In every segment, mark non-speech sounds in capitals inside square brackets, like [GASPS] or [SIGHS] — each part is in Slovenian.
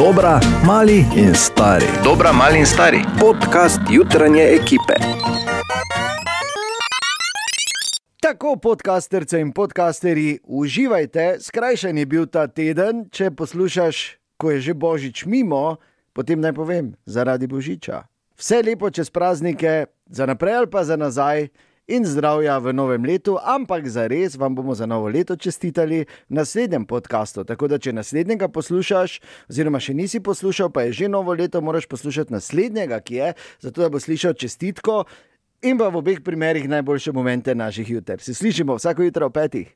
Dobra, mali in stari. Dobra, mali in stari. Podcast jutranje ekipe. Tako, podcasterce in podcasterji, uživajte. Skrajšan je bil ta teden, če poslušaš, ko je že božič mimo, potem naj povem, zaradi božiča. Vse lepo čez praznike, za naprej ali pa za nazaj. In zdravja v novem letu, ampak za res vam bomo za novo leto čestitali v naslednjem podkastu. Tako da, če naslednjega poslušaš, oziroma še nisi poslušal, pa je že novo leto, moraš poslušati naslednjega, ki je, zato da bo slišal čestitko in pa v obeh primerih najboljše momente naših juter. Se slišimo vsako jutro ob petih.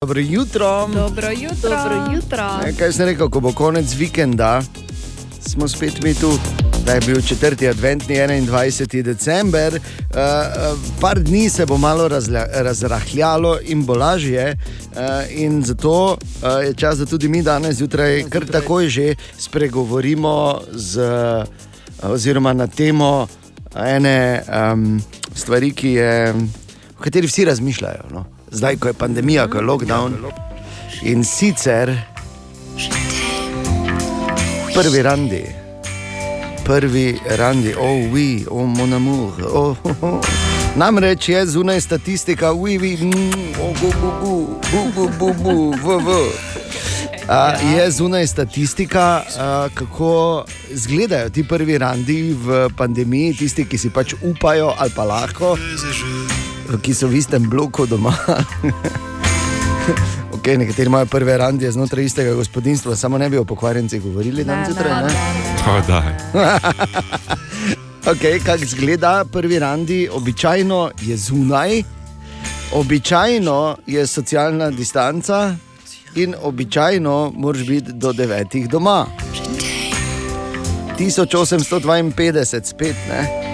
Dobro jutro. Dobro jutro. Dobro jutro. Ne, kaj sem rekel, ko bo konec vikenda, smo spet mi tu. Da je bil 4. adventni 21. december, uh, par dni se bo malo razla, razrahljalo in bo lažje, uh, in zato uh, je čas, da tudi mi danes zjutraj kar takoj že spregovorimo z, uh, oziroma na temo ene um, stvari, ki je, o kateri vsi razmišljajo. No? Zdaj, ko je pandemija, ko je lockdown. In sicer prvi randi prvi randi, oh, oui, oh, mon amour. Oh, oh, oh. Namreč je zunaj statistika, oui, oui, mm, oh, bu, bu, bu, bu, bu, bu, bu, v, v. A, je zunaj statistika, a, kako izgledajo ti prvi randi v pandemiji, tisti, ki si pač upajo ali pa lahko, ki so v istem bloku doma. [LAUGHS] Okay, nekateri imajo prve randije znotraj istega gospodinstva, samo ne bi o pokvarjencih govorili tam zjutraj. [LAUGHS] okay, Kako izgleda prvi randi, običajno je zunaj, običajno je socialna distanca in običajno moraš biti do devetih doma. 1852 spet ne.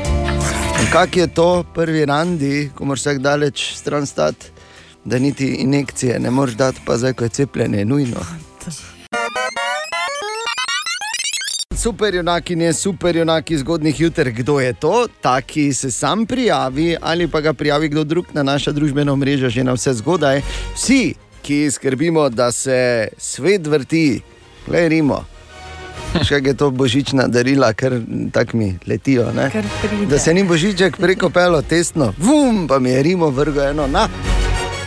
Kak je to prvi randi, ko moraš vsak daleč stran stati? da niti injekcije ne moreš dati, pa zdaj, ko je cepljenje, nujno. Super, junaki, ne super, junaki zgodnih jutr. Kdo je to? Ta, ki se sam prijavi ali pa ga prijavi kdo drug na naša družbena mreža, že na vse zgodaj. Vsi, ki skrbimo, da se svet vrti, le rimo. Še je to božična darila, ker tako mi letijo. Da se ni božiček preko pelo tesno, vum, pa mi je rimo vrgo eno na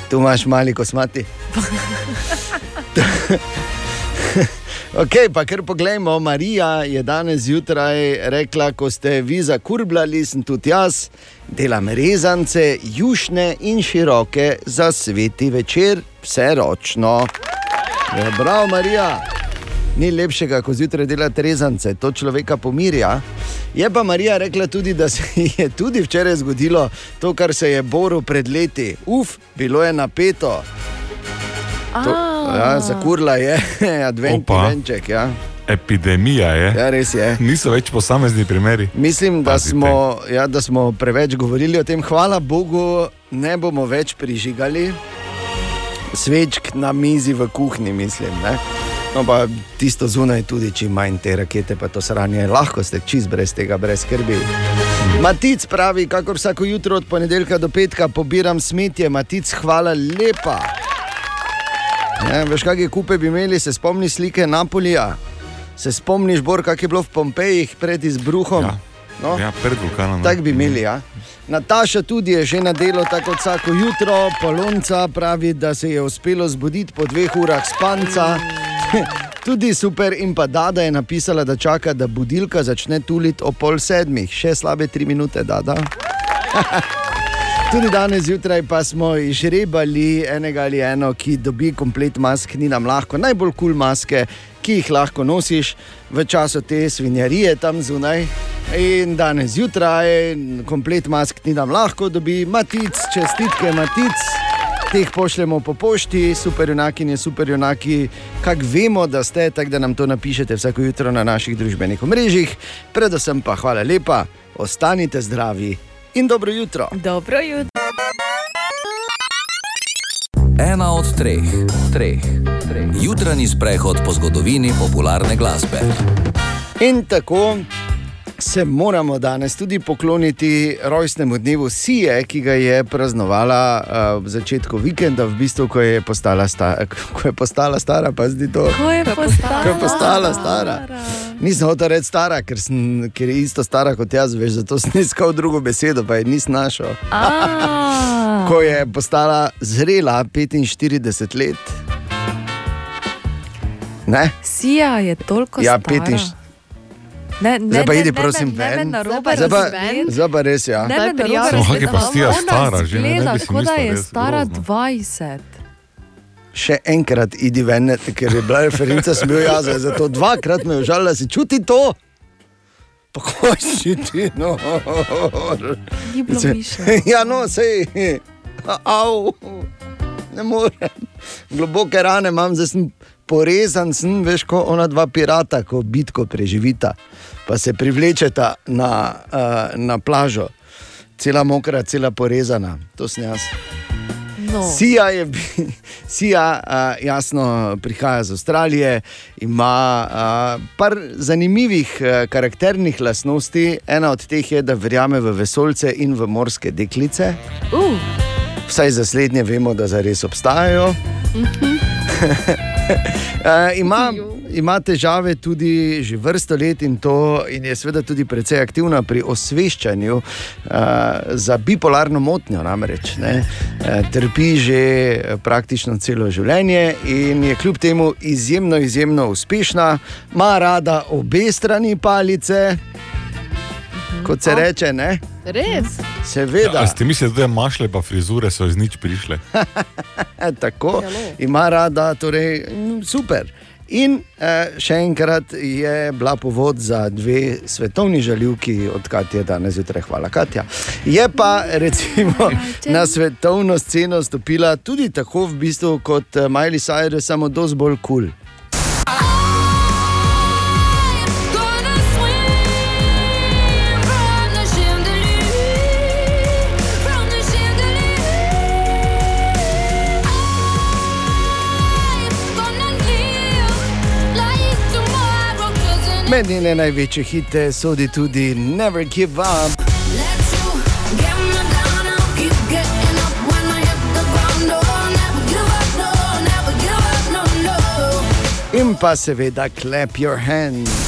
tu imaš mali kosmati. [LAUGHS] [LAUGHS] ok, pa kar poglejmo, Marija je danes zjutraj rekla, ko ste vi zakurbljali, sem tudi jaz, delam rezance, jušne in široke za sveti večer, vse ročno. Ja, bravo, Marija. Ni lepšega, ko zjutraj delate rezance, to človeka pomirja. Je pa Marija rekla tudi, da se [LAUGHS] je tudi včeraj zgodilo to, kar se je boril pred leti. Uf, bilo je napeto. To, ja, zakurla je, [LAUGHS] adventni venček. Ja. Epidemija je. Ja, res je. Niso več posamezni primeri. Mislim, da smo, ja, da smo preveč govorili o tem. Hvala Bogu, ne bomo več prižigali svečk na mizi v kuhinji, mislim. Ne? No, pa tisto zunaj, tudi če manj te rakete, pa to sranje, lahko ste čist brez tega, brez skrbi. Matic pravi, kako vsako jutro od ponedeljka do petka pobiram smetje, Matic, hvala lepa. Ne, veš, kakšne kupe bi imeli, se spomni slike Napolija, se spomniš, Bor, kak je bilo v Pompejih pred izbruhom. Ja. No? Ja, pred vulkanom. Tako bi imeli. Ja. Nataša tudi je že na delu, tako kot vsako jutro, polonca pravi, da se je uspelo zbuditi po dveh urah spanca. [LAUGHS] Tudi super, in pa Dada je napisala, da čaka, da budilka začne tuliti o pol sedmih, še slabe tri minute, da da. [LAUGHS] Tudi danes zjutraj pa smo izžrebali enega ali eno, ki dobi komplet mask, ni nam lahko, najbolj kul cool maske, ki jih lahko nosiš v času te svinjarije tam zunaj. In danes zjutraj, komplet mask ni nam lahko, dobi matic, čestitke matic teh pošljemo po pošti, super junaki in super junaki, kak vemo, da ste, tako da nam to napišete vsako jutro na naših družbenih omrežjih. Predvsem pa hvala lepa, ostanite zdravi in dobro jutro. Dobro jutro. Ena od treh, treh, treh. jutranji sprehod po zgodovini popularne glasbe. In tako se moramo danes tudi pokloniti rojstnemu dnevu Sije, ki ga je praznovala uh, v začetku vikenda, v bistvu, ko je postala, sta, ko je postala stara, pa zdi to. Ko je postala, Ko je postala stara. Nisem hotel reči stara, ker, sem, ker je isto stara kot jaz, veš, zato sem iskal drugo besedo, pa je nisem našel. [LAUGHS] Ko je postala zrela 45 let. Ne? Sija je toliko Ja, stara. 45. Ne, ne, Zdaj pa ne, idi, ne, prosim, ne, ne, ven. ne, narobe Zdaj pa, zdaj pa res, ja. Ne, ne, prijavo. narobe Samo, ki pa. Stija stara že, ne, ne si kot da je stara grozno. 20. Še enkrat idi ven, ker je bila referenca, sem bil jaz, zato dvakrat me je užalila, da si čuti to. Pa hoči ti, no. Ni bilo mišljeno. [LAUGHS] Ja, no, sej. [LAUGHS] Au, ne morem. Globoke rane imam, zdaj sem porezan, sem, veš, kot ona dva pirata, ko bitko preživita, pa se privlečeta na, uh, na plažo, cela mokra, cela porezana, to sem jaz. No. Sija, je, [LAUGHS] Sija uh, jasno prihaja iz Avstralije, ima uh, par zanimivih uh, karakternih lastnosti. Ena od teh je, da verjame v vesolce in v morske deklice. Uh, Vsaj za slednje vemo, da zares obstajajo. uh, [LAUGHS] [LAUGHS] ima, ima težave tudi že vrsto let in to, in je seveda tudi precej aktivna pri osveščanju uh, za bipolarno motnjo. Namreč ne, uh, trpi že eh, praktično celo življenje in je kljub temu izjemno, izjemno uspešna, ima rada obe strani palice. Kot se reče, ne? Res? seveda. Ja, ste mislili, da je mašle pa frizure so iz nič prišle? E, [LAUGHS] tako Ja, ima rada, torej mm, super. In eh, še enkrat je bila povod za dve svetovni žaljivki, odkar je danes zjutraj, hvala Katja. Je pa [LAUGHS] recimo na svetovno sceno stopila tudi tako v bistvu kot eh, Miley Cyrus, samo dosti bolj kul. Cool. Med njene največje hite sodi tudi Never Give Up. let you get me down. I'll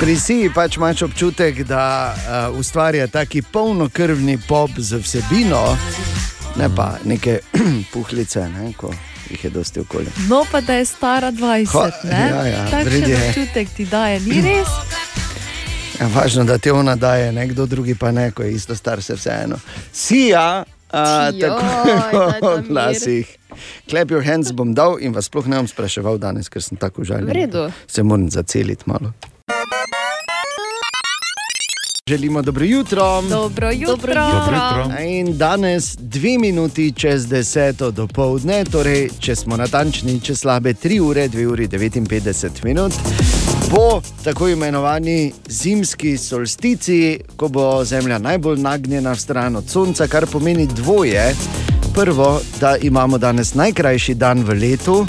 Pri Siji pač imaš občutek, da uh, ustvarja taki polnokrvni pop z vsebino, ne pa neke [CLEARS THROAT] puhlice, ne, ko jih je dosti okoli. no, pa da je stara 20. Ha, ne? ja, ja, Takšen je. občutek ti daje, ni res? Ja, važno, da te ona daje, nekdo drugi pa ne, ko je isto star, se vseeno. Sija, Joj, daj tako ta [LAUGHS] v glasih. Clap your hands bom dal in vas sploh ne bom spraševal danes, ker sem tako žaljen. V redu. Se moram zaceliti malo. Želimo dobro jutro. Dobro jutro. Dobro jutro. In danes dve minuti čez deseto do povdne, torej če smo natančni, čez slabe 3 ure, 2 uri 59 minut, bo tako imenovani zimski solstici, ko bo Zemlja najbolj nagnjena v stran od Sonca, kar pomeni dvoje. Prvo, da imamo danes najkrajši dan v letu,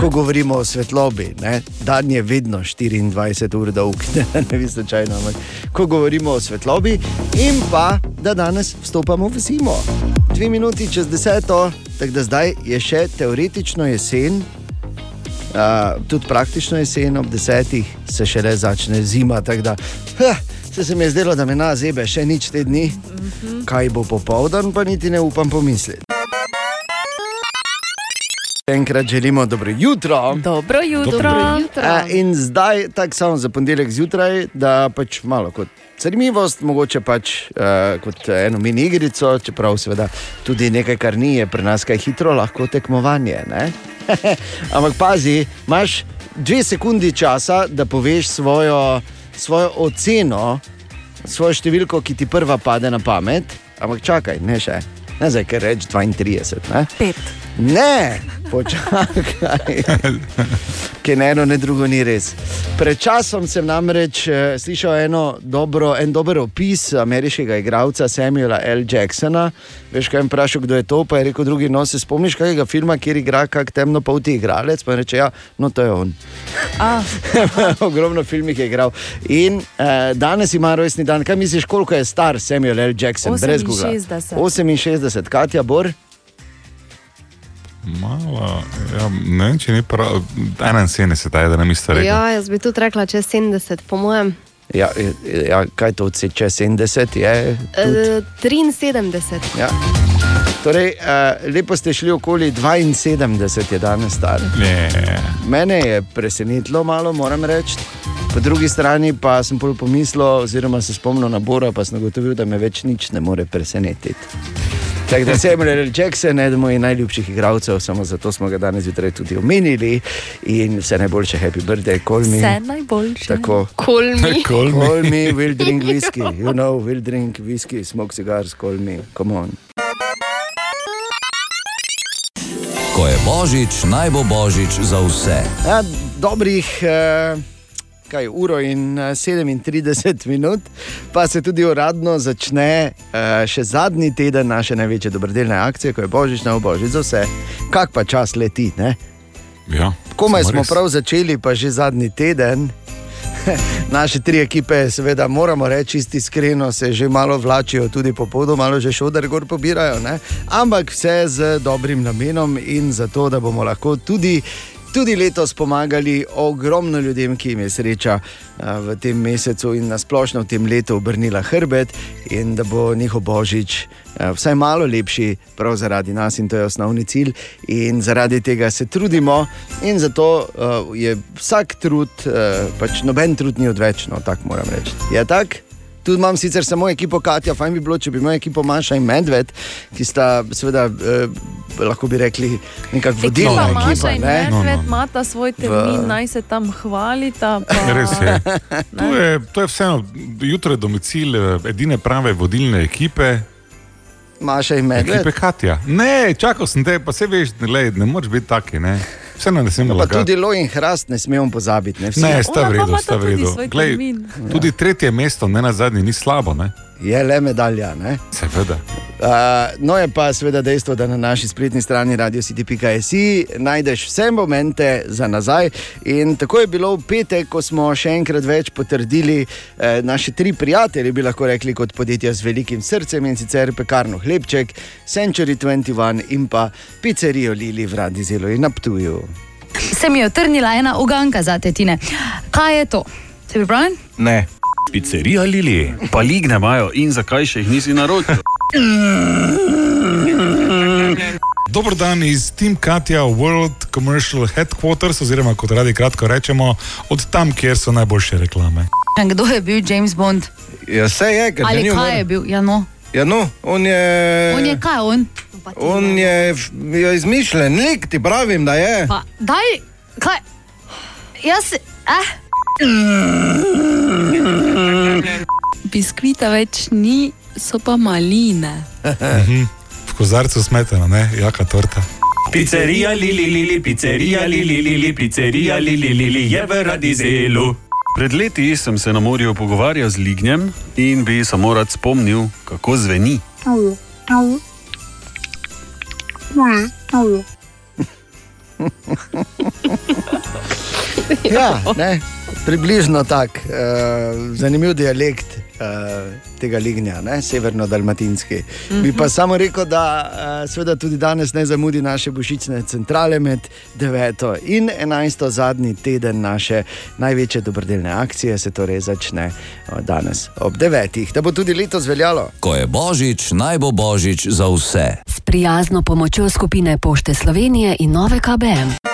ko govorimo o svetlobi, ne? dan je vedno 24 ur dolg, [LAUGHS] ne, vi slučajno, ampak ko govorimo o svetlobi, in pa da danes vstopamo v zimo. Dve minuti čez deseto, tako da zdaj je še teoretično jesen. Uh, tudi praktično jesen ob desetih se šele začne zima. Da, huh, se, se mi je zdelo, da me na zebe še nič te dni, kaj bo popoldan, pa niti ne upam pomisliti. Še Enkrat želimo dobro jutro. Dobro jutro. Dobro jutro. A, in zdaj, tako samo za ponedeljek zjutraj, da pač malo kot zanimivost, mogoče pač uh, kot eno mini igrico, čeprav seveda tudi nekaj, kar ni, je pri nas kaj hitro, lahko tekmovanje. ne? [LAUGHS] Ampak pazi, imaš dve sekundi časa, da poveš svojo, svojo oceno, svojo številko, ki ti prva pade na pamet. Ampak čakaj, ne še, ne zdaj, ker reč 32. Ne? Pet. Ne, počakaj. [LAUGHS] Ki ne eno, ne drugo ni res. Pred časom sem namreč eh, slišal eno dobro, en dober opis ameriškega igralca Samuela L. Jacksona. Veš, kaj jim vprašal, kdo je to? Pa je rekel drugi, no se spomniš kakega filma, kjer igra kak temnopolti igralec? Pa reče, ja, no to je on. A, [LAUGHS] Ogromno filmih je igral. In eh, danes ima rojstni dan. Kaj misliš, koliko je star Samuel L. Jackson? Brez Googla. 68. 68, Katja Bor. Malo, ja, ne vem, če ni prav. 71, ajde, da nam isto rekel. Ja, jaz bi tudi rekla čez 70, po mojem. Ja, ja, kaj to odseče 70 je? tudi? E, 73. Ja. Torej, uh, lepo ste šli okoli 72, je danes star. Ne. Mene je presenetilo malo, moram reči. Po drugi strani pa sem pol pomislil, oziroma se spomnil na Bora, pa sem ugotovil, da me več nič ne more presenetiti. Tako da sem Samuel L. Jackson, eden mojih najljubših igralcev, samo zato smo ga danes zjutraj tudi omenili in vse najboljše, happy birthday, call me. vse najboljše. Tako. Kolmi. [LAUGHS] Call me. Call me, we'll drink whiskey. [LAUGHS] You know, we'll drink whiskey, smoke cigars, call me. Come on. Ko je božič, naj bo božič za vse. Ja, dobrih eh, kaj, uro in eh, 37 [LAUGHS] minut, pa se tudi uradno začne eh, še zadnji teden naše največje dobrodelne akcije, ko je božič na božič za vse. Kak pa čas leti, ne? Ja, Komaj smo res. prav začeli, pa že zadnji teden. [LAUGHS] Naše tri ekipe, seveda, moramo reči, čisti iskreno, se že malo vlačijo, tudi po podu, malo že šodar gor pobirajo, ne? ampak vse z dobrim namenom in zato, da bomo lahko tudi. Tudi letos pomagali ogromno ljudem, ki jim je sreča a, v tem mesecu in nasplošno v tem letu obrnila hrbet, in da bo njihov božič a, vsaj malo lepši, prav zaradi nas, in to je osnovni cilj. In zaradi tega se trudimo, in zato uh, je vsak trud, pač noben trud ni odvečno, tako moram reči. Je tako? Tu imam sicer samo ekipo Katja, fajn bi bilo, če bi imel ekipo Maša in Medved, ki sta, seveda, eh, lahko bi rekli, nekako vodilna Ekipa ekipa. Maša in ne? No, no. Medved imata svoj termin, V- naj se tam hvalita. Pa... [LAUGHS] Res je. To je, to je vseeno, jutro je domicil eh, edine prave vodilne ekipe, Maša in ekipe Medved. Katja. Ne, čakal sem te, pa se veš, lej, ne moreš biti taki. Ne. Vseeno ne smemo Pa lagati. tudi Lo in Hrast ne smemo pozabiti. Ne? Ne, sta Ona v pa redu, imata sta v tudi redu. Glej, tudi tretje mesto, ne na zadnji, ni slabo, ne? Je le medalja. Ne? Seveda. Uh, no, je pa seveda dejstvo, da na naši spletni strani radiocity.js najdeš vse momente za nazaj. In tako je bilo v petek, ko smo še enkrat več potrdili eh, naše tri prijatelje, bi lahko rekli, kot podjetja z velikim srcem in sicer pekarno Hlebček, Century 21 in pa pizzerijo Lili v Radizelu in Naptuju. se mi je otrnila ena uganka za tetine. Kaj je to? Se pripravljen? Ne. Pizzerija Lili, pa ligne imajo in zakaj še jih nisi naročil? Dober dan iz Team Katja World Commercial Headquarters, oziroma kot radi kratko rečemo, od tam, kjer so najboljše reklame. Kdo je bil James Bond? Ja, vse je, ker Ali ni kaj umrl. je bil? Ja, no. Ja, no, on je. On je kaj on? On je, je izmišljen lik, ti pravim, da je. Pa, daj, kaj? Jaz, eh. Biskvita več ni, so pa maline. Mhm. V kozarcu smetana, ne, jaka torta. Pizzerija Lili, Lili, pizzerija Lili, Lili, pizzerija Lili, Lili je v Radizelu. Pred leti sem se na morju pogovarjal z lignjem in bi samo rad spomnil, kako zveni. [LAUGHS] Ja, ne, približno tako, uh, zanimiv dialekt uh, tega lignja, ne, severno-dalmatinski. Mm -hmm. Bi pa samo rekel, da uh, seveda tudi danes ne zamudi naše božične centrale med 9. in 11. zadnji teden naše največje dobrodelne akcije se torej začne uh, danes ob 9. Da bo tudi letos veljalo. Ko je božič, naj bo božič za vse. S prijazno pomočjo skupine Pošte Slovenije in Nove KBM.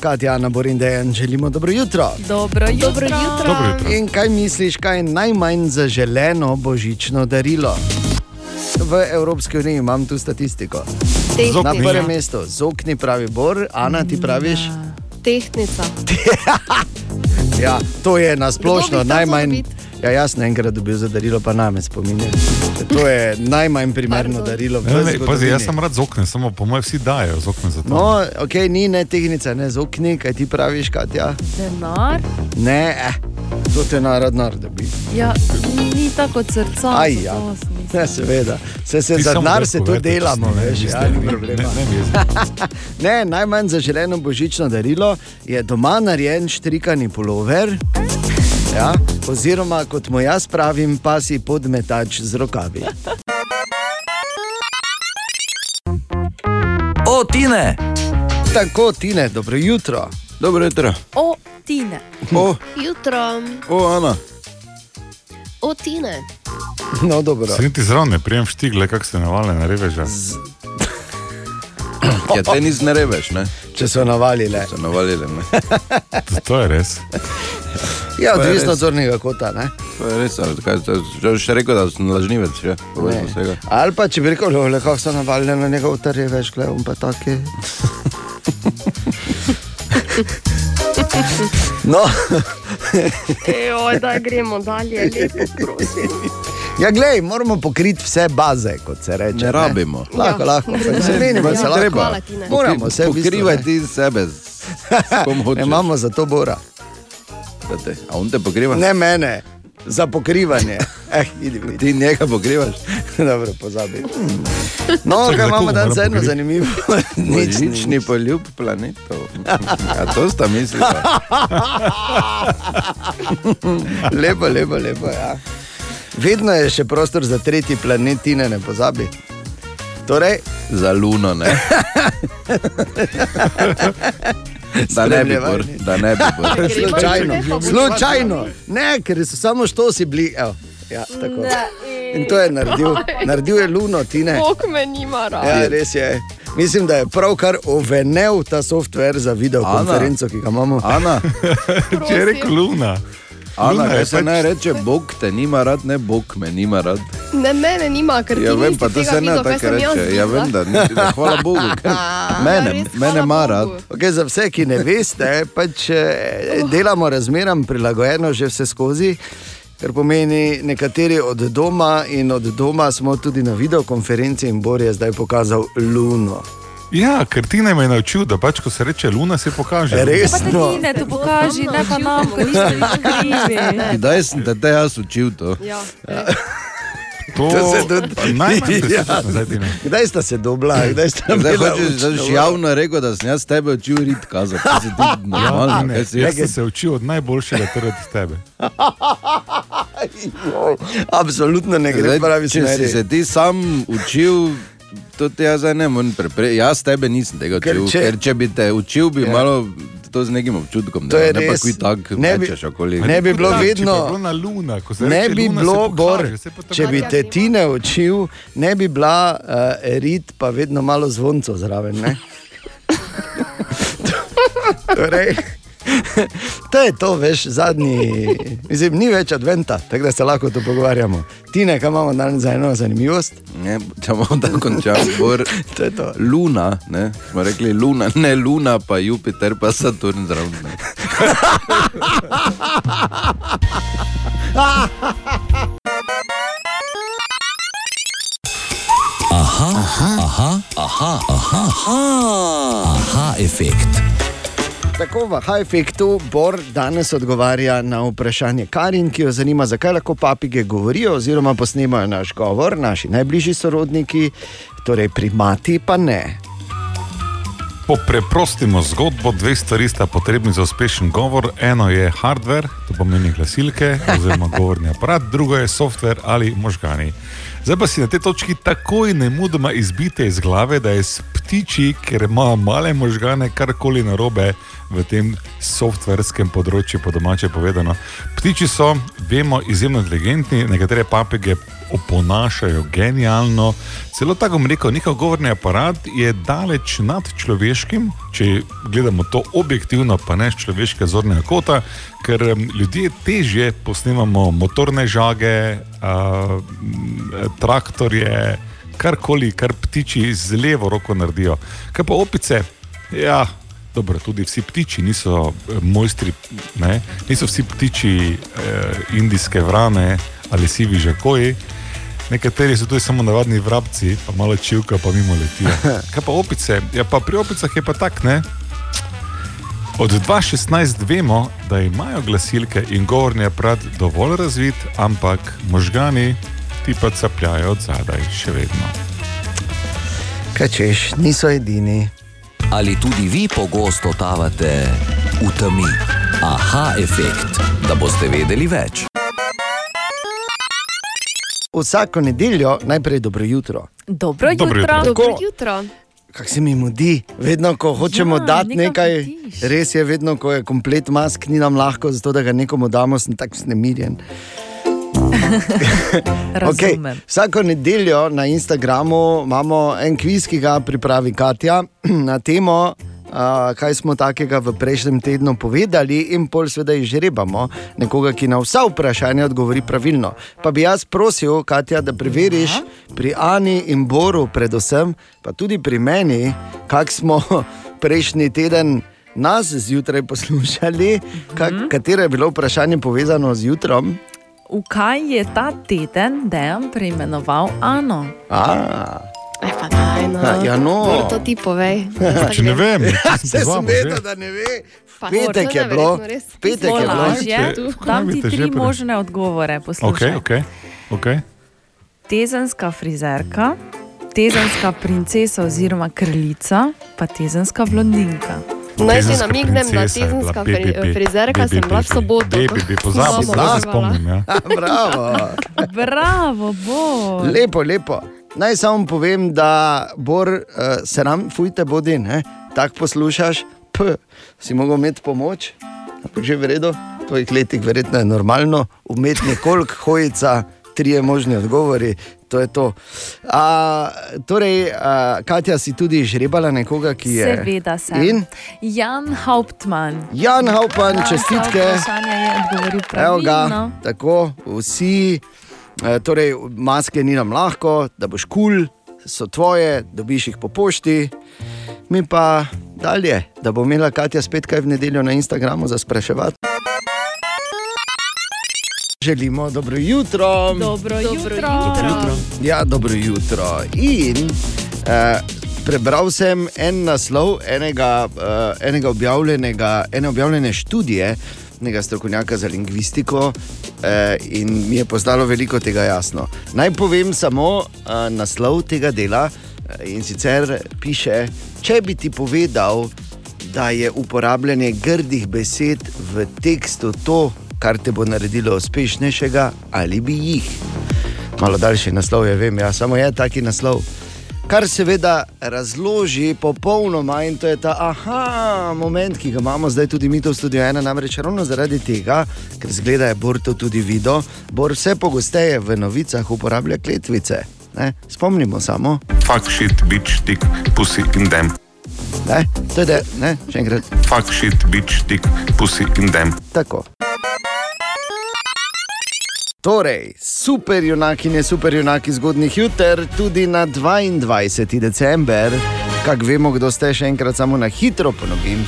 Katja, Ana Borin, Dejan, želimo dobro jutro. Dobro jutro. Dobro jutro. Dobro jutro. In kaj misliš, kaj je najmanj zaželeno božično darilo? V Evropski uniji imam tu statistiko. Tehnika. Na prvem mestu, zokni pravi Bor, Ana ti praviš. Tehnica. [LAUGHS] Ja, to je na splošno Kdo bi to najmanj. Ja, jaz sem enkrat dobil za darilo, pa name spominje. To je najmanj primerno darilo. v Ne, ne, pazi, jaz sem rad z oknem, samo po mojem vsi dajo z oknem za to. No, ok, ni ne tehnica, ne z okni, kaj ti praviš, Katja. Denar? Ne, eh, to te narod narod dobi. Ja, ni tako od srca. Aj, ja. Ne, seveda. Se, se Ti za denar se to povedati, delamo, ne, veš, ja, ni ne, problema. ne, ne, ne, najmanj zaželeno božično darilo je doma narejen štrikani pulover. Ja, oziroma, kot mu jaz pravim, pa si podmetač z rokavi. O, Tine! Tako, Tine, dobro jutro. Dobro jutro. O, Tine. O, Jutro, o, Ana. o Tine. No, dobro. Se ti zraven, prijem štigle, kako se navale na reveža. Ja, te nis ne reveš, ne? Če so navalile. So navalile, ne? To, [LAUGHS] to je res. Ja, je odvisno od zornega kota. Ne? To je res, ali kaj, to- že še rekel, da sem lažnivec, še, povedal Ne. vsega. Ali pa če bi rekel, le kako so navalile na njegov trg, veš, klej, on pa take. No, Ejoj, da gremo dalje, lepo prosim. Ja, glej, moramo pokriti vse baze, kot se reče. Ne rabimo. Lahko, Ja. lahko, pa se menimo, Ja, se lahko. treba. hvala. Moramo se v bistvu, Pokrivaj ne. ti sebe, Ne. [LAUGHS] Imamo za to bora. Te- A on te pokriva? Ne mene, za pokrivanje. [LAUGHS] Eh, idi. Ti njega pokrivaš. [LAUGHS] Dobro, pozabi. No, Čakaj, kaj za imamo danes moram eno zanimivo? Nič, nič. Nični poljub planetov. Ja, to sta mislila. Lepo, lepo, lepo. Ja. Vedno je še prostor za tretji planet, Tine, ne pozabi. Torej, Za luno, ne? [LAUGHS] Da ne bi Spremljevanje. da ne bi bor. [LAUGHS] slučajno, slučajno. Ne, ker so samo štosi bili. Evo. Ja, tako. In to je naredil. Naredil je luno, Tine. Bog me nima rad. Ja, res je. Mislim, da je pravkar ovenel ta softver za videokonferenco, ki ga imamo. Ana, Če je rekel Luna. Ana, kaj se pač- naj reče, Bog te nima rad, ne Bog me nima rad. Ne, mene nima, ker ti Ja, vem, pa to se ne kaj tako reče. Ja, vem, da ni, da hvala Bogu. ker Mene, [LAUGHS] res, mene ima rad. Okay, za vse, ki ne veste, pač eh, delamo razmeram prilagojeno že vse skozi. Ker pomeni, nekateri od doma in od doma smo tudi na videokonferenci, in Bor je zdaj pokazal luno. Ja, ker ti me je naučil, da pač, ko se reče Luna, se pokaže. Res? No. Tine to pokaži, ne pa nam, nismo nič krivi. Kdaj sem te, jaz učil to? Ja, To, To se pa najmanj Ja. ne. Kdaj sta se dobla, kdaj sta Zdaj hočeš boš ura? javno rekel, da sem jaz tebe učil rit kazati. Si [LAUGHS] Ja, normalno? ne, si jaz sem se učil od najboljšega, torej od tebe. [LAUGHS] Absolutno ne gre Zdaj, pravi če si se ti sam učil, to jaz zdaj ne morem preprečiti. Jaz tebe nisem tega Ker učil. Ker če- ker če bi te učil, bi Ja. ja. malo to z nekim občutkom. Je ne res. pa tak Ne bi- mečeš okoli. ne bi bilo Tak, vedno- je bilo na Luna, ko se Ne bi Luna, bilo, Bor, tako- če bi te ti ne učil, ne bi bila uh, rit, pa vedno malo zvonco zraven. ne? [LAUGHS] torej, to je to, veš, zadnji. Mislim, ni več adventa, tako da se lahko tu pogovarjamo. Ti ne, kaj imamo danes za eno zanimivost? Ne, če bomo tako končali, bor. To je to. Luna, ne, smo rekli Luna, ne Luna, pa Jupiter, pa Saturn zraven. ne. Aha, aha, aha, aha, aha, aha, aha efekt. Tako v High Effectu Bor danes odgovarja na vprašanje Karin, ki jo zanima, zakaj lahko papige govorijo oziroma posnemajo naš govor, naši najbližji sorodniki, torej primati pa ne. Popreprostimo zgodbo, dve stvari sta potrebni za uspešen govor. Eno je hardware, to pomeni glasilke oziroma govorni aparat, drugo je software ali možgani. Zdaj pa si na tej točki takoj ne mudoma izbite iz glave, da je s ptiči, ker imajo male možgane, karkoli narobe v tem softverskem področju, po domače povedano. Ptiči so, vemo, izjemno inteligentni, nekatere papige oponašajo genialno. Celo tako bom rekel, njihov govorni aparat je daleč nad človeškim, če gledamo to objektivno, pa ne z človeškega zornega kota, ker ljudje težje posnemamo motorne žage, a, traktorje, karkoli, kar ptiči z levo roko naredijo. Kaj pa opice? Ja, Dobro, tudi vsi ptiči niso eh, mojstri, ne? niso vsi ptiči eh, indijske vrane ali sivi žakoji. Nekateri so tudi samo navadni vrabci, pa malo čivka, pa mimo letijo. [LAUGHS] Kaj pa opice? Ja, pa pri opicah je pa tak, ne? Od 2016 vemo, da imajo glasilke in govorni aparat dovolj razvit, ampak možgani ti pa capljajo od zadaj še vedno. Kaj češ, niso edini. Ali tudi vi pogosto totavate v temi? Aha, efekt, da boste vedeli več. Vsako nedeljo najprej dobro jutro. Dobro Dobro jutro. jutro. Dobro Tako. jutro. Kako se mi mudi, vedno ko hočemo Ja, dati nekaj, mutiš. res je, vedno ko je komplet mask, ni nam lahko, zato da ga nekomu damo, sem tako snemirjen. [LAUGHS] Okay. Vsako nedeljo na Instagramu imamo en kviz, ki ga pripravi Katja [CLEARS THROAT] na temo. Uh, kaj smo takega v prejšnjem tednu povedali, in pol seveda izžrebamo nekoga, ki na vsa vprašanja odgovori pravilno. Pa bi jaz prosil, Katja, da preveriš pri Ani in Boru, predvsem, pa tudi pri meni, kak smo [LAUGHS] prejšnji teden nas zjutraj poslušali, kak, katero je bilo vprašanje povezano z jutrom. V kaj je ta teden dejan preimenoval Ano? A, Aj pa daj, no. Ha, ja, no. Bor, To ti povej. [LAUGHS] Če ne vem, Ja, se sem vedel, da ne ve. Pa, Petek to je bilo, petek je bilo. Lažje, Kaj dam ti tri možne odgovore. Ok, Poslušaj. ok. okay. Tezenska frizerka, tezenska princesa oziroma kraljica, pa tezenska blondinka. Naj Tezenska namignem, da je tezenska frizerka sem bi, bila v soboto. bi, bi, bi, pozabil, zdaj se spomnim. Ja. [LAUGHS] Bravo. Bravo, bo. Lepo, lepo. Naj samo povem, da Bor, uh, se nam fujte bodi, tako poslušaš, p, si mogel imeti pomoč, ampak že v redu, v tvojih letih verjetno je normalno, umetni kolk, hojica, trije možni odgovori. To je to. A, torej, a, Katja, si tudi žrebala nekoga, ki je. Seveda sem. In Jan Hauptmann. Jan Haupan, čestitke. Na vsa vprašanja je odgovoril Evo ga, pravilno. tako vsi, eh, torej maske ni nam lahko, da boš kul, cool, so tvoje, dobiš jih po pošti. Mi pa dalje, da bo imela Katja spet kaj v nedeljo na Instagramu za spraševati. Želimo dobro jutro. Dobro, Dobro jutro. jutro. Ja, dobro jutro. In eh, prebral sem en naslov enega, eh, enega objavljenega, ene objavljene študije, nekega strokovnjaka za lingvistiko, eh, in mi je postalo veliko tega jasno. Naj povem samo eh, naslov tega dela eh, in sicer piše: Če bi ti povedal, da je uporabljanje grdih besed v tekstu to, kar te bo naredilo uspešnejšega, ali bi jih. Malo daljši naslov je, vem, ja, samo je taki naslov. Kar seveda razloži popolnoma in to je ta aha moment, ki ga imamo zdaj tudi mi tu v studiu ena, namreč ravno zaradi tega, ker zgleda je Bor to tudi videl, Bor vse pogosteje v novicah uporablja kletvice. Ne? Spomnimo samo, Fuck shit, bitch, dick, pussy in dem. ne? to je de, ne, še enkrat. Fuck shit, bitch, dick, pussy in dem. Tako. Torej, super junakine, super junaki zgodnih juter, tudi na 22. december. Kak vemo, kdo ste, še enkrat samo na hitro ponovim,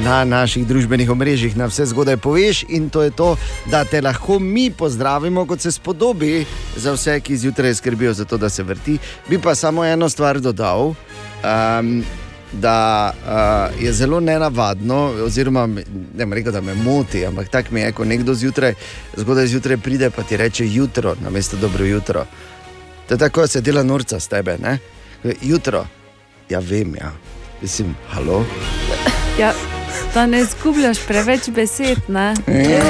na naših družbenih omrežjih, na vse zgodaj poveš, in to je to, da te lahko mi pozdravimo, kot se spodobi za vse, ki zjutraj skrbijo za to, da se vrti. Bi pa samo eno stvar dodal. Um, da uh, je zelo nenavadno, oziroma ne bom rekel, da me moti, ampak tako mi je, ko nekdo zjutraj, zgodaj zjutraj pride in ti reče jutro, namesto dobro jutro. To je tako, da se dela norca s tebe. Ne? Jutro, ja vem, ja. Mislim, halo. Ja, da ne zgubljaš preveč besed. Ne? E,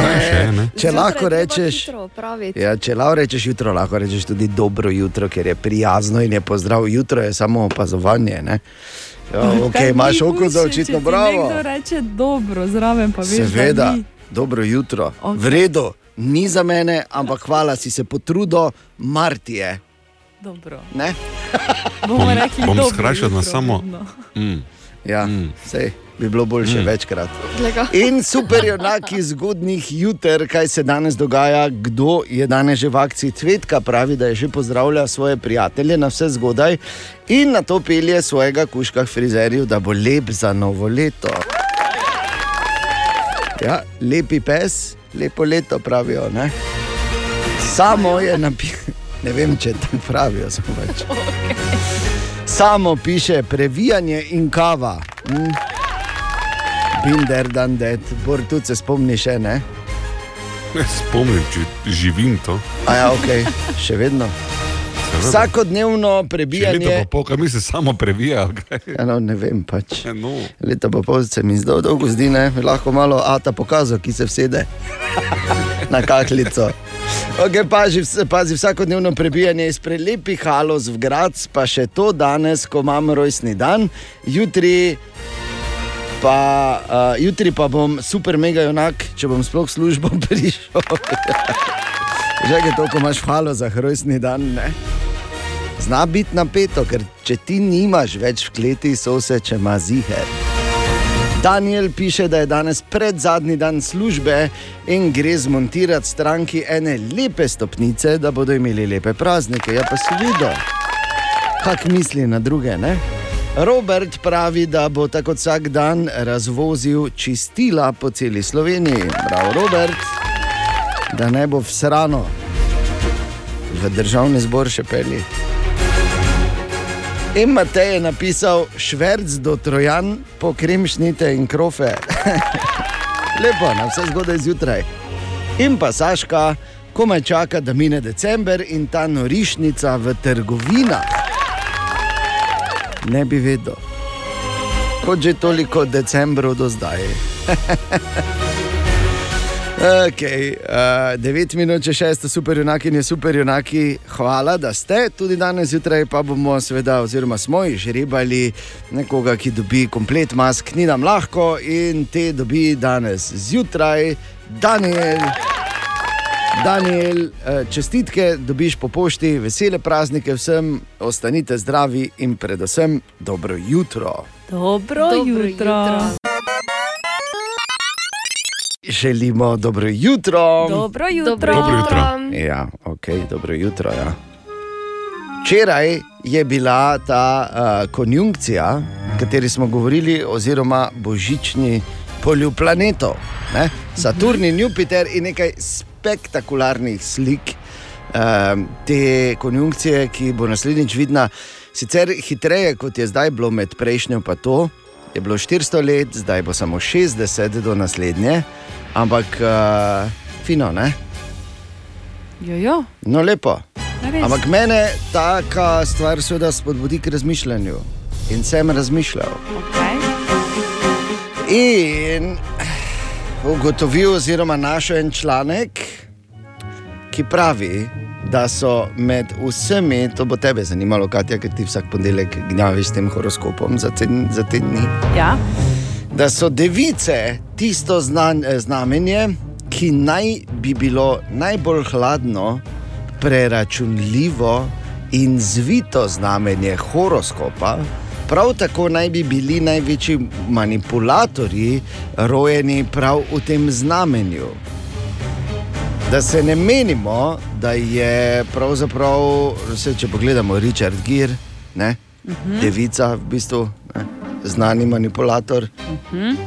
če Zjutraj lahko treba rečeš. hitro opraviti. Ja, če lahko rečeš jutro, lahko rečeš tudi dobro jutro, ker je prijazno in je pozdrav. Jutro je samo opazovanje. Ne? Ja, okay, imaš oko za očitno bravo. Nekdo reče dobro, zraven pa veš, Seveda, da ni. dobro jutro. Okay. V redu, ni za mene, ampak hvala si se potrudil, Martije. Dobro. Ne? Bomo rekli, bom dobro skrajšal na samo- vedno. Mm. Ja, mm. sej, bi bilo boljše mm. večkrat. Glej ga. In super junaki zgodnih juter, kaj se danes dogaja, kdo je danes že v akciji Cvetka, pravi, da je že pozdravlja svoje prijatelje na vse zgodaj in na to pelje svojega kuška frizerju, da bo lep za novo leto. Ja, lepi pes, lepo leto pravijo. Ne? Samo je napisal. Ne vem, če tako pravijo. samo Pač. [LAUGHS] Samo piše previjanje in kava. Hm? Binder, dan, det, bor tudi se spomniš, še, ne? Spomnim, če živim to. A ja, ok, še vedno. Seveda. Vsakodnevno Če leto prebijanje. pa pol, kaj mi se samo previja. kaj? Ja, no, ne vem, pač. No. Leta pa pol se mi zelo dolgo zdi, ne? lahko malo ata pokazal, ki se vsede [LAUGHS] na kaklico. Okay, pazi, pazi vsakodnevno prebijanje iz prelepih halos v grad, pa še to danes, ko imam rojstni dan, jutri pa, uh, jutri pa bom super mega junak, če bom sploh službo [LAUGHS] prišel. Že je to, ko imaš halo za rojstni dan. Ne? Zna biti napeto, ker če ti nimaš več v kleti, so se če ima ziger. Daniel piše, da je danes predzadnji dan službe in gre zmontirati stranki ene lepe stopnice, da bodo imeli lepe praznike. Ja, pa si videl, kak misli na druge. Ne? Robert pravi, da bo tako vsak dan razvozil čistila po celi Sloveniji. Prav, Robert, da ne bo vsrano v državni zbor še peli. In Matej je napisal šverc do Trojan, po kremšnite in krofe. [LAUGHS] Lepo, na vse zgodaj zjutraj. In pa Saška, komaj čaka, da mine december in ta norišnica v trgovinah. Ne bi vedel, kot že toliko decembrov do zdaj. Okay, uh, 9 minut, če 6, super junaki in super junaki, hvala, da ste. Tudi danes zjutraj pa bomo, seveda, oziroma smo jih žrebali nekoga, ki dobi komplet mask, ni nam lahko in te dobi danes zjutraj, Daniel. Daniel, eh, čestitke dobiš po pošti, vesele praznike vsem, ostanite zdravi in predvsem dobro jutro. Dobro, Dobro jutro. jutro. Želimo dobro jutro. Dobro jutro. Dobro jutro. Ja, ok, dobro jutro. Ja. Včeraj je bila ta uh, konjunkcija, o kateri smo govorili, oziroma božični polju planetov. Ne? Saturn in Jupiter in nekaj spektakularnih slik uh, te konjunkcije, ki bo naslednjič vidna, sicer hitreje, kot je zdaj bilo med prejšnjo pa to. Je bilo 400 let, zdaj bo samo 60 do naslednje, ampak uh, fino, ne? Jo, jo. No, lepo. Ampak mene ta stvar seveda spodbudi k razmišljanju. In sem razmišljal. Okay. In ugotovil, oziroma našel en članek, ki pravi, da so med vsemi, to bo tebe zanimalo, Katja, ker ti vsak ponedeljek gnjaviš s tem horoskopom za te, za te dni. Ja. da so device tisto znan, znamenje, ki naj bi bilo najbolj hladno, preračunljivo in zvito znamenje horoskopa. Prav tako naj bi bili največji manipulatorji rojeni prav v tem znamenju. Da se ne menimo, da je pravzaprav, vse, če pogledamo, Richard Gere, ne, uh -huh. devica, v bistvu ne, znani manipulator.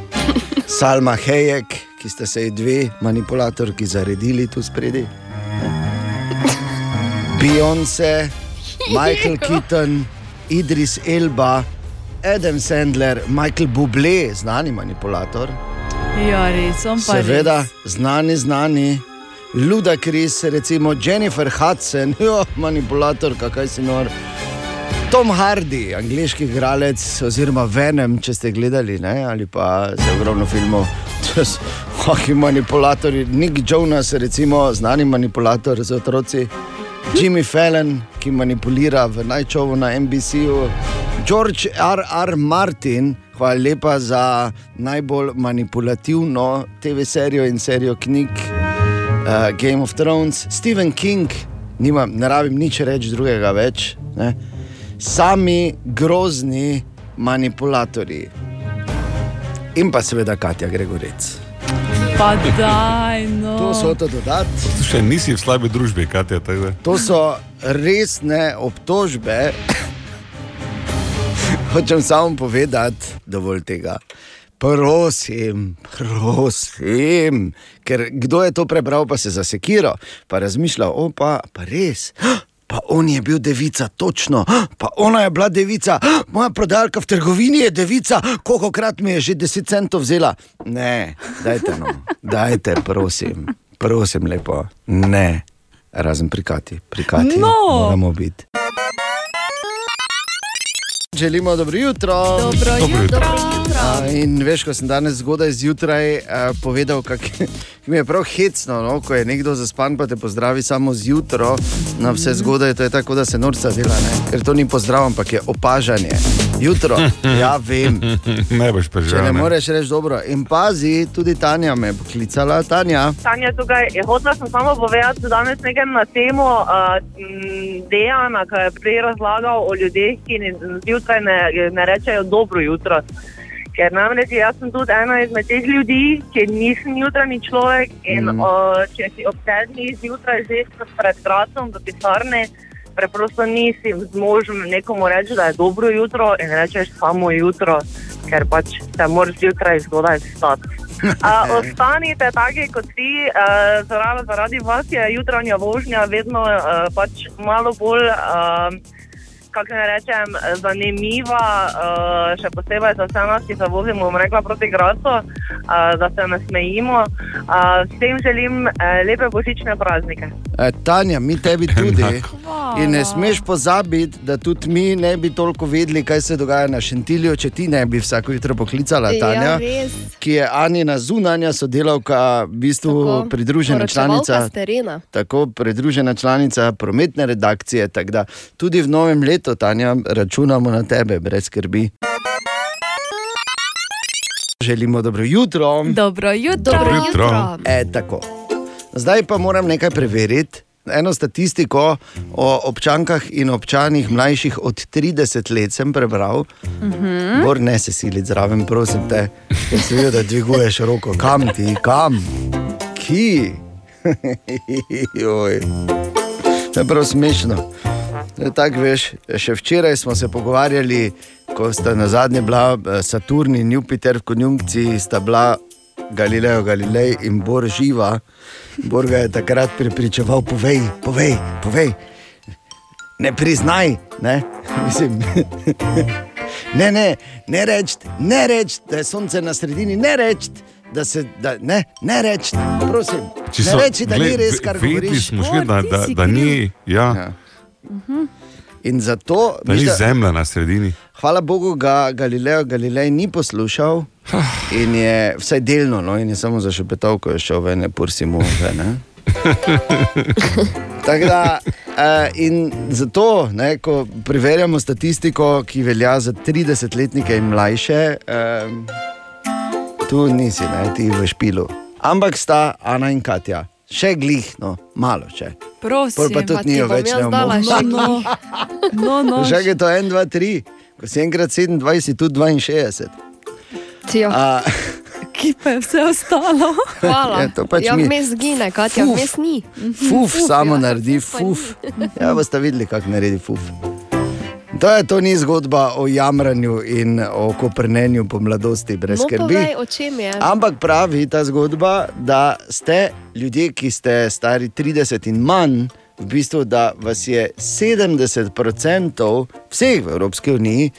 [LAUGHS] Salma Hayek, ki sta se ji dve manipulatorki zaredili tu spredi. [LAUGHS] Beyoncé, Michael Keaton, Idris Elba, Adam Sandler, Michael Bublé, znani manipulator. Ja, res, on pa Seveda, res. znani, znani. Luda Kris, recimo Jennifer Hudson, [LAUGHS] jo, manipulator, kaj si nor. Tom Hardy, angliški igralec, oziroma Venom, če ste gledali, ne? ali pa se ogromno filmov, [LAUGHS] hoki manipulatorji, Nick Jonas, recimo znani manipulator za otroci, Jimmy Fallon, ki manipulira v najčovu na NBC-ju, George R. R. Martin, hvala lepa za najbolj manipulativno TV serijo in serijo knjig uh, Game of Thrones, Stephen King, nimam, ne rabim nič reči drugega več. Ne? Sami grozni manipulatorji. In pa seveda Katja Gregorec. Pa daj, no. To so to dodati. Še nisi v slabi družbi, Katja. tako da. To so resne obtožbe. Hočem samo povedati, dovolj tega. Prosim, prosim, ker kdo je to prebral, pa se zasekiro, pa razmišlja, o pa, pa res, pa on je bil devica, točno, pa ona je bila devica, moja prodajalka v trgovini je devica, koliko krat mi je že 10 centov vzela. Ne, dajte no, dajte, prosim, prosim lepo, ne, razen prikati, prikati No. moramo biti. Želimo dobro jutro. Dobro Dobro jutro. jutro. A, In veš, ko sem danes zgodaj zjutraj uh, povedal, kako mi je prav hecno, no? ko je nekdo zaspan, pa te pozdravi samo zjutraj, na vse zgodaj, to je tako, da se norca dela, ne? ker to ni pozdrav, ampak je opažanje. Jutro, [LAUGHS] ja, vem. ne boš Če preživel. ne moreš reči dobro. In pazi, tudi Tanja me je poklicala, Tanja. Tanja tukaj. Je hotela sem samo povedati danes nekaj na temo uh, Dejana, ki je prej razlagal o ljudeh, ki zjutraj ne, ne rečejo dobro jutro. Ker namreč jaz sem tudi ena izmed teh ljudi, ki nisem jutranji človek in mm. uh, če si ob sedmih zjutraj že pred kratom v pisarni, preprosto nisi zmožen nekomu reči, da je dobro jutro in rečeš samo jutro, ker pač se moraš zjutraj zgodaj vstati. [LAUGHS] Uh, ostanite taki kot vi, uh, zaradi, zaradi vas je jutranja vožnja vedno uh, pač malo bolj, uh, kako ne rečem, zanimiva, uh, še posebej za vse nas, ki se vozimo, bom rekla, proti Gracu, uh, da se ne smejimo. Uh, s tem želim uh, lepe božične praznike. E, Tanja, mi tebi [LAUGHS] tudi. In ne smeš pozabiti, da tudi mi ne bi toliko vedeli, kaj se dogaja na Šentilju, če ti ne bi vsako jutro poklicala Ja, Tanja, res. ki je Anina zunanja sodelavka, v bistvu Tako, pridružena članica. Tako pridružena članica prometne redakcije. da Tudi v novem letu, Tanja, računamo na tebe, brez skrbi. Želimo dobro jutro. Dobro jutro. Dobro jutro. E, tako. Zdaj pa moram nekaj preveriti. Eno statistiko o občankah in občanih mlajših od 30 let sem prebral. Mhm. Bor ne se siliti zraven, prosim te, ker se vidi, da dviguješ roko. Kam ti, kam? Ki? [LAUGHS] Joj. To je prav smešno. Tako veš, še včeraj smo se pogovarjali, ko sta na zadnje bila eh, Saturn in Jupiter v konjunkciji, sta bila Galileo Galilej in Bor živa. Bor ga je takrat prepričeval, povej, povej, povej. Ne priznaj, ne, [LAUGHS] mislim. [LAUGHS] Ne, ne, ne reči, ne reči, da je sonce na sredini, ne reči, da se, da, ne, ne reči, prosim. Če Ne so- reči, da ni glej, res, kar vedeli govoriš. smo že, da- da- da ni, ja. In zato, Da ni zemlja na sredini. Hvala Bogu, ga Galileo Galilej ni poslušal [SIGHS] in je vsaj delno, no, in je samo zašepetal, ko je šel ven, ne pursi [LAUGHS] mu. [LAUGHS] Tako da, eh, in zato, ne, ko preverjamo statistiko, ki velja za 30-letnike in mlajše, eh, tu nisi, ne, ti v špilu. Ampak sta Ana in Katja, še glih, no, malo še. Prosim, Pol pa tudi nijo bom več ne dala omogočili. še glih. No, no. Že je to 1, 2, 3, ko si enkrat 27, tudi 62. Ja. A, [LAUGHS] Ki pa je vse ostalo. Hvala. Ja, to pač ja, mi- vmes gine, Katja, Fuf. vmes ni. Fuf, samo ja, naredi fuf fuf. Ja, boste videli, kako naredi fuf. To, je, to ni zgodba o jamranju in o koprnenju po mladosti, brez No, skrbi. povej, o čem je. Ampak pravi ta zgodba, da ste ljudje, ki ste stari 30 in manj, v bistvu, da vas je 70% vseh v Evropski uniji,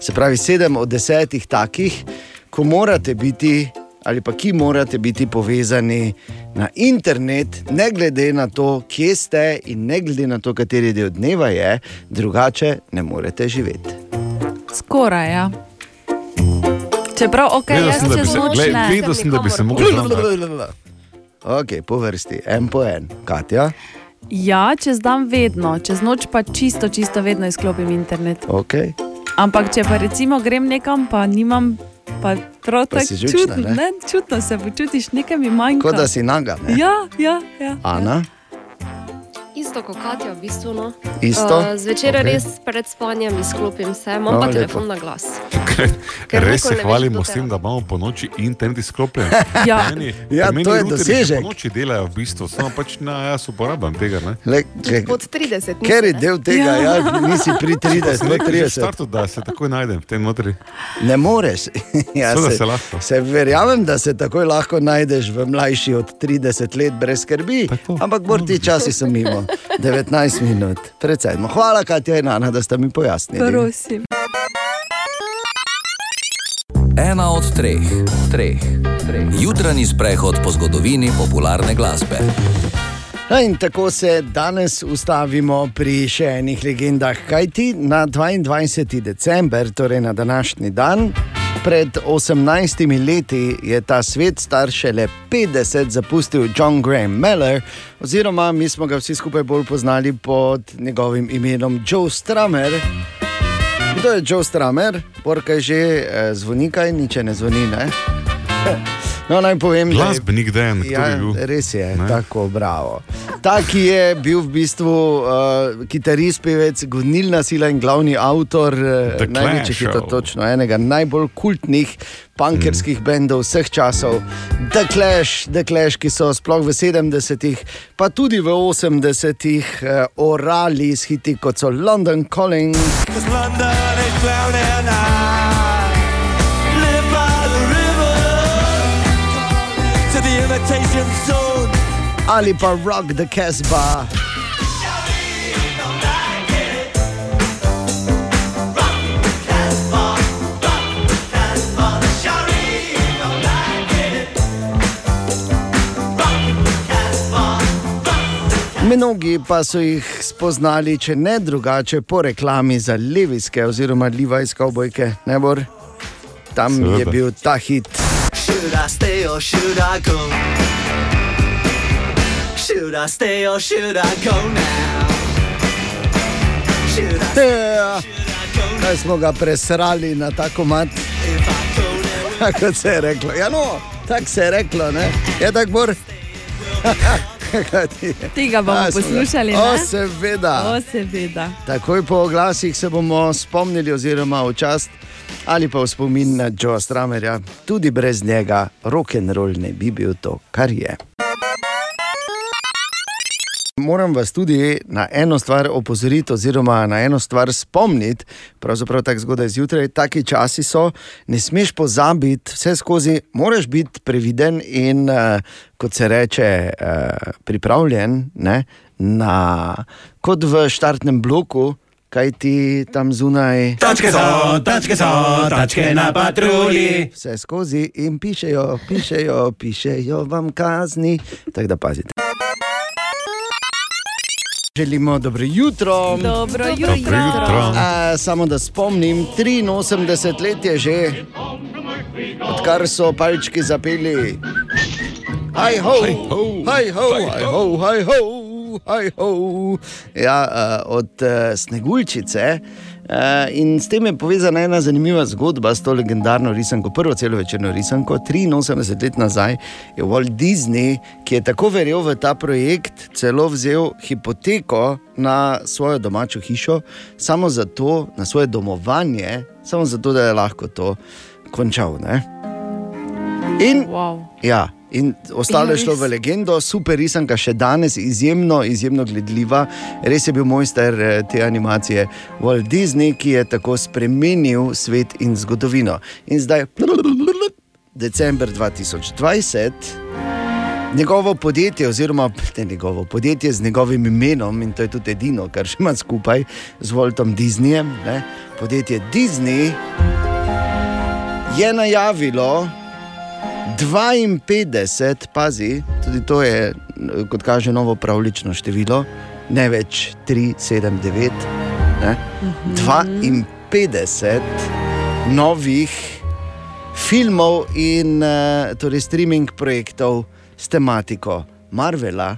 se pravi 7 od 10 takih, ko morate biti. Ali pa ki morate biti povezani na internet, ne glede na to, kje ste, in ne glede na to, kateri del dneva je, drugače ne morete živeti. Skoraj, ja. Čeprav, ok, Vedel jaz sem, da bi čez se- noč glej, ne. vedel sem, da bi se mogel znati. Ok, po vrsti, en po en, Katja. Ja, čez dan vedno, čez noč pa čisto, čisto vedno izklopim internet. Okay. Ampak če pa recimo grem nekam, pa nimam, pa prav tako čutno, ne? ne, čutno se počutiš, nekaj mi manjka. Kot da si naga. Ne? Ja, ja, ja. Ana, Isto kot Katja, v bistvu. No. Isto? Uh, zvečer okay. res pred spanjem izklopim vse, imam No, pa lepo. telefon na glas. Ker Res se ne hvalimo s te tem, da imamo po noči internet izklopljen. [LAUGHS] Ja. Meni- Ja, meni to je dosežek. že Po noči delajo v bistvu, samo pač na, jaz uporabljam tega. Ne? Le, če, Pod 30. nisi, ker je ne? del tega, ja. Ja, nisi pri 30, Sem pri rekel že v 30. startu, da se takoj najdem v tem notri. Ne moreš. [LAUGHS] Ja, Seveda se lahko. Se verjamem, da se takoj lahko najdeš v mlajši od 30 let brez skrbi, ampak bolj ti časi so mimo. 19 minut, predvsej. Hvala, Katja in Ana, da ste mi pojasnili. Prosim. Ena od treh, treh, treh. Jutranji sprehod po zgodovini popularne glasbe. No, in tako se danes ustavimo pri še enih legendah. Kaj ti na 22. december, torej na današnji dan, pred 18 leti je ta svet star šele 50 zapustil John Graham Meller, oziroma mi smo ga vsi skupaj bolj poznali pod njegovim imenom Joe Stramer. Kdo je Joe Stramer? Porka je že eh, zvonika in niče ne zvoni. Ne? [LAUGHS] No, naj povem, da je Glasbenik Dan, kdo Ja, bi bil? res je, Ne? tako bravo. Ta, ki je bil v bistvu uh, kitarist, pevec, gonilna sila in glavni avtor The uh, največjih Clash, hitov, oh. točno enega najbolj kultnih punkerskih mm. bendov vseh časov, The Clash, The Clash, ki so sploh v 70-ih, pa tudi v 80-ih uh, orali s hiti kot so London Calling. Cause London is drowning I Ali pa Rock the Casbah. Mnogi pa so jih spoznali, če ne drugače, po reklami za Leviske oziroma Levi's kavbojke. Ne bor, tam Seveda. je bil ta hit. Should I stay or should I go? Should I stay or should I go now? Should I Ja, kaj smo ga presrali na ta komat? [LAUGHS] Tako se je reklo. Ja, no, tako se je reklo, ne? Je tako bor. [LAUGHS] Tega bomo A, poslušali. O, seveda. O, seveda. Takoj po oglasih se bomo spomnili, oziroma v čast ali pa v spomin na Joe Stramerja. Tudi brez njega rock and roll ne bi bil to, kar je. Moram vas tudi na eno stvar opozoriti, oziroma na eno stvar spomniti, pravzaprav tako zgodaj zjutraj. Taki časi so, ne smeš pozabiti, vse skozi, moraš biti previden in, uh, kot se reče, uh, pripravljen ne, na, kot v štartnem bloku, kaj ti tam zunaj. Tačke so, tačke so, tačke na patrulji. Vse skozi in pišejo, pišejo, pišejo vam kazni. Tako da pazite. Želimo dobro jutro. Dobro jutro. Dobro jutro. A, samo da spomnim, 83 let je že, odkar so palčki zapeli. Haj ho, haj ho, haj ho, haj ho, haj ho. Ja, uh, od uh, Sneguljčice. Uh, in s tem je povezana ena zanimiva zgodba s to legendarno risanko, prvo celo večerno risanko. 83 let nazaj je Walt Disney, ki je tako verjel v ta projekt, celo vzel hipoteko na svojo domačo hišo, samo zato, na svoje domovanje, samo zato, da je lahko to končal. Ne? In, wow. ja, in ostalo je šlo v legendo, super risanka, še danes izjemno, izjemno gledljiva. Res je bil mojster eh, te animacije Walt Disney, ki je tako spremenil svet in zgodovino. In zdaj, december 2020. Njegovo podjetje, oziroma ne njegovo podjetje z njegovim imenom, in to je tudi edino, kar še ima skupaj z Waltom Disneyjem, ne, podjetje Disney je najavilo 52, pazi, tudi to je, kot kaže, novo pravlično število, ne več 3, 7, 9. Ne? 52 novih filmov in uh, torej streaming projektov s tematiko Marvela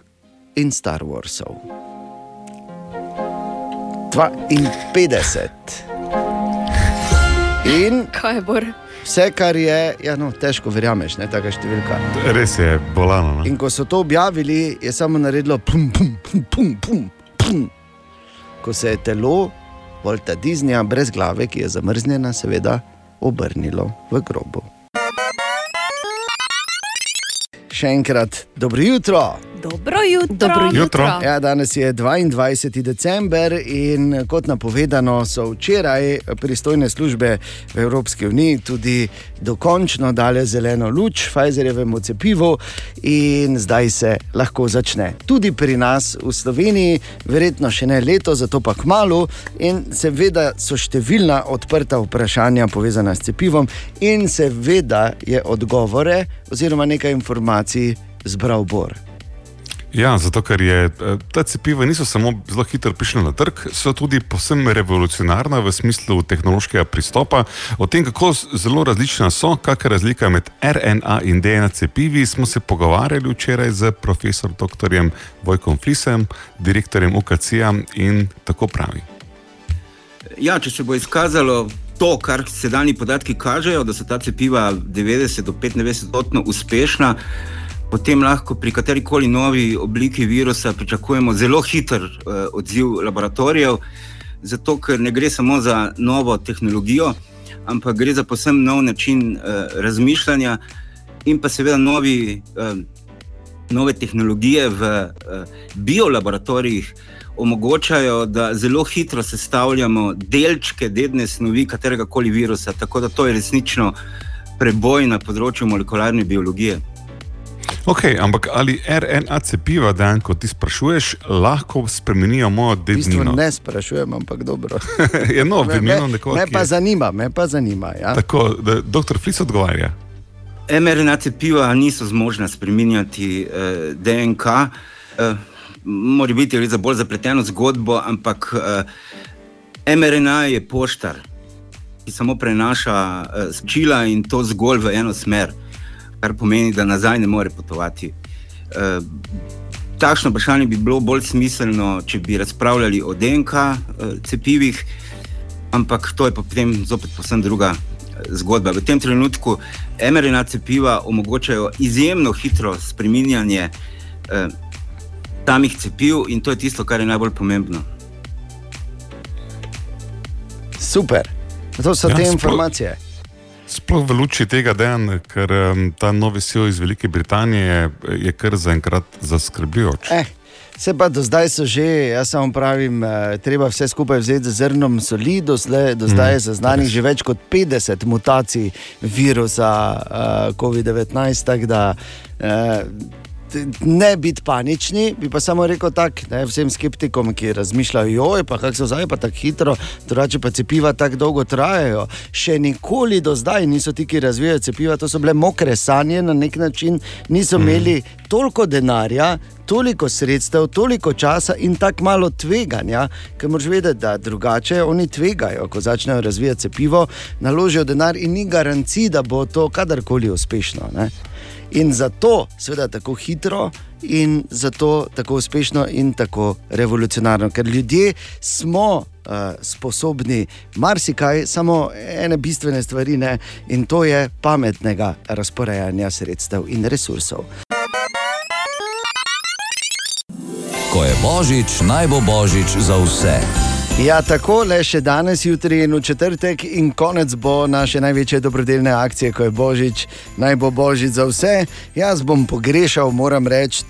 in Star Warsov. 52. In Kaj je bor? Vse, kar je, ja, no, težko verjameš, ne taka številka. Res je bolano. No? In ko so to objavili, je samo naredilo pum, pum, pum, pum, pum, pum. Ko se je telo Volta Disneyja brez glave, ki je zamrznjena, seveda, obrnilo v grobu. Še enkrat, dobro jutro. Dobro jutro. Dobro jutro. Ja, danes je 22. december in kot napovedano, so včeraj pristojne službe v Evropski uniji tudi dokončno dale zeleno luč Pfizerjevemu cepivu in zdaj se lahko začne. Tudi pri nas v Sloveniji, verjetno še ne leto, zato pa kmalo. In seveda so številna odprta vprašanja povezana s cepivom, in seveda je odgovore oziroma nekaj informacij zbral Bor. Ja, zato ker je eh, ta cepiva niso samo zelo hitro prišla na trg, so tudi povsem revolucionarna v smislu tehnološkega pristopa. O tem, kako zelo različna so, kakšna je razlika med RNA in DNA cepivi, smo se pogovarjali včeraj z profesor dr. Vojkom Flisem, direktorjem UKC-ja in tako pravi. Ja, če se bo izkazalo to, kar sedajni podatki kažejo, da so ta cepiva 90 do 95 odstotno uspešna, potem lahko pri kateri koli novi obliki virusa pričakujemo zelo hiter uh, odziv laboratorijev, zato ker ne gre samo za novo tehnologijo, ampak gre za posebno nov način uh, razmišljanja in pa seveda novi. Uh, Nove tehnologije v uh, biolaboratorijih omogočajo, da zelo hitro sestavljamo delčke dedne snovi katerega koli virusa. Tako da to je resnično preboj na področju molekularne biologije. Ok, ampak ali RNA cepiva, dan, kot ti sprašuješ, lahko spremenijo mojo V bistvu dednino? ne sprašujem, ampak dobro. [LAUGHS] Je no, vedno me, nekoga, me pa je- zanima, me pa zanima. Ja. Tako, da doktor Flis odgovarja. mRNA cepiva niso zmožna spremenjati eh, DNK. Eh, Mora biti gre za bolj zapleteno zgodbo, ampak eh, mRNA je poštar, ki samo prenaša eh, sporočila in to zgolj v eno smer, kar pomeni, da nazaj ne more potovati. Eh, takšno vprašanje bi bilo bolj smiselno, če bi razpravljali o DNK eh, cepivih, ampak to je pa potem zopet posebno druga eh, zgodba. V tem trenutku mRNA cepiva omogočajo izjemno hitro spreminjanje eh, samih cepiv in to je tisto, kar je najbolj pomembno. Super, to so Ja, te sploh- informacije. Sploh v luči tega, dejan, ker um, ta novi sil iz Velike Britanije je kar zaenkrat zaskrbljujoč. Eh, se pa do zdaj so že, jaz samo pravim, eh, treba vse skupaj vzeti z zrnom soli. Doslej, do zdaj je zaznanih že več kot 50 mutacij virusa uh, COVID-19, tako da uh, ne biti panični, bi pa samo rekel tako, vsem skeptikom, ki razmišljajo, joj, pa kako so zdaj pa tako hitro, drugače pa cepiva tako dolgo trajajo. Še nikoli do zdaj niso ti, ki razvijajo cepiva, to so bile mokre sanje na nek način, niso imeli toliko denarja. Toliko sredstev, toliko časa in tako malo tveganja, ker moraš vedeti, da drugače oni tvegajo, ko začnejo razvijati cepivo, naložijo denar in ni garancij, da bo to kadarkoli uspešno. Ne? In zato, seveda, tako hitro in zato tako uspešno in tako revolucionarno, ker ljudje smo uh, sposobni marsikaj, samo ene bistvene stvari ne, in to je pametnega razporejanja sredstev in resursov. Ko je božič, naj bo božič za vse. Ja, tako le še danes, jutri in v četrtek, in konec bo naše največje dobrodelne akcije, ko je božič, naj bo božič za vse. Jaz bom pogrešal, moram reči,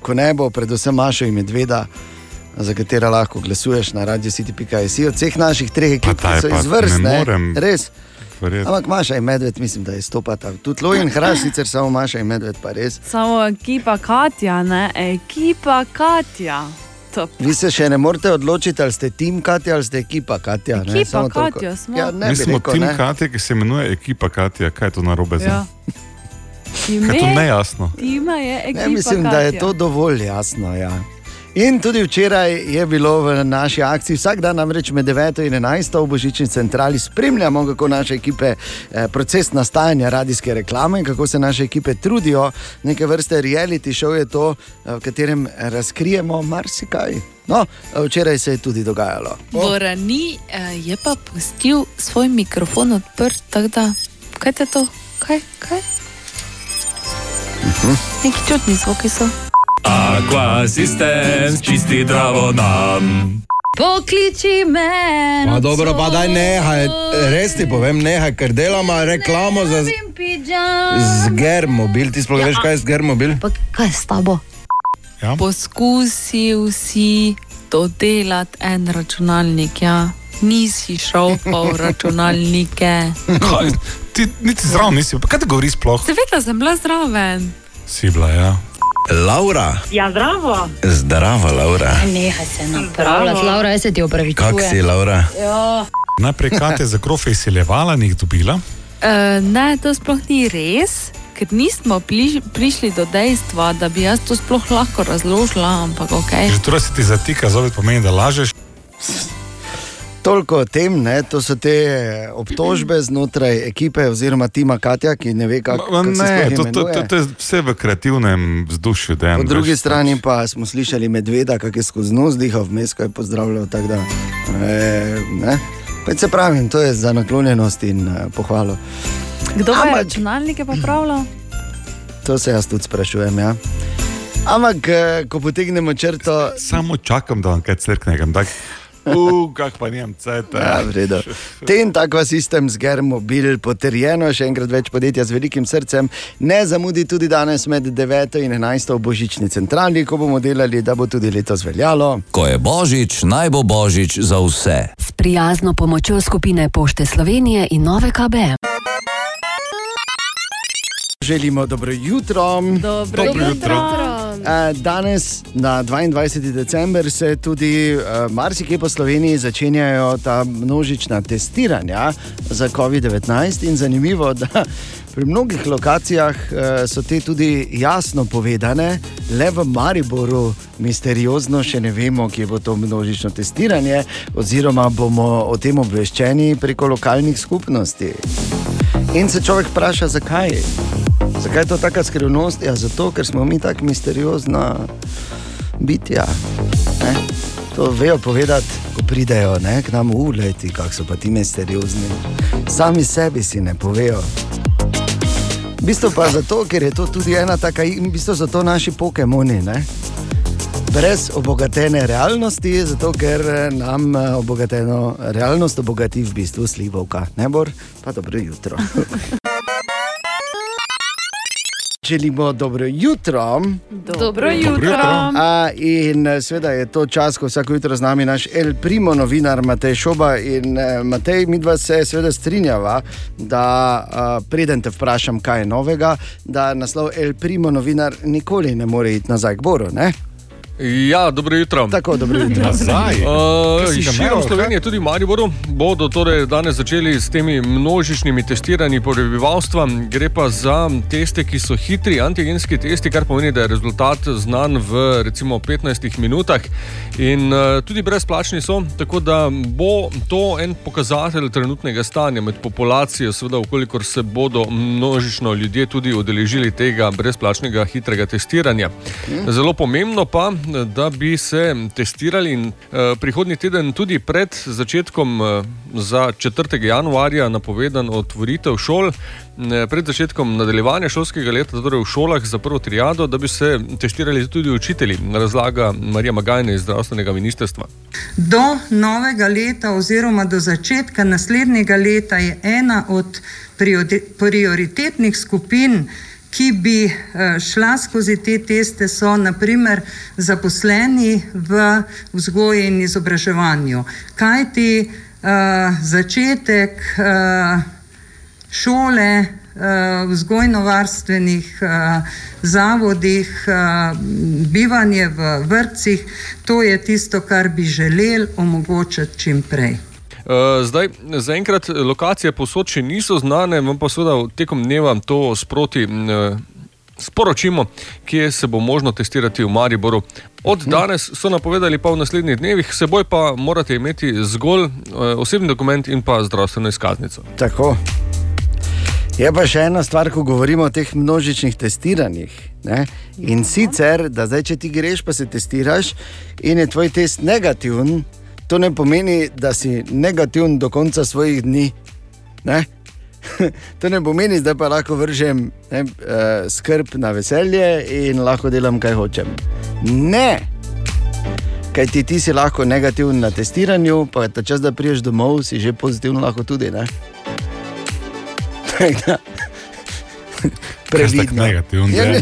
ko ne bo, predvsem Mašo in Medveda, za katera lahko glasuješ na radio.city.js, od vseh naših treh ekip, ki so izvrstne. Res. verjeti. Ampak Maša in Medved, mislim, da je stopata. Tudi Loj in Hraš, sicer samo Maša in Medved, pa res. Samo ekipa Katja, ne ekipa Katja. To Vi se še ne morete odločiti, ali ste tim Katja ali ste ekipa Katja. ne, Ekipa samo toliko. Katja smo. Ja, ne Mi smo rekel, tim ne. Katja, ki se imenuje ekipa Katja. Kaj je to narobe? Ja. Kaj je to Ime nejasno? tima je ekipa Ne, mislim, Katja. da je to dovolj jasno. Ja. In tudi včeraj je bilo v naši akciji, vsak dan namreč med 9 in 11 v Božični centrali spremljamo, kako naše ekipe, eh, proces nastajanja radijske reklame in kako se naše ekipe trudijo. Neke vrste reality show je to, eh, v katerem razkrijemo marsikaj. No, eh, včeraj se je tudi dogajalo. Vorani eh, je pa pustil svoj mikrofon odprt, tako da, kaj te to, kaj, kaj? Neki čudni zvoki so. Aqua Systems, čisti zdravo nam. Pokliči me. Pa dobro, pa daj nehaj, res ti povem, nehaj, ker delamo reklamo za Zgermobil. Ti sploh veš, kaj je Zgermobil? Pa kaj s tabo? Ja? Poskusil si dodelati en računalnik, ja. Nisi šel pa v računalnike. Kaj? Ti niti zraven nisi, pa kaj ti govori sploh? Seveda sem bila zraven. Si bila, ja. Laura. Ja, zdravo. Zdravo, Laura. Nehaj se napravljati, Laura, jaz se ti opravičujem. Kak si, Laura? Ja. Najprej Katja za krofe izsiljevala, ni jih dobila. Uh, ne, to sploh ni res, ker nismo pliž, prišli do dejstva, da bi jaz to sploh lahko razložila, ampak ok. Že torej se ti zatika, zopet pomeni, da lažeš. Toliko o tem, ne? to so te obtožbe znotraj ekipe oziroma tima Katja, ki ne ve, kako kak se to, to, to, to je vse v kreativnem vzdušju. Dejan, Po drugi veš, strani pa smo slišali medveda, kako je skozi nos dihal, vmes ko je pozdravljal. Da, e, ne? Pač se pravim, to je za naklonjenost in uh, pohvalo. Kdo pa je Ampak- računalnike popravljal? To se jaz tudi sprašujem. Ja. Ampak, eh, ko potegnemo črto. Samo čakam, da vam kaj crknem. Uf, kak pa nijem cete. Ja, v redu. Ten takva sistem z Germobil potrjeno, še enkrat več podjetja z velikim srcem. Ne zamudi tudi danes med 9 in 11 v božični centrali, ko bomo delali, da bo tudi letos veljalo. Ko je božič, naj bo božič za vse. S prijazno pomočjo skupine Pošte Slovenije in Nove KBM. Želimo dobro jutro. Dobro jutro. Eh, Danes, na 22. december, se tudi eh, marsikje po Sloveniji začenjajo ta množična testiranja za COVID-19. In zanimivo, [LAUGHS] da pri mnogih lokacijah eh, so te tudi jasno povedane, le v Mariboru misteriozno še ne vemo, kje bo to množično testiranje, oziroma bomo o tem obveščeni preko lokalnih skupnosti. In se človek vpraša, zakaj. Zakaj je to tako skrivnost? Ja, zato, ker smo mi tako misteriozna bitja. Ne? To vejo povedati, ko pridejo ne, k nam uleti, kako so pa ti misteriozni. Sami sebi si ne povejo. V bistvu pa zato, ker je to tudi ena taka, in v bistvu so to naši pokemoni. Ne? Brez obogatene realnosti, zato ker eh, nam eh, obogateno realnost obogati v bistvu slivovka. Ne bor, pa dobro jutro. [LAUGHS] Želimo dobro jutro. Dobro jutro. A, in eh, seveda je to čas, ko vsako jutro z nami naš El Primo, novinar Matej Šoba. In eh, Matej, mi dva se seveda strinjava, da a, preden te vprašam, kaj je novega, da naslov El Primo, novinar, nikoli ne more iti nazaj k Boru. Ne? Ja, dobro jutro. Tako, dobro jutro. Nazaj? Uh, ga širom? Slovenije, tudi v Mariboru, bodo torej danes začeli s temi množičnimi testiranji prebivalstva. Gre pa za teste, ki so hitri, antigenski testi, kar pomeni, da je rezultat znan v recimo 15 minutah. In uh, tudi brezplačni so, tako da bo to en pokazatelj trenutnega stanja med populacijo, seveda, ukolikor se bodo množično ljudje tudi udeležili tega brezplačnega hitrega testiranja. Zelo pomembno pa, da bi se testirali in uh, prihodnji teden tudi pred začetkom uh, za 4. januarja napovedan otvoritev šol. eh, Pred začetkom nadaljevanja šolskega leta, torej v šolah za prvo triado, da bi se testirali tudi učitelji, razlaga Marija Magajna iz zdravstvenega ministrstva. Do novega leta oziroma do začetka naslednjega leta je ena od priori- prioritetnih skupin, ki bi eh, šla skozi te teste, so naprimer zaposleni v vzgoji in izobraževanju. Kaj ti začetek eh, šole, eh, vzgojno-varstvenih eh, zavodih, eh, bivanje v vrtcih, to je tisto, kar bi želeli omogočiti čim prej. Uh, zdaj, zaenkrat lokacije posod še niso znane, vam pa seveda tekom dneva to sproti uh, sporočimo, kje se bo možno testirati v Mariboru. Od danes so napovedali pa v naslednjih dnevih, seboj pa morate imeti zgolj uh, osebni dokument in pa zdravstveno izkaznico. Tako. Je pa še ena stvar, ko govorimo o teh množičnih testiranjih. Ne? In sicer, da zdaj, če ti greš, pa se testiraš in je tvoj test negativen, to ne pomeni, da si negativen do konca svojih dni. Ne? [LAUGHS] To ne pomeni, da pa lahko vržem ne, uh, skrb na veselje in lahko delam, kaj hočem. Ne, Kaj ti, ti si lahko negativen na testiranju, pa ta čas, da priješ domov, si že pozitiven, lahko tudi. Ne? [LAUGHS] [LAUGHS] Previdno. negativen, Ja.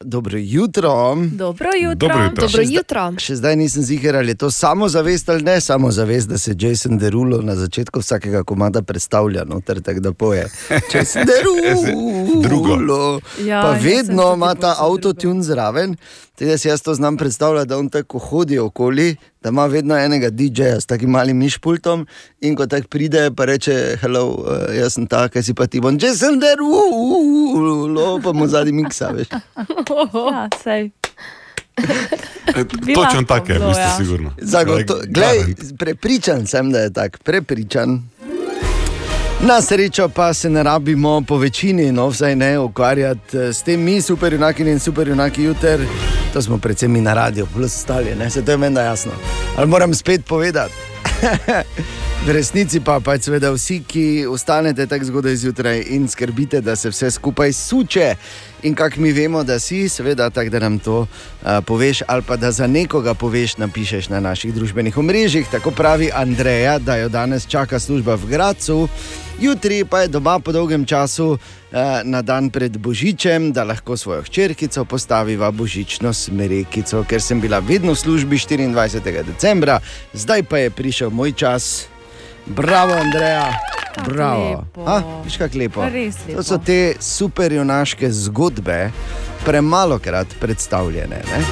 Dobro jutro. Dobro jutro. Dobro jutro. Dobro Še zda- jutro. Še zdaj nisem ziger, ali je to samozavest ali ne samozavest, da se Jason Derulo na začetku vsakega komada predstavlja, noter tako da poje. [LAUGHS] Jason Derulo. Drugo. Ja, pa vedno ima ta avtotune zraven, tudi jaz, jaz to znam predstavljati, da on tako hodi okoli, da ima vedno enega DJ-ja s takim malim mišpultom in ko tako pride, pa reče: Hello, uh, jaz sem ta, kaj si pa ti bom, Jason Derulo, pa mu zadnji miksa, veš. Ja. Bi Točno tako je, ja. sigurno. Zagoto, glej, prepričan sem, da je tako, prepričan. Na srečo pa se ne rabimo po večini, no vsaj ne ukvarjati eh, s tem, mi superjunaki in superjunaki jutr, to smo predvsem mi na radiju, plus ostali, ne se to je meni jasno. Ali moram spet povedati? [LAUGHS] V resnici pa pač seveda vsi, ki ostanete tako zgodaj zjutraj in skrbite, da se vse skupaj suče. In kako mi vemo, da si, seveda, tako da nam to uh, poveš, ali pa da za nekoga poveš, napišeš na naših družbenih omrežjih. Tako pravi Andreja, da jo danes čaka služba v Gracu, jutri pa je doma po dolgem času uh, na dan pred Božičem, da lahko svojo hčerkico postaviva božično smerekico, ker sem bila vedno v službi 24. decembra, zdaj pa je prišel moj čas. Bravo, Andreja. Bravo. lepo. A, viš, kako lepo. Res To lepo. so te superjunaške zgodbe, premalo krat predstavljene. Ne?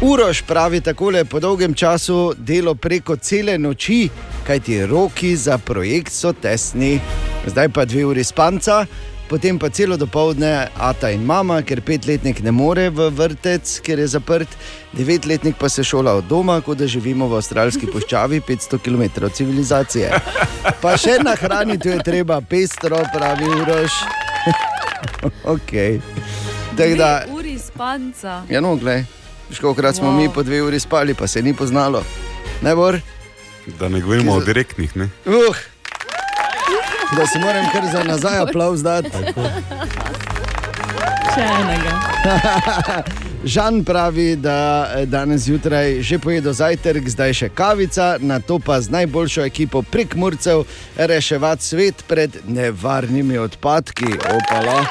Uroš pravi takole: po dolgem času delo preko cele noči, kajti roki za projekt so tesni. Zdaj pa dve uri spanca, potem pa celo dopoledne ata in mama, ker petletnik ne more v vrtec, ker je zaprt, devetletnik pa se šola od doma, kot da živimo v avstralski puščavi 500 km od civilizacije. Pa še nahraniti je treba pestro, pravi Uroš. [LAUGHS] okay. Tako da, Dve uri spanca. ja, no, glej, kolikrat smo Wow. mi po dve uri spali, pa se ni poznalo. Ne bor? Da ne govorimo o direktnih. Ne? Uh, da si moram kar za nazaj aplauz dati. Še enega. [LAUGHS] Žan pravi, da eh, danes zjutraj že pojedo zajtrk, zdaj še kavica, na to pa z najboljšo ekipo prek Murcev reševati svet pred nevarnimi odpadki. Opala.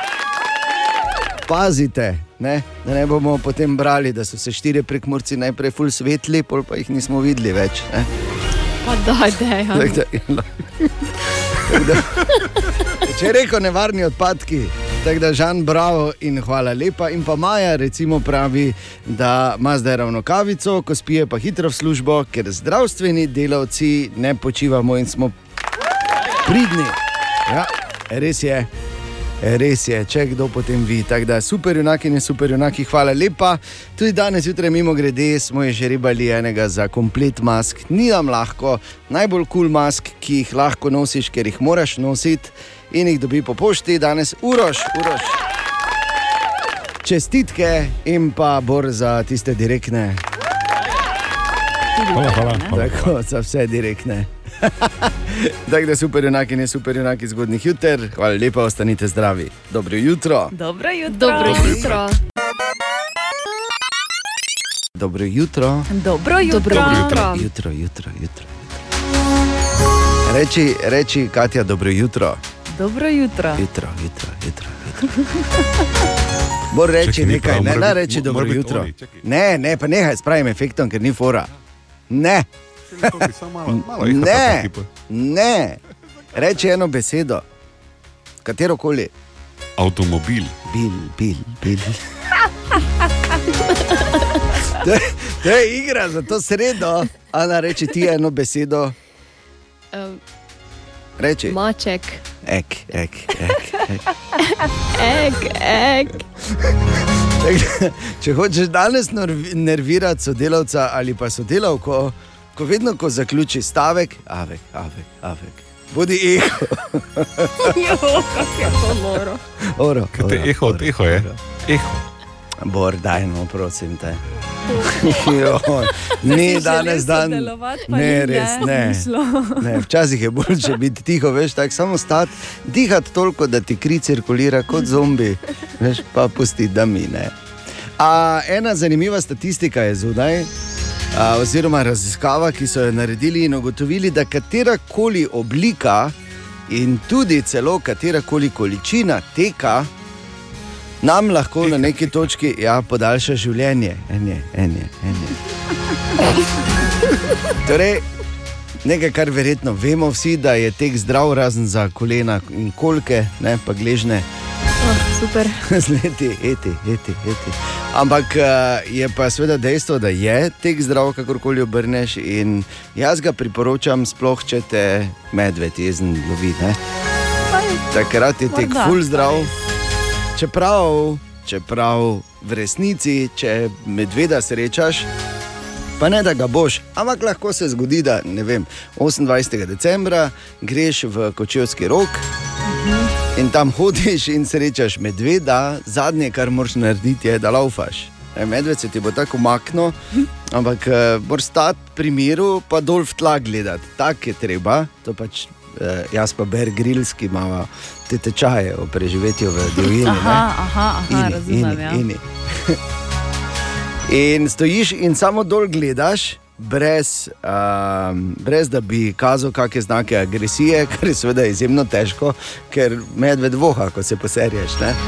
Pazite, ne? da ne bomo potem brali, da so se štiri prekmurci najprej ful svetli, pol pa jih nismo videli več. Ne? Pa daj, dej. Tako da, tako da, [LAUGHS] če reko nevarni odpadki, tako da Žan, bravo in hvala lepa. In pa Maja, recimo, pravi, da ima zdaj ravno kavico, ko spije pa hitro v službo, ker zdravstveni delavci ne počivamo in smo pridni. Ja, res je. Res je, če kdo potem vi. Tako da super, junaki in super, junaki, hvala lepa. Tudi danes zjutraj, mimo grede, smo je že ribali enega za komplet mask. Ni nam lahko, najbolj kul cool mask, ki jih lahko nosiš, ker jih moraš nositi in jih dobi po pošti, danes uroš, uroš. Čestitke in pa bor za tiste direktne. Hvala, hvala, hvala. Tako, za vse direktne. [LAUGHS] Tako da super, enaki, ne super, enaki zgodnih juter. Hvala lepa, ostanite zdravi. Dobro jutro. Dobro jutro. Dobro jutro. Dobro jutro. Dobro jutro. Dobro jutro. Jutro, jutro, jutro. Reči, reči, Katja, dobro jutro. Dobro jutro. Jutro, jutro, jutro. jutro. [LAUGHS] Bor reči Čakaj, ni nekaj, prav, ne, biti- reči dobro jutro. oni, čakaj. Ne, ne, pa nehaj s pravim efektom, ker ni fora. Ne. Malo jih Ne, ne. Reči eno besedo, katero koli. Avtomobil. Bil, bil, bil. To je, to je igra za to sredo. Ana, reči ti eno besedo. Um, Reči. Maček. Ek, ek, ek. ek. Ek, ek. Če hočeš danes nerv- nervirati sodelavca ali pa sodelavko, ko vedno, ko zaključi stavek, avek, avek, avek. Bodi eho. [LAUGHS] Jo, kako je to noro. Oro, Kaj te oro, eho oro, eho je? oro. Eho. Bor, daj no, prosim te. [LAUGHS] Jo, ni danes dan. Ne, ni, res ne, [LAUGHS] ne. Včasih je bolje biti tiho, veš, tako samo stati, dihati toliko, da ti kri cirkulira kot zombi, veš, pa pusti, da mi ne. A, ena zanimiva statistika je zunaj, oziroma raziskava, ki so jo naredili in ugotovili, da katera koli oblika in tudi celo katera koli količina teka nam lahko na neki točki ja, podaljša življenje. En je, en je, en je. Torej, nekaj, kar verjetno vemo vsi, da je tek zdrav, razen za kolena in kolke, ne pa gležne. Oh, super. [LAUGHS] z leti, eti, eti, eti. Ampak eh, je pa seveda dejstvo, da je tek zdrav, kakorkoli obrneš. In jaz ga priporočam, sploh če te medved jezen lovi. Ne? Takrat je tek ful zdrav. Čeprav, čeprav v resnici, če medveda srečaš, pa ne da ga boš, ampak lahko se zgodi, da ne vem, 28. decembra greš v kočevski rok. In tam hodiš in srečaš medveda, zadnje, kar moraš narediti, je, da laufaš. E, medved se ti bo tako umaknil, ampak uh, moraš stati pri miru, pa dol v tla gledati. Tako je treba. To pač, uh, jaz pa Ber Grilski imamo te tečaje o preživetju v divjini. Aha, aha, aha, razumem. Ja. ini. [LAUGHS] In stojiš in samo dol gledaš, brez, um, brez da bi kazal kakšne znake agresije, [LAUGHS] kar je seveda izjemno težko, ker medved voha, ko se poserješ. ne. [LAUGHS]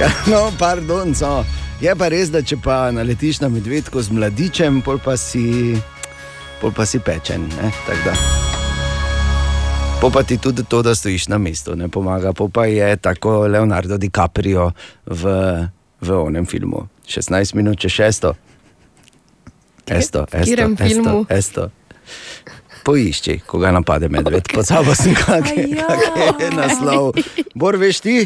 Ja, No, pardon, so. Je pa res, da če pa naletiš na medvedko z mladičem, pol pa si, pol pa si pečen. Po pa ti tudi to, da stojiš na mestu, ne pomaga. Po pa je tako Leonardo DiCaprio v, v onem filmu. 16 minut, če šesto. Esto, esto, esto, esto. Poišči, ko ga napade medved. Okay. Pozabil sem, [LAUGHS] kak je, kak je naslov. Bor, veš ti?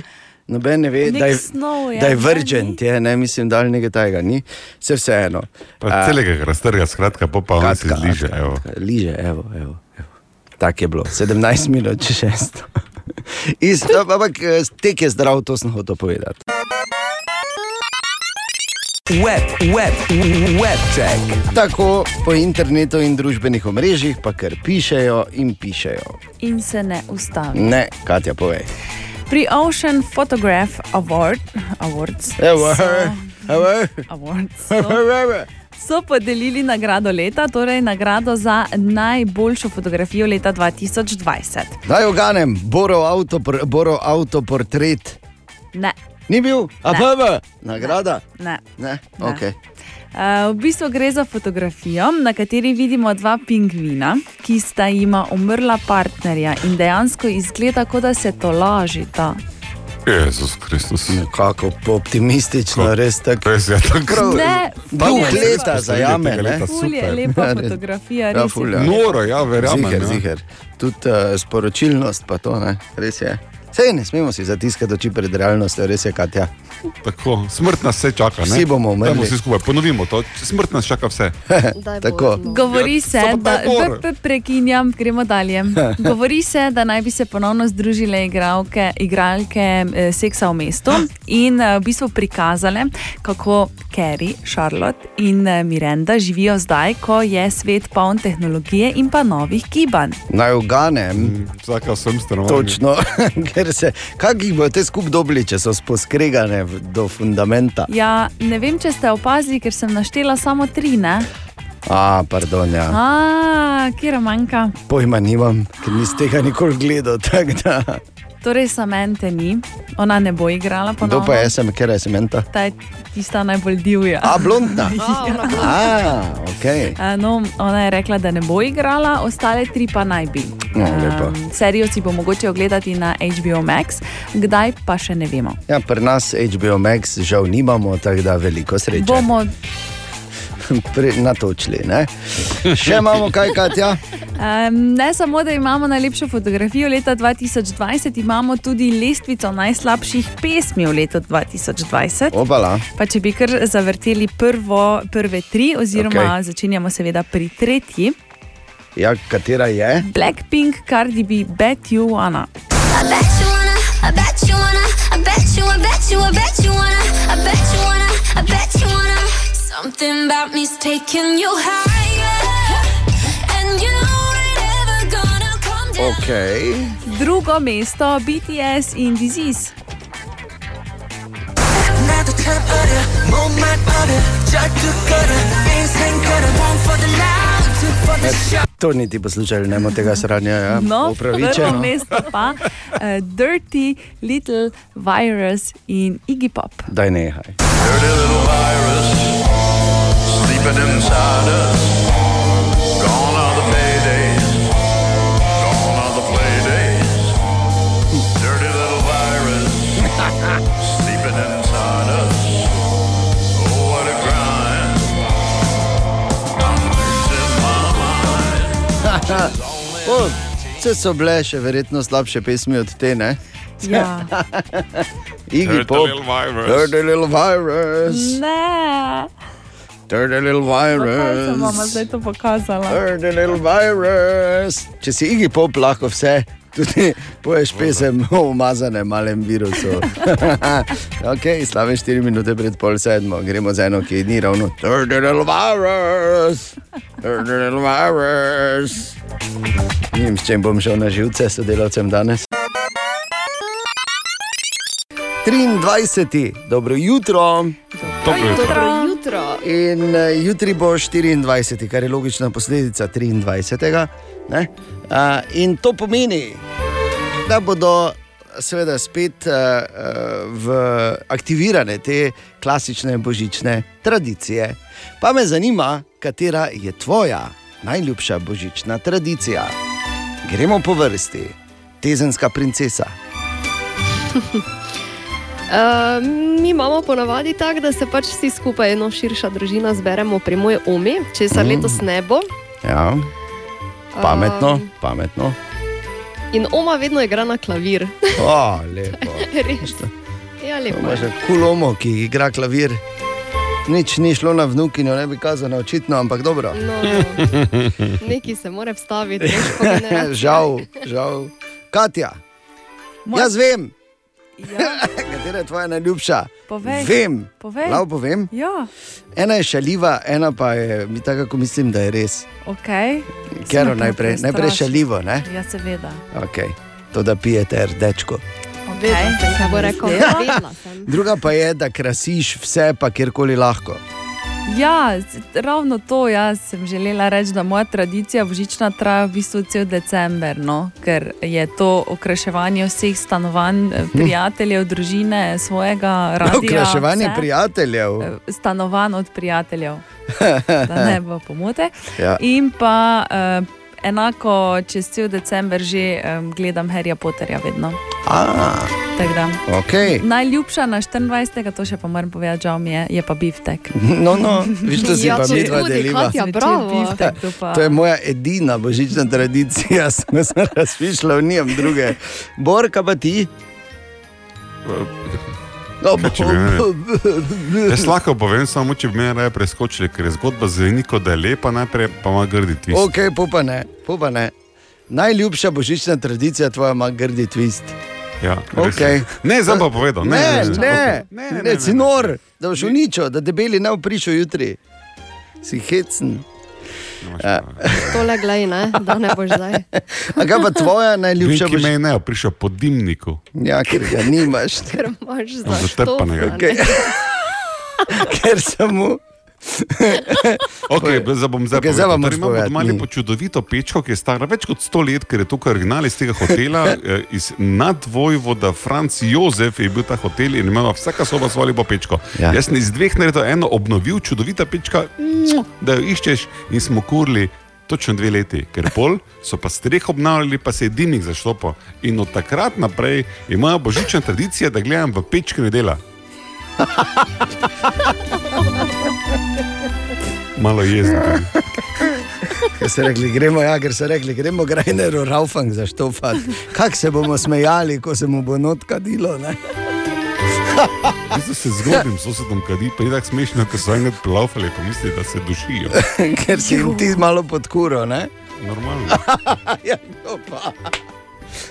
Noben ne ve, da je, je, da je ne, virgin, je, ne mislim, da je nekaj tajega, ni. Vse vseeno. Pa celega ga raztrga, skratka, pa pa on se zliže. evo. Liže, evo, evo. evo. Tako je bilo, 17 minut, če šesto. [LAUGHS] Isto, ampak eh, tek je zdrav, to sem hotel povedati. Web, web, web check. Tako po internetu in družbenih omrežjih, pa kar pišejo in pišejo. In se ne ustavi. Ne, Katja, povej. Pri Ocean Photograph Award, Awards, Evo, so, evo. Awards so, so podelili nagrado leta, torej nagrado za najboljšo fotografijo leta 2020. Naj oganem, Borov avtopor, Borov avtoportret. Ne, Ni bil, a pa je nagrada? ne. Ne, Ne. ok. Uh, v bistvu gre za fotografijo, na kateri vidimo dva pingvina, ki sta jima umrla partnerja in dejansko izgleda, kot da se to lažita. Jezus Kristus. Kako optimistično, res tako. Res je tako. Ne, Duh leta lepa. zajame. ne? Ful je lepa Ja, res. fotografija, Ja, res ful, je. ja. Noro, ja, verjamem. Ziher, ja. ziher. Tudi uh, sporočilnost, pa to ne, res je. Sej ne smemo si zatiskati oči pred realnostjo, res je, Katja. Tako, smrt nas vse čaka. Ne? Vsi bomo umrli. Vsi skupaj ponovimo to. Smrt nas čaka vse. [LAUGHS] Tako. Govori se, samo da pe- prekinjam, gremo dalje. [LAUGHS] Govori se, da naj bi se ponovno združile igralke, igralke eh, seksa v mestu in eh, v bistvu prikazale, kako Carrie, Charlotte in eh, Miranda živijo zdaj, ko je svet poln tehnologije in pa novih gibanj. Naj oganem. Vsaka sem stanovanje. Točno, [LAUGHS] ker se, kak jih bodo te skup dobili, če so sposkregane v- do fundamenta. Ja, ne vem, če ste opazili, ker sem naštela samo tri. Ne? A, pardon, ja. A, kje manjka? Pojma nimam, ker nisem tega nikoli gledal. [LAUGHS] Torej, Samantha ni, ona ne bo igrala Kdo ponovno. pa je sem, ker je sementa? Ta je tista najbolj divja. A, blondna. [LAUGHS] ja. A, ok. A, No, ona je rekla, da ne bo igrala, ostale tri pa naj bi. No, lepo. Um, serijo si bo mogoče ogledati na HBO Max, kdaj pa še ne vemo. Ja, pri nas HBO Max žal nimamo, tako da veliko sreče. Bomo, natočili. Ne? Še imamo kaj, Katja? um, ne samo, da imamo najlepšo fotografijo leta 2020, imamo tudi lestvico najslabših pesmi v letu 2020. Obala. Pa če bi kar zavrteli prvo, prve tri, oziroma okay. začenjamo seveda pri tretji. Ja, katera je? Blackpink, Cardi B, Bet You Wanna. I bet you wanna, I bet you wanna, I bet you, I bet you, I bet you wanna, I bet you wanna, I bet you wanna. Something about me's taking you higher and you ain't ever gonna come down. Okay. Drugo mesto BTS in Disease. E, to niti poslušali, ne tega sranja. Ja. No, Upravičeno. Prvo mesto pa uh, Dirty Little Virus in Iggy Pop. Daj nehaj. Dirty Little Virus sleeping inside us. Gone are the paydays, gone are the playdays. Dirty little virus sleeping inside us. Oh, what a grind. I'm losing my mind. [LAUGHS] o, vse so bile še verjetno slabše pesmi od te, ne? Ja. [LAUGHS] Iggy Dirty Pop. little virus. Dirty little virus. Ne, Dirty little zakaj sem vam virus. zdaj to pokazala? Dirty little virus. Če si Iggy Pop, lahko vse. Tudi poješ pesem o umazanem malem virusu. [LAUGHS] ok, slave 4 minute pred pol sedmo, gremo za eno, ki ni ravno. Dirty little virus. Dirty little virus. Vem, s čim bom šel na živce sodelavcem danes. 23. Dobro jutro. Dobro Dobro jutro. In uh, jutri bo 24, kar je logična posledica 23. Ne? Uh, in to pomeni, da bodo seveda spet uh, uh, v aktivirane te klasične božične tradicije. Pa me zanima, katera je tvoja najljubša božična tradicija. Gremo po vrsti, tezenska princesa. [LAUGHS] Uh, mi imamo ponavadi tako, da se pač vsi skupaj, eno širša družina, zberemo pri moji omi, če se Mm. letos ne bo. Ja, pametno, Um, pametno. In oma vedno igra na klavir. O, [LAUGHS] lepo. Res. Ja, lepo. Imaš kulomo, ki igra klavir. Nič ni šlo na vnukinjo, ne bi kazano očitno, ampak dobro. No, no. [LAUGHS] Neki se mora vstaviti, veš, žal, žal. Katja, Moj- jaz vem, Ja, [LAUGHS] katera je tvoja najljubša. Povej. Vem, Povej. Lahko povem. ja, Ena je šaljiva, ena pa je, mi tako mislim, da je res. ok. Ker najprej, najprej šaljivo, ne? Ja, seveda. Okay. To, da pijete rdečko. Kaj bo rekel. Sem. Druga pa je, da krasiš vse, pa kjerkoli lahko. Ja, ravno to jaz sem želela reči, da moja tradicija božična traja v bistvu cel december, no? ker je to okraševanje vseh stanovanj, eh, prijateljev, družine, svojega radia. Okraševanje vse. prijateljev. Eh, Stanovanj od prijateljev, [LAUGHS] da ne bo pomote. Ja. In pa eh, enako čez cel december že eh, gledam Harryja Potterja vedno. Da. okay. Najljubša na 24. to še pa moram povedati, žal mi je, je pa biftek. [LAUGHS] No, no, viš, to si Ja, pa mi dva deliva. Bravo. biftek, to pa- To je moja edina božična tradicija, [LAUGHS] sem se razmišljal, nijem druge. Borka pa ti. No, Jaz lahko povem, samo če bi me raje preskočili, ker je zgodba zveni kot da je lepa, najprej pa ima grdi twist. Ok, pupa ne, pupa ne. Najljubša božična tradicija tvoja ima grdi twist. Ja, Okay. Ne, zdaj pa povedal. Ne, ne, ne, ne, ne, ne, ne, ne, si nor, da boš uničil, da debeli ne oprišel jutri. Si hecen. Ja. [LAUGHS] Tole glej, ne, da ne boš zdaj. A kaj pa tvoja najljubša Vinki me božična? je ne, prišel po dimniku. Ja, ker ga nimaš. Ker imaš Zatrpanega. zaštopan. [LAUGHS] Ker samo. [LAUGHS] Okay, zdaj bom zdaj Okej, zdaj vam Torej, imamo doma lepo čudovito pečko, ki je stara več kot 100 let, ker je tukaj original iz tega hotela. [LAUGHS] eh, iz nadvojvoda Franc Jozef je bil ta hotel in ima vsaka soba svojo lepo pečko. Ja. Jaz sem iz dveh naredil eno obnovil, čudovita pečka, da jo iščeš in smo kurili. Točno dve leti, ker pol so pa streh obnavljali, pa se je dimnik zaštopil. In od takrat naprej imajo božična tradicija, da gledam v pečki dela. [LAUGHS] Malo jezen. [LAUGHS] Ker so rekli, gremo, ja, ker so rekli, gremo Grajneru Raufang zaštofati. Kako se bomo smejali, ko se mu bo notka dilo. Ne? [LAUGHS] Zdaj se zgodim, sosedom kadi, pa je tako smešno, ker so enkrat plaufali, pa misli, da se dušijo. [LAUGHS] Ker si jim ti malo podkuro. Ne? Normalno. ja, to pa.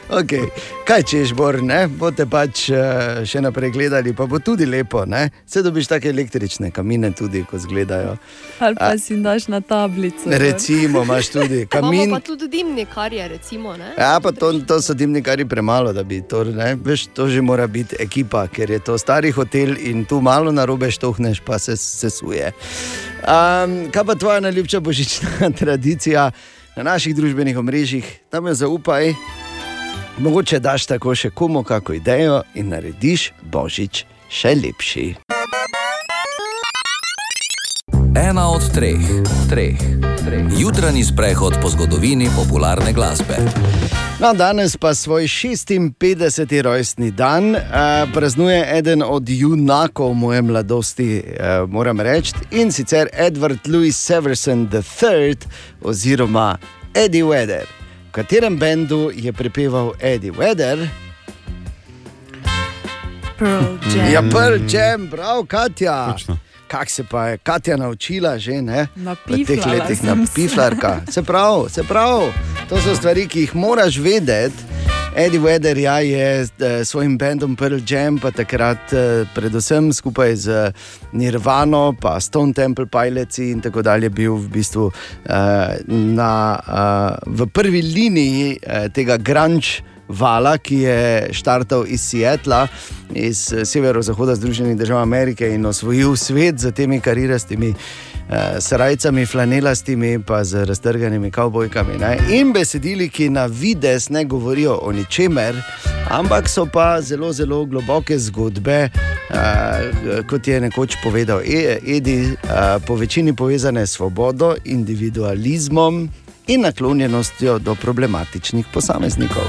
Okay. Kaj češ, Bor, ne? boste pač eh, še naprej gledali, pa bo tudi lepo. Ne? Se dobiš take električne kamine, tudi ko zgledajo. Ali pa si daš na tablico. Recimo, imaš tudi [LAUGHS] kamin. Pa tudi dimnikarje, recimo. Ne? Ja, pa to, to so dimnikari premalo, da bi to, ne, veš, to že mora biti ekipa, ker je to stari hotel in tu malo narobe štohneš, pa se sesuje. Um, kaj pa tvoja najljubša božična [LAUGHS] tradicija na naših družbenih omrežjih, tam jo zaupaj. Mogoče daš tako še komu kako idejo in narediš božič še lepši. Ena od treh, treh, treh. Jutranji sprehod po zgodovini popularne glasbe. No, danes pa svoj 56. rojstni dan uh, praznuje eden od junakov moje mladosti, uh, moram reči, in sicer Edward Louis Severson III, oziroma Eddie Vedder. Katerem bendu je prepeval Eddie Vedder? Pearl Jam. Ja, Pearl Jam, prav, Katja. Kak se pa je Katja naučila že ne? v teh letih na piflarka? Se pravi, se pravi, to so stvari, ki jih moraš vedeti. Eddie Vedder ja, je s eh, svojim bendom Pearl Jam, pa takrat eh, predvsem skupaj z Nirvano, pa Stone Temple Pilots in tako dalje, bil v bistvu eh, na, eh, v prvi liniji eh, tega grunge vala, ki je štartal iz Seattla, iz eh, severozahoda Združenih držav Amerike in osvojil svet z temi karirastimi uh, srajcami, flanelastimi, pa z raztrganimi kavbojkami. Ne? In besedili, ki na vides ne govorijo o ničemer, ampak so pa zelo, zelo globoke zgodbe, uh, kot je nekoč povedal E- Edi, uh, po večini povezane s svobodo, individualizmom in naklonjenostjo do problematičnih posameznikov.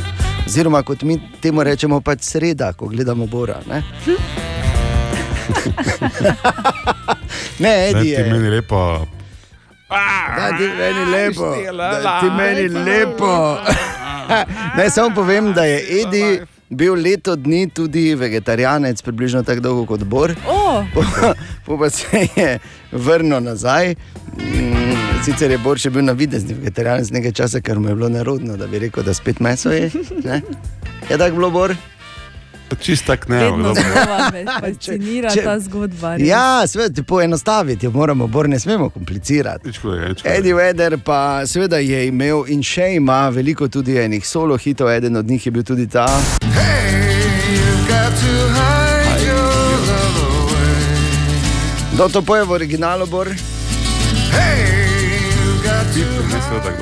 Oziroma, kot mi temu rečemo, pač sreda, ko gledamo Bora. [LAUGHS] Ne, ne Da Edi ti je. meni lepo. Da ti meni lepo. Da ti meni lepo. Naj samo povem, da je Edi bil leto dni tudi vegetarijanec, približno tako dolgo kot Bor. Oh. Po pa se je vrnil nazaj. Mm, Sicer je Bor še bil na videzni vegetarijanec nekaj časa, ker mu je bilo nerodno, da bi rekel, da spet meso je. Ne? Je tako bilo, Bor? Čist tak ne. Znova me [LAUGHS] fascinira če- ta zgodba. res. Ja, seveda, poenostaviti jo moramo, Bor ne smemo komplicirati. Eddie Vedder pa seveda je imel in še ima veliko tudi enih solo hitov, eden od njih je bil tudi ta. Kdo to poje v originalu, Bor?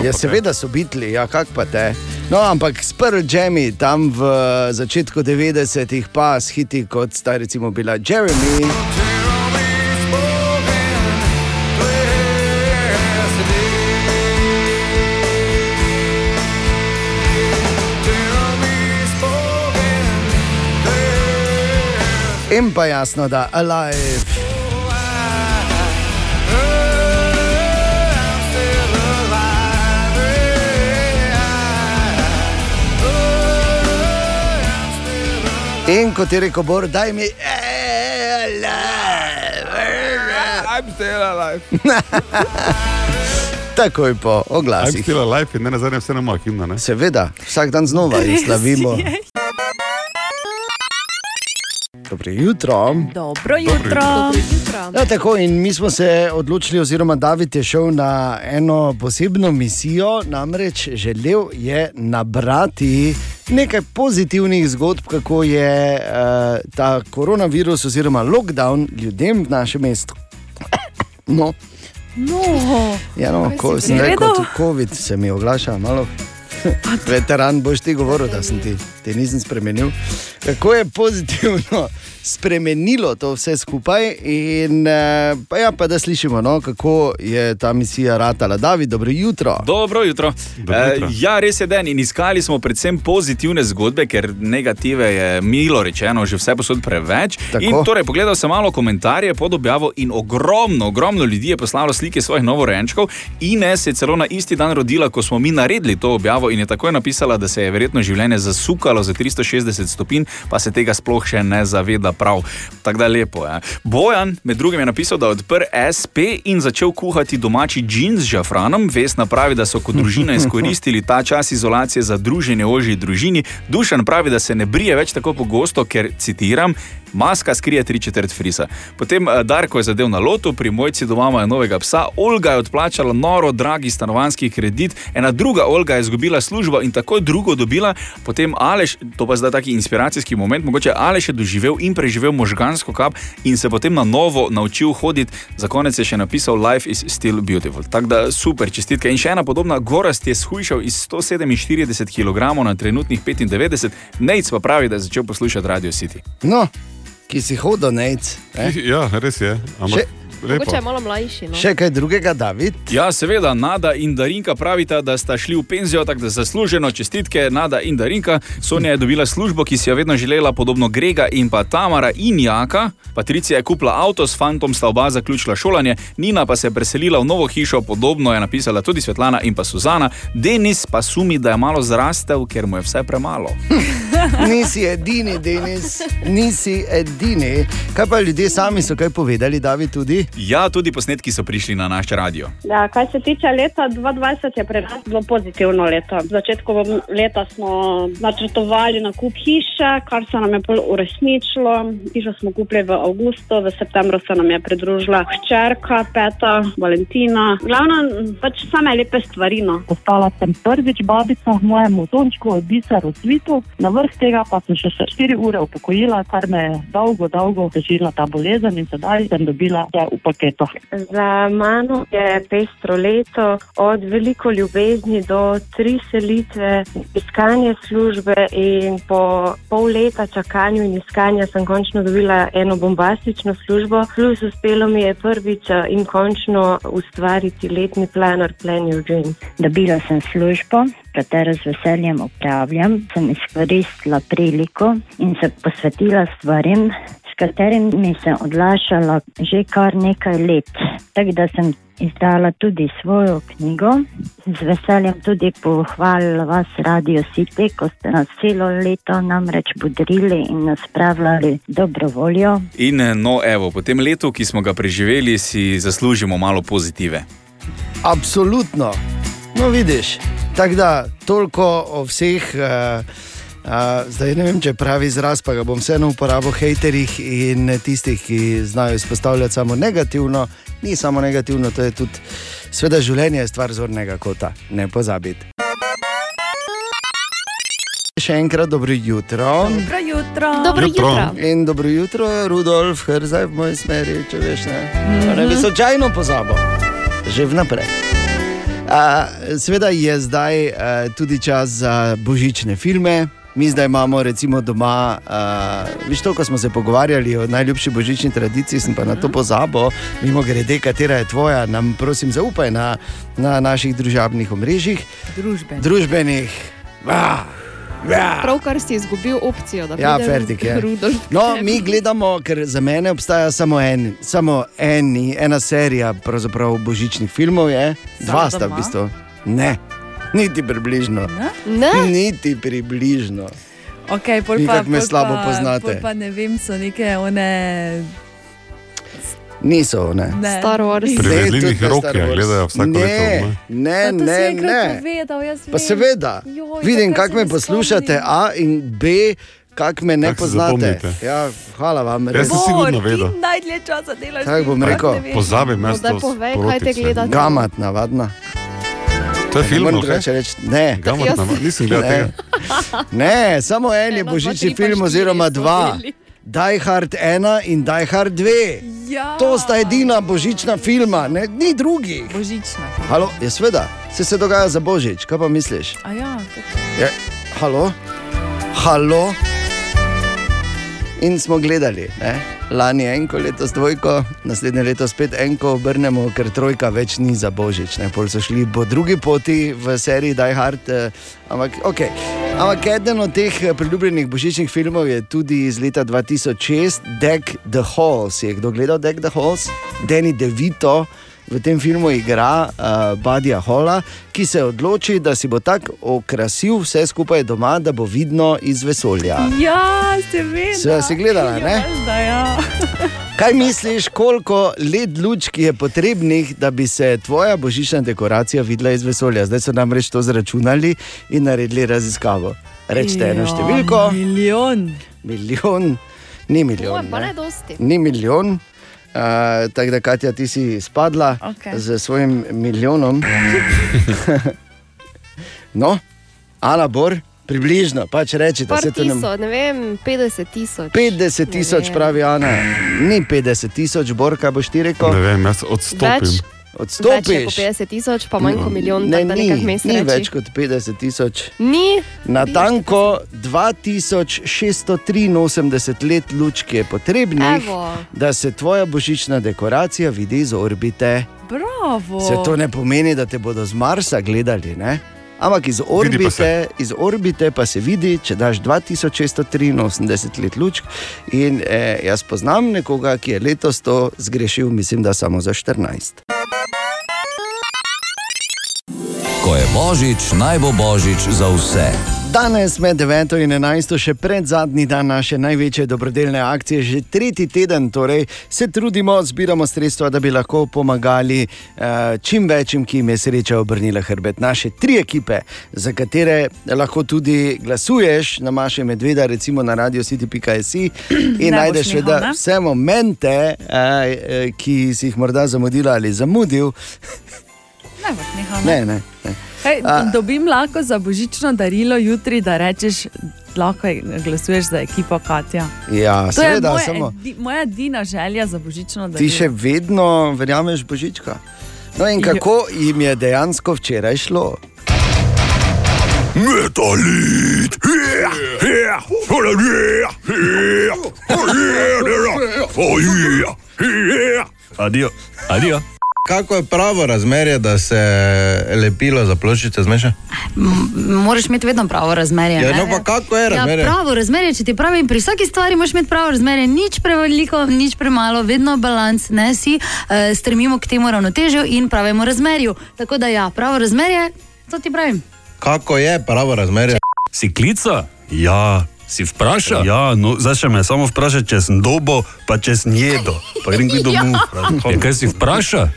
Ja, seveda so bitli, ja, kak pa te. No, ampak s Pearl Jammy tam v začetku 90-ih pa s hiti kot sta recimo bila Jeremy. In pa jasno, da alive. In kot je rekel Bor, daj mi. I'm still alive. [LAUGHS] Takoj po I'm oglasih. still alive in ne nazadnje vse na himna. Ne? Seveda, vsak dan znova jih slavimo. Dobro jutro. Dobro jutro. Ja, tako, in mi smo se odločili, oziroma David je šel na eno posebno misijo, namreč želel je nabrati nekaj pozitivnih zgodb, kako je uh, ta koronavirus oziroma lockdown ljudem v našem mestu. No, No, ja, no, ko sem rekel, pregledal? COVID se mi oglaša malo. Veteran, boš ti govoril, da sem ti, ti nisem spremenil. Kako je pozitivno spremenilo to vse skupaj, in eh, pa, ja, pa da slišimo, no, kako je ta misija ratala. David, dobro jutro. Dobro jutro. Dobro jutro. Eh, ja, res je den in iskali smo predvsem pozitivne zgodbe, ker negative je milo rečeno že vse posod preveč. Tako. In torej pogledal sem malo komentarje pod objavo in ogromno, ogromno ljudi je poslalo slike svojih novorojenčkov. Ines je celo na isti dan rodila, ko smo mi naredili to objavo in je takoj napisala, da se je verjetno življenje zasukalo za 360 stopinj, pa se tega sploh še ne zaveda prav. Tako da lepo je. Bojan med drugim je napisal, da je odprl SP in začel kuhati domači džin z žafranom. Vesna pravi, da so kot družina [LAUGHS] izkoristili ta čas izolacije za druženje ožji družini. Dušan pravi, da se ne brije več tako pogosto, ker citiram. Maska skrije tri četrt frisa. Potem eh, Darko je zadev na lotu, pri mojci doma imajo novega psa, Olga je odplačala noro dragi stanovanski kredit, ena druga Olga je izgubila službo in takoj drugo dobila, potem Aleš, to pa zdaj taki inspiracijski moment, mogoče Aleš je doživel in preživel možgansko kap in se potem na novo naučil hoditi, za konec je še napisal Life is still beautiful. Tako da super, čestitke. In še ena podobna, Gorast je shujšal iz 147 kg na trenutnih 95, Nec pa pravi, da je začel poslušati Radio City. No, ki si hodil, nec. Ja, res je. Ampak Še- Mogoče je malo mlajši. No? Še kaj drugega, David? Ja, seveda, Nada in Darinka pravita, da sta šli v penzijo, tako da zasluženo čestitke Nada in Darinka. Sonja je dobila službo, ki si jo vedno želela, podobno Grega in pa Tamara in Jaka. Patricija je kupila avto, s fantom sta oba zaključila šolanje, Nina pa se je preselila v novo hišo, podobno je napisala tudi Svetlana in pa Suzana. Denis pa sumi, da je malo zrastel, ker mu je vse premalo. [LAUGHS] Nisi edini, Denis, nisi edini. Kaj pa ljudje sami so kaj povedali, David, tudi? Ja, tudi posnetki so prišli na naš radio. Ja, kaj se tiče leta 2020, je pri nas bilo pozitivno leto. V začetku leta smo načrtovali nakup hiše, kar se nam je pol uresničilo. Hišo smo kupili v avgustu, v septembru se nam je pridružila hčerka, peta, Valentina. Glavno, pač same lepe stvari. No. Postala sem prvič babica mojemu tončku, biseru cvitu, na vrh tega pa sem še 4 ure upokojila, kar me je dolgo, dolgo težila ta bolezen in sedaj sem dobila vse v paketu. Za mano je pestro leto, od veliko ljubezni do tri selitve, iskanje službe in po pol leta čakanja in iskanja sem končno dobila eno bombastično službo. Plus uspelo mi je prvič eh, in končno ustvariti letni planer Plan Your Dreams. Dobila sem službo, katero z veseljem upravljam, sem izkoristila priliko in se posvetila stvarim, s katerimi sem odlašala že kar nekaj let. Tako da sem izdala tudi svojo knjigo. Z veseljem tudi pohvalila vas, Radio City, ko ste nas celo leto namreč budrili in nas spravljali dobro voljo. In no, evo, po tem letu, ki smo ga preživeli, si zaslužimo malo pozitive. Absolutno. No, vidiš, tako da toliko o vseh. Uh, Uh, zdaj ne vem, če je pravi izraz, pa ga bom vseeno uporabil hejterjih in tistih, ki znajo izpostavljati samo negativno. Ni samo negativno, to je tudi, sveda, življenje je stvar zornega kota, ne pozabiti. Še enkrat dobro jutro. Dobro jutro. Dobro jutro. In dobro jutro, Rudolf, Hrzaj v moji smeri, če veš, ne. Mm -hmm. Ne bi slučajno pozabil, že vnaprej. Uh, Sveda je zdaj uh, tudi čas za božične filme. Mi zdaj imamo recimo doma, uh, viš to, ko smo se pogovarjali o najljubši božični tradiciji, sem pa na to pozabil, mimo grede, katera je tvoja, nam prosim zaupaj na, na naših družabnih omrežjih. Družbe. Družbenih. Ah, ja. Pravkar si izgubil opcijo, da Ja, pridem Ferdik je. Rudolf No, mi gledamo, ker za mene obstaja samo, en, samo eni, ena serija božičnih filmov, je. dva sta v bistvu. Ne, niti približno. Ne? Niti približno. Okay, pol pa, kako me pol slabo pa, poznate. Pa ne vem, so neke one. Niso, ne. Ne. Star Wars. Ne, ne rokja Star Wars. gledajo vsako ne, leto, Ne, ne, enkrat ne. Povedal, jaz Pa seveda, Joj, vidim, kako me ne poslušate. A in B, kako me ne se poznate. Ja, hvala vam. Jaz res. sem sigurno vedel. Najdlje časa delaš. Tako bom rekel. ne No, jaz daj to povej, kaj te gledate. Gamat, navadna. To je Ne film, morem ok? drugače reči, ne. Gamat, Jaz- nisem gledal Ne. tega. Ne, samo en je dva, božični film, oziroma dva. bili. Die Hard 1 in Die Hard 2. Ja. To sta edina božična filma, ne, ni drugih. Božična. Halo, je sveda, vse se dogaja za božič, kaj pa misliš? A ja, Je, halo, halo. In smo gledali, ne? lani enko, letos dvojko, naslednje leto spet enko obrnemo, ker trojka več ni za božič. Ne? Pol so šli po drugi poti v seriji Die Hard. Eh, ampak, okay. Ampak eden od teh eh, priljubljenih božičnih filmov je tudi iz leta 2006, Deck the Halls. Je kdo gledal Deck the Halls? Danny DeVito v tem filmu igra uh, Badija Hola, ki se odloči, da si bo tako okrasil vse skupaj doma, da bo vidno iz vesolja. Ja, seveda. Seveda si gledala, ne? Da, ja. [LAUGHS] Kaj misliš, koliko let lučk je potrebnih, da bi se tvoja božična dekoracija videla iz vesolja? Zdaj so nam reč to zračunali in naredili raziskavo. Rečete eno Ja, številko. Milijon. Milijon, ni milijon. Pa ne. ne dosti. Ni milijon. Uh, tako da, Katja, ti si spadla okay. z svojim milijonom. [LAUGHS] no, Ana Bor, približno, pač reči, da Par se to ne tisoč, ne vem, 50 tisoč. 50 tisoč, pravi Ana. Ni 50 tisoč, Bor, kaj boš ti rekel? Ne vem, jaz odstopim. Več? Več je Odstopiš. kot 50 tisoč, pa manj kot milijon, Ne, tako da ni, vmes ni reči. več kot 50 tisoč. Ni. Natanko 2683 let lučke je potrebnih, Evo. da se tvoja božična dekoracija vidi iz orbite. Bravo. Se to ne pomeni, da te bodo z Marsa gledali, ne? Ampak iz orbite, iz orbite pa se vidi, če daš 2683 let lučk. In eh, jaz poznam nekoga, ki je letos to zgrešil, mislim, da samo za 14. Ko je božič, naj bo božič za vse. Danes med 9 in 11, še pred zadnji dan naše največje dobrodelne akcije, že tretji teden, torej se trudimo, zbiramo sredstva, da bi lahko pomagali uh, čim večjim, ki jim je sreča obrnila hrbet. Naše tri ekipe, za katere lahko tudi glasuješ, na Maše Medveda, recimo na radio.city.js [CLEARS THROAT] in Ne boš najdeš seveda ne? vse momente, uh, ki si jih morda zamudila ali zamudil. [LAUGHS] Ne boš nehal. Ne. A- dobim lahko za božično darilo jutri, da rečeš, lahko glasuješ za ekipo Katja. Ja, to je seveda, moja, samo. edi, moja edina želja za božično darilo. Ti še vedno verjameš Božička. No in kako jim je dejansko včeraj šlo? Metalit! Adijo. Adijo. Kako je pravo razmerje, da se lepilo za ploščice zmeša? Moraš imeti vedno pravo razmerje. Ja, no pa kako je razmerje? Ja, pravo razmerje, če ti pravim, pri vsaki stvari moraš imeti pravo razmerje, nič preveliko, nič premalo, vedno balans, ne si uh, stremimo k temu ravnotežju in pravemu razmerju. Tako da ja, pravo razmerje, to ti pravim. Kako je pravo razmerje? Si klica? Ja. Si vprašal? Ja, no, zdaj še me samo vprašaj, če sem dobo, pa če sem jedo. Pa grem kdo [LAUGHS] domov. Ja, kaj si vprašal?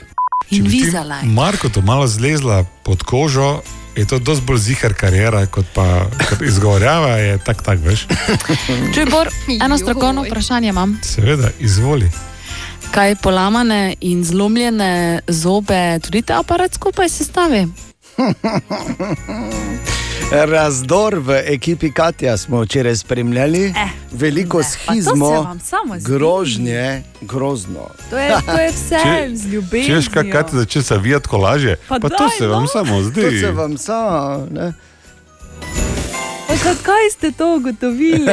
Če bi ti Marko to malo zlezla pod kožo, je to dosti bolj zihar karijera, kot pa kot izgovorjava je tak, tak, veš. [LAUGHS] Čuj, Bor, eno strokovno vprašanje imam. Seveda, izvoli. Kaj polamane in zlomljene zobe tudi ta aparat skupaj sestavi? [LAUGHS] Razdor v ekipi Katja smo včeraj spremljali, eh, veliko to se schizmo, vam grožnje, grozno. To je, to je vse z Če ljubeznijo. veš, kaj ti začne zavijati kolaže, Pa pa, pa to daj, se vam no. samo zdi. To se vam samo. ne. Zakaj ste to ugotovili?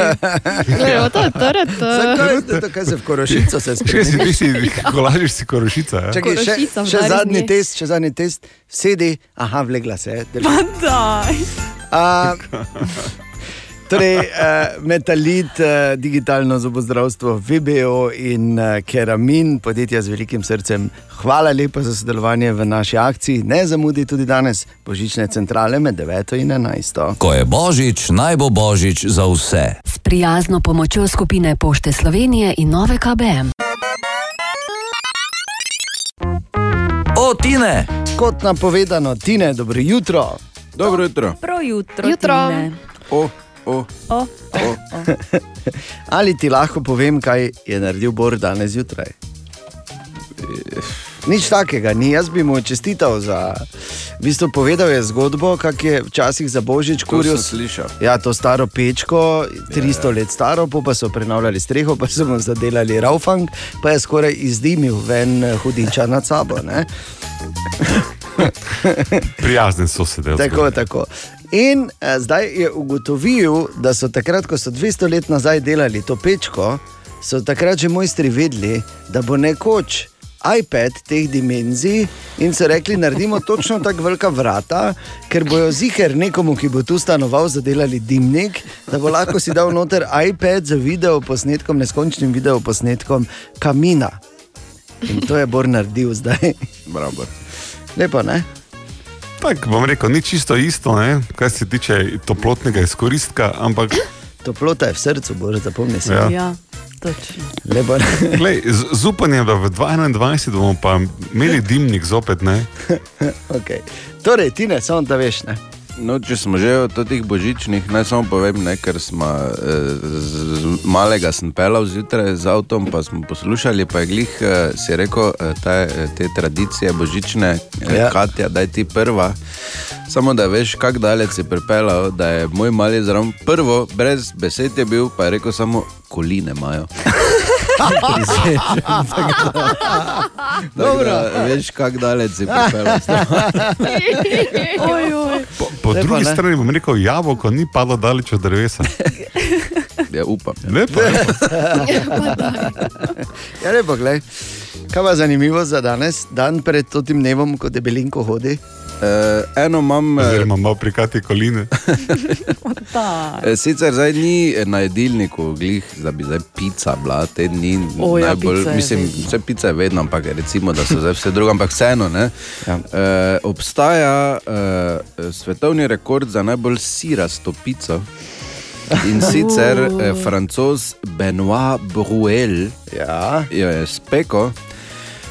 Ja, to je torej to. Zakaj ste to, kaj se v korošico se Če si, ti si kolažiš si korošica. Ja? Čakaj, še, še zadnji dne. test, še zadnji test, sedi, aha, vlegla se. Pa daj. A, torej, uh, metalit, uh, digitalno zobozdravstvo, VBO in uh, Keramin, podjetja z velikim srcem. Hvala lepa za sodelovanje v naši akciji. Ne zamudi tudi danes božične centrale med 9 in 11. Ko je božič, naj bo božič za vse. S prijazno pomočjo skupine Pošte Slovenije in Nove KBM. O, Tine! Kot napovedano, Tine, dobro jutro. Dobro jutro. Prav jutro. Jutro. Tine. O, o. O, o, o. [LAUGHS] Ali ti lahko povem, kaj je naredil Bor danes zjutraj? Nič takega, ni. Jaz bi mu čestital za. V bistvu povedal je zgodbo, kako je včasih za božič To kuril. Ja, to staro pečko, 300 let staro, pa so prenavljali streho, pa so mu zadelali raufang, pa je skoraj izdimil ven eh, hudiča nad sabo. ne. [LAUGHS] Prijazni so se delali. Tako, tako. In eh, zdaj je ugotovil, da so takrat, ko so 200 let nazaj delali to pečko, so takrat že mojstri vedeli, da bo nekoč iPad teh dimenzij in so rekli, naredimo točno tako velika vrata, ker bojo ziger nekomu, ki bo tu stanoval, zadelali dimnik, da bo lahko si dal noter iPad z video posnetkom, neskončnim video posnetkom kamina. In to je Bor naredil zdaj. Bravo. Lepo, ne? Tako bom rekel, ni čisto isto, ne? kar se tiče toplotnega izkoristka, ampak [CLEARS THROAT] Toplota je v srcu, bože, zapomni se. Ja. Ja. [LAUGHS] Glej, z, z upanjem, da v 2021 bomo pa imeli dimnik zopet. Ne? [LAUGHS] okay. Torej, ti ne, samo da veš. Ne? No, če smo že o teh božičnih, naj samo povem, ne, ker smo eh, z, z malega sem pelal zjutraj z avtom, pa smo poslušali, pa je glih eh, si rekel, eh, ta, eh, te tradicije božične, eh, Ja. ja. Katja, da je ti prva. Samo da veš, kako daleč si pripeljal, da je moj mali zraven prvo, brez besed je bil, pa je rekel samo koline imajo. [LAUGHS] Dobro, veš, kako daleč si pripeljal. [LAUGHS] Oj, oj. Po, po drugi ne? strani bom rekel, jabolko ni padlo daleč od drevesa. Ja, upam. Lepo. [LAUGHS] Ja, lepo, gledaj. Kaj pa zanimivo za danes, dan pred tem dnevom, ko debelinko hodi? Uh, eno imam. Oziroma, malo prikati koline. [LAUGHS] Eh, Sicer zdaj ni na jedilniku, glih, da bi zdaj pica bila, te dni O, ja, najbolj. pica mislim, vse pica je vedno, ampak recimo, da so zdaj vse drugo, ampak vseeno. Ja. Uh, obstaja uh, svetovni rekord za najbolj sirasto pico. In [LAUGHS] sicer Uh. eh, francoz Benoit Bruel ja. jo je spekel,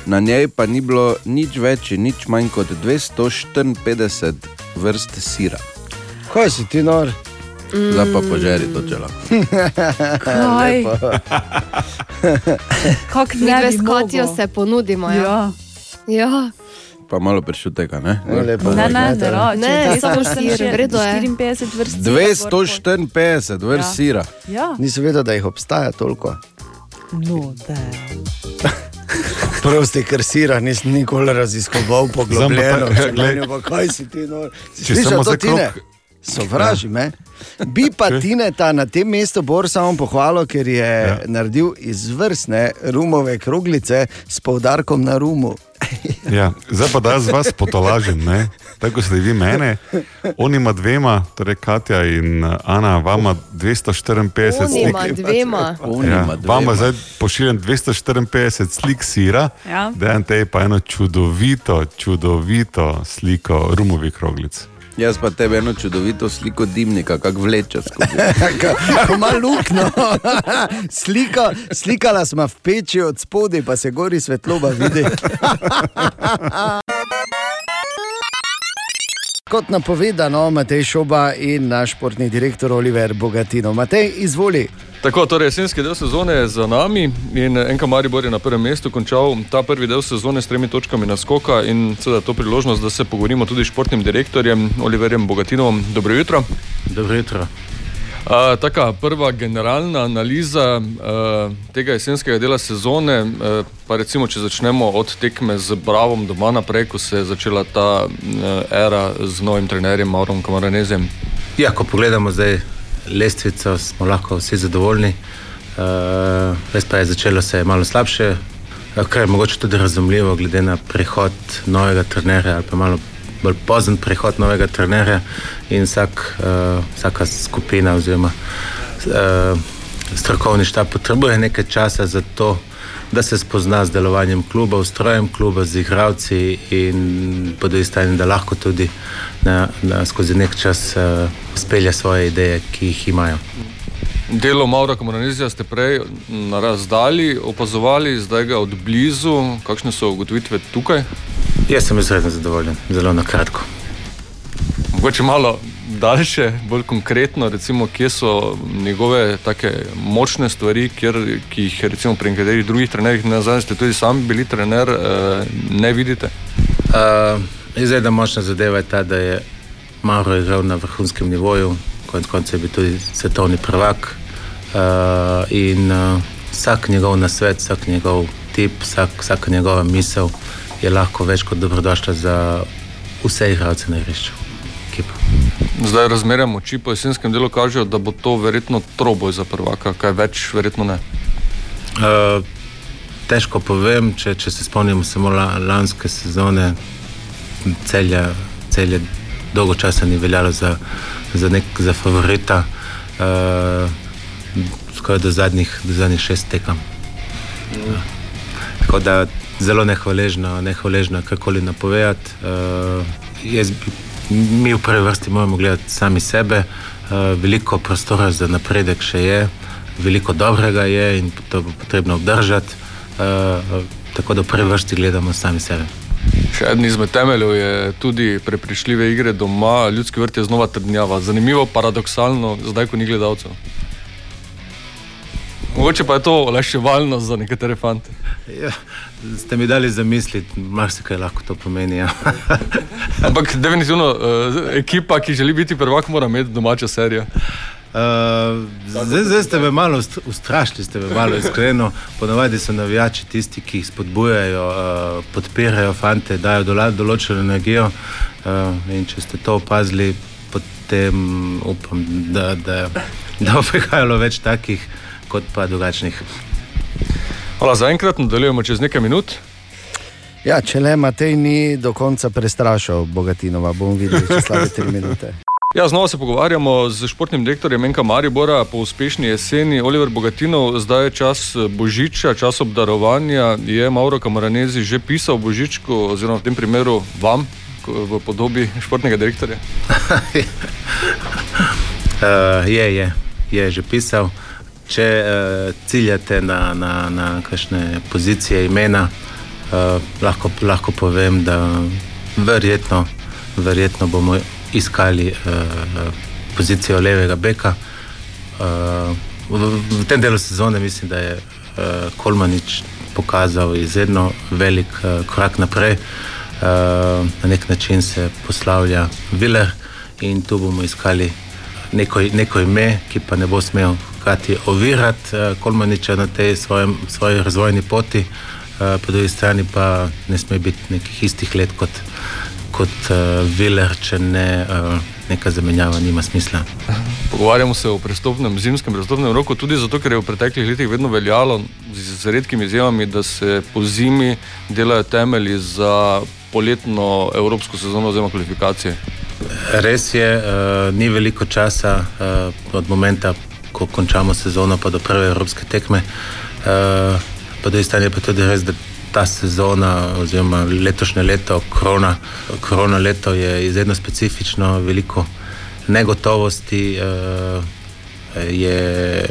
na njej pa ni bilo nič več in nič manj kot 254 vrst sira. Kaj si ti nor? Zdaj pa požeri to čelo. Kaj? [LAUGHS] Kako ne s Katijo mogel? se ponudimo. Ja. ja. Pa malo prešutega, ne? No, lepo, Ne, ne, ne, ro, Ne, samo sir, v redu je. 54 vrst. sira, 254 vrst Ja. sira. Ja. Nisem vedel, da jih obstaja toliko. No, da. Prosti, ker sira nisem nikoli raziskoval poglobljeno. Zdaj pa ta- Življenju, pa kaj si ti nor? Si Če slišal samo to za tine? krog- Sovraži me. Bi pa Tineta na tem mestu Bor samo pohvalil, ker je ja. naredil izvrstne rumove kroglice s poudarkom na rumu. Ja, zdaj pa da jaz vas potolažim, ne? tako ste vi mene. On ima dvema, torej Katja in uh, Ana, vama 254 On slik. ima dvema. Ja, ima dvema. vama zdaj pošiljam 254 slik sira, Ja. da en te pa eno čudovito, čudovito sliko rumovih kroglic. Jaz pa tebe eno čudovito sliko dimnika, kako vleče skozi. Ko ima luknjo. Slika, slikala smo v peči od spodaj, pa se gori svetloba vidi. [LAUGHS] Kot napovedano, Matej Šoba in naš športni direktor Oliver Bogatino. Matej, izvoli. Tako, torej jesenski del sezone je za nami in Enka Maribor je na prvem mestu končal ta prvi del sezone s tremi točkami naskoka in seveda to priložnost, da se pogovorimo tudi s športnim direktorjem Oliverjem Bogatinom. Dobro jutro. Dobro jutro. Uh, taka prva generalna analiza uh, tega jesenskega dela sezone, uh, pa recimo, če začnemo od tekme z Bravom doma naprej, ko se je začela ta uh, era z novim trenerjem Maurom Kamaranezem. Ja, ko pogledamo zdaj lestvico, smo lahko vsi zadovoljni. Uh, res pa je začelo se malo slabše, kar je mogoče tudi razumljivo, glede na prihod novega trenerja ali pa malo bolj pozen prihod novega trenerja in vsak, uh, vsaka skupina oziroma uh, strokovni štab potrebuje nekaj časa za to, da se spozna z delovanjem kluba, ustrojem kluba, z igralci in po drugi strani, da lahko tudi na, na, skozi nek čas uh, spelje svoje ideje, ki jih imajo. Delo Maura Kamaranezija ste prej na razdalji opazovali, zdaj ga od blizu. Kakšne so ugotovitve tukaj? Jaz sem izredno zadovoljen, zelo na kratko. Mogoče malo daljše, bolj konkretno, recimo, kje so njegove take močne stvari, kjer, ki jih recimo pri nekaterih drugih trenerjih, ne nazaj ste tudi sami bili trener, eh, ne vidite. Uh, Izredno močna zadeva je ta, da je Mauro igral na vrhunskem nivoju, konec koncev je bil tudi svetovni prvak. Uh, in uh, vsak njegov nasvet, vsak njegov tip, vsak, vsaka njegova misel je lahko več kot dobrodošla za vse igralce na igrišču. Zdaj razmerja moči po jesenskem delu kažejo, da bo to verjetno troboj za prvaka, kaj več verjetno ne. Uh, težko povem, če, če se spomnimo samo la, lanske sezone, celja, celja dolgo časa ni veljalo za, za, nek, za favorita, uh, skoraj do zadnjih, do zadnjih šest tekem. Uh, tako da zelo nehvaležno, nehvaležno karkoli napovedati. Uh, jaz mi v prvi vrsti moramo gledati sami sebe, uh, veliko prostora za napredek še je, veliko dobrega je in to bo potrebno obdržati. Uh, tako da v prvi vrsti gledamo sami sebe. Še eden izmed temeljev je tudi prepričljive igre doma, ljudski vrt je znova trdnjava. Zanimivo, paradoksalno, zdaj ko ni gledalcev. Mogoče pa je to olajševalno za nekatere fante. Ja, ste mi dali zamisliti, marsikaj lahko to pomeni. Ja. [LAUGHS] Ampak definitivno uh, ekipa, ki želi biti prvak, mora imeti domačo serijo. Uh, zdaj, zdaj ste me malo ust- ustrašili, ste me malo iskreno. Ponavadi so navijači tisti, ki jih spodbujajo, uh, podpirajo fante, dajo določeno energijo. Uh, in če ste to opazili, potem upam, da, da, da bo prihajalo več takih, kot pa drugačnih. Hvala za enkrat, nadaljujemo čez nekaj minut. Ja, če le Matej ni do konca prestrašil Bogatinova, bomo videli čez slabe tri minute. Ja, znova se pogovarjamo z športnim direktorjem Menka Maribora po uspešni jeseni. Oliver Bogatinov, zdaj je čas eh, božiča, čas obdarovanja. Je Mauro Kamaranezi že pisal božičku, oziroma v tem primeru vam, v podobi športnega direktorja? Uh, [LAUGHS] je, je, je že pisal. Če uh, ciljate na, na, na kakšne pozicije imena, uh, lahko, lahko povem, da verjetno, verjetno bomo iskali uh, pozicijo levega beka. Uh, v, v tem delu sezone mislim, da je uh, Kolmanič pokazal izredno velik uh, korak naprej. Uh, na nek način se poslavlja Viler in tu bomo iskali neko, neko ime, ki pa ne bo smel hkrati ovirati uh, Kolmaniča na tej svojem, svoji razvojni poti, uh, po drugi strani pa ne sme biti nekih istih let kot, kot uh, Viler, če ne uh, neka zamenjava nima smisla. Pogovarjamo se o prestopnem, zimskem prestopnem roku, tudi zato, ker je v preteklih letih vedno veljalo, z, z redkimi izjemami, da se po zimi delajo temelji za poletno evropsko sezono oziroma kvalifikacije. Res je, uh, ni veliko časa uh, od momenta, ko končamo sezono, pa do prve evropske tekme. Uh, po drugi strani je pa tudi res, da ta sezona, oziroma letošnje leto, korona, korona leto je izredno specifično, veliko negotovosti uh, je,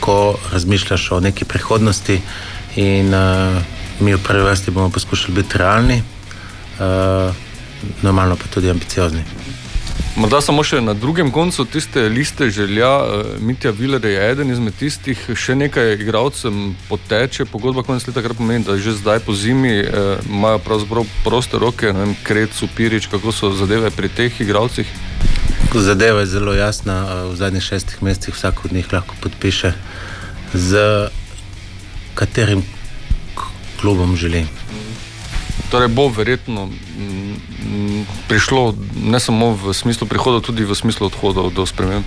ko razmišljaš o neki prihodnosti. In uh, mi v prvi vrsti bomo poskušali biti realni, uh, normalno pa tudi ambiciozni. Morda samo še na drugem koncu tiste liste želja, uh, Mitja Viler je eden izmed tistih, še nekaj igralcem poteče pogodba konec leta, kar pomeni, da že zdaj po zimi uh, imajo pravzaprav proste roke, ne vem, Krec, Upirič, kako so zadeve pri teh igralcih. Zadeva je zelo jasna. V zadnjih šestih mesecih vsak od njih lahko podpiše, z katerim klubom želi. Torej bo verjetno mm, mm, prišlo ne samo v smislu prihodov, tudi v smislu odhodov do sprememb.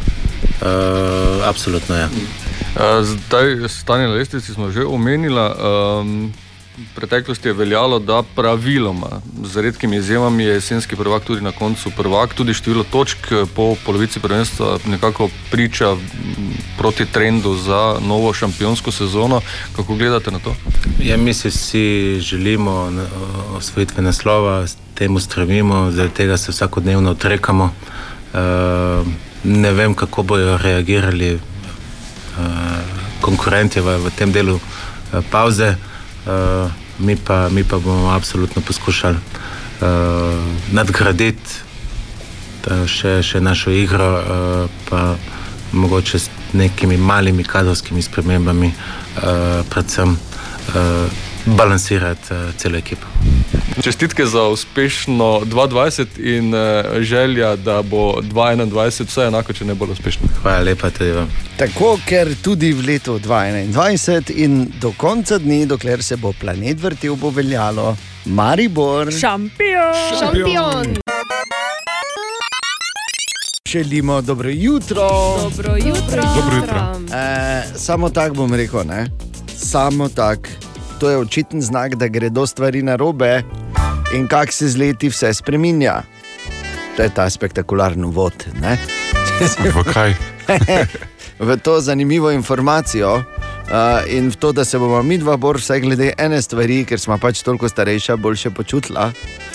Uh, absolutno je. Ja. Uh, zdaj, stanje na lestvici smo že omenili. Um, v preteklosti je veljalo, da praviloma, z redkimi izjemami, je jesenski prvak tudi na koncu prvak. Tudi število točk po polovici prvenstva nekako priča proti trendu za novo šampionsko sezono. Kako gledate na to? Ja, mi si vsi želimo osvojitve naslova, temu stremimo, zaradi tega se vsakodnevno odrekamo. Uh, ne vem, kako bodo reagirali uh, konkurenti v, tem delu uh, pauze. Uh, mi, pa, mi pa bomo absolutno poskušali uh, nadgraditi ta še, še našo igro, uh, pa mogoče s nekimi malimi kadrovskimi spremembami, uh, predvsem uh, balansirati uh, celo ekipo. Čestitke za uspešno 2020 in uh, želja, da bo 2021 vse enako, če ne bolj uspešno. Hvala lepa tudi vam. Tako, ker tudi v letu 2021 in do konca dni, dokler se bo planet vrtel, bo veljalo Maribor. Šampion! Šampion! Želimo dobro jutro. Dobro jutro. Dobro jutro. E, samo tako bom rekel, ne? samo tako. To je očiten znak, da gredo stvari na robe in kak se z leti vse spremenja. To je ta spektakularni vod. ne? V kaj? [LAUGHS] v to zanimivo informacijo. Uh, in v to, da se bomo mi dva bolj vsaj glede ene stvari, ker smo pač toliko starejša, boljše počutila.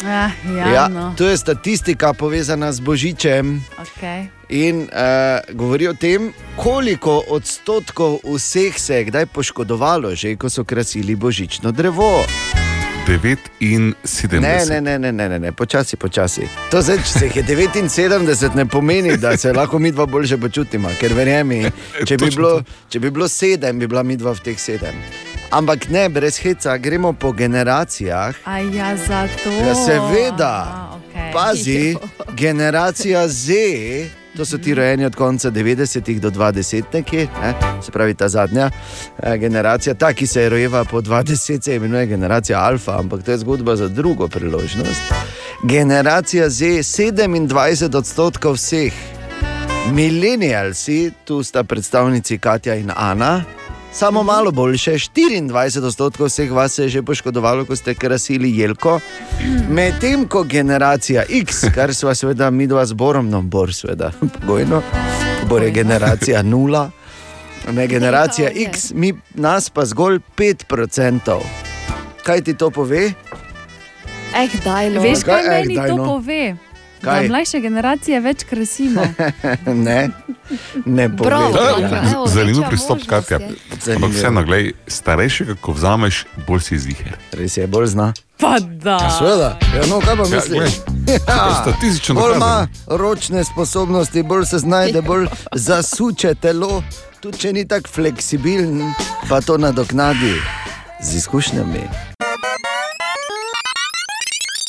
Ah, ja, Ja, no. to je statistika povezana z Božičem. Okay. In uh, govori o tem, koliko odstotkov vseh se je kdaj poškodovalo, že ko so krasili božično drevo. 79. Ne, ne, ne, ne, ne, ne, ne. počasi, počasi. To zdaj, če se jih je 79, ne pomeni, da se lahko mi dva bolje počutimo, ker verjemi, [LAUGHS] če bi, bilo, če bi bilo sedem, bi bila mi dva v teh sedem. Ampak ne, brez heca, gremo po generacijah. A ja, zato. Ja, seveda, okay. pazi, [LAUGHS] generacija Z, to so ti rojeni od konca 90-ih do 20 nekje, ne? se pravi ta zadnja eh, generacija, ta, ki se je rojeva po 20, se imenuje generacija Alfa, ampak to je zgodba za drugo priložnost. Generacija Z, 27 odstotkov vseh, milenijalci, tu sta predstavnici Katja in Ana. Samo malo boljše, 24 odstotkov vseh vas se je že poškodovalo, ko ste krasili jelko. Medtem ko generacija X, kar sva seveda mi dva z Borom, no Bor, seveda, [LAUGHS] pogojno, Bor je generacija nula, ne generacija X, mi nas pa zgolj 5%. Kaj ti to pove? Eh, daj, no. Veš, kaj Kaj, eh, meni daj, to no. pove? Kaj? Da mlajše generacije več krasimo. [LAUGHS] ne, ne pove. Bravo, To je Katja. Evo, Zanimiv pristop, Katja. je. Ampak vseeno, gledaj, starejšega, ko vzameš, bolj si ziger. Res je, bolj zna. Pa da. Ja, seveda. Ja, no, kaj pa Ja, misliš? glej, [LAUGHS] statistično bolj ima ročne sposobnosti, bolj se znajde, bolj [LAUGHS] zasuče telo, tudi če ni tako fleksibilen, pa to nadoknadi z izkušnjami.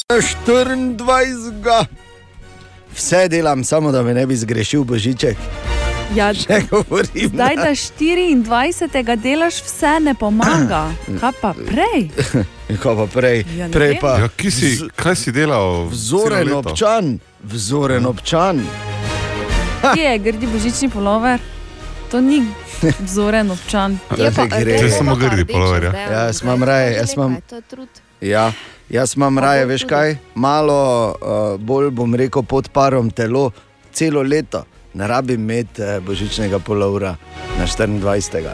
24. Vse delam, samo da me ne bi zgrešil božiček. Ja, [LAUGHS] Še govorim. zdaj, da 24. delaš vse, ne pomaga. [CLEARS THROAT] Kaj pa prej? [LAUGHS] Kaj pa prej? Ja, prej pa Ja, si, kaj si delal? vzoren občan, vzoren občan. [LAUGHS] Kje je grdi božični polover? To ni vzoren občan. Je pa- gre. Je samo grdi polover, ja. Ja, jaz imam raje, jaz imam. To je trud. Ja, jaz imam raje, veš kaj, malo uh, bolj bom rekel pod parom telo, celo leto. Ne rabim imeti uh, božičnega polovra na 24.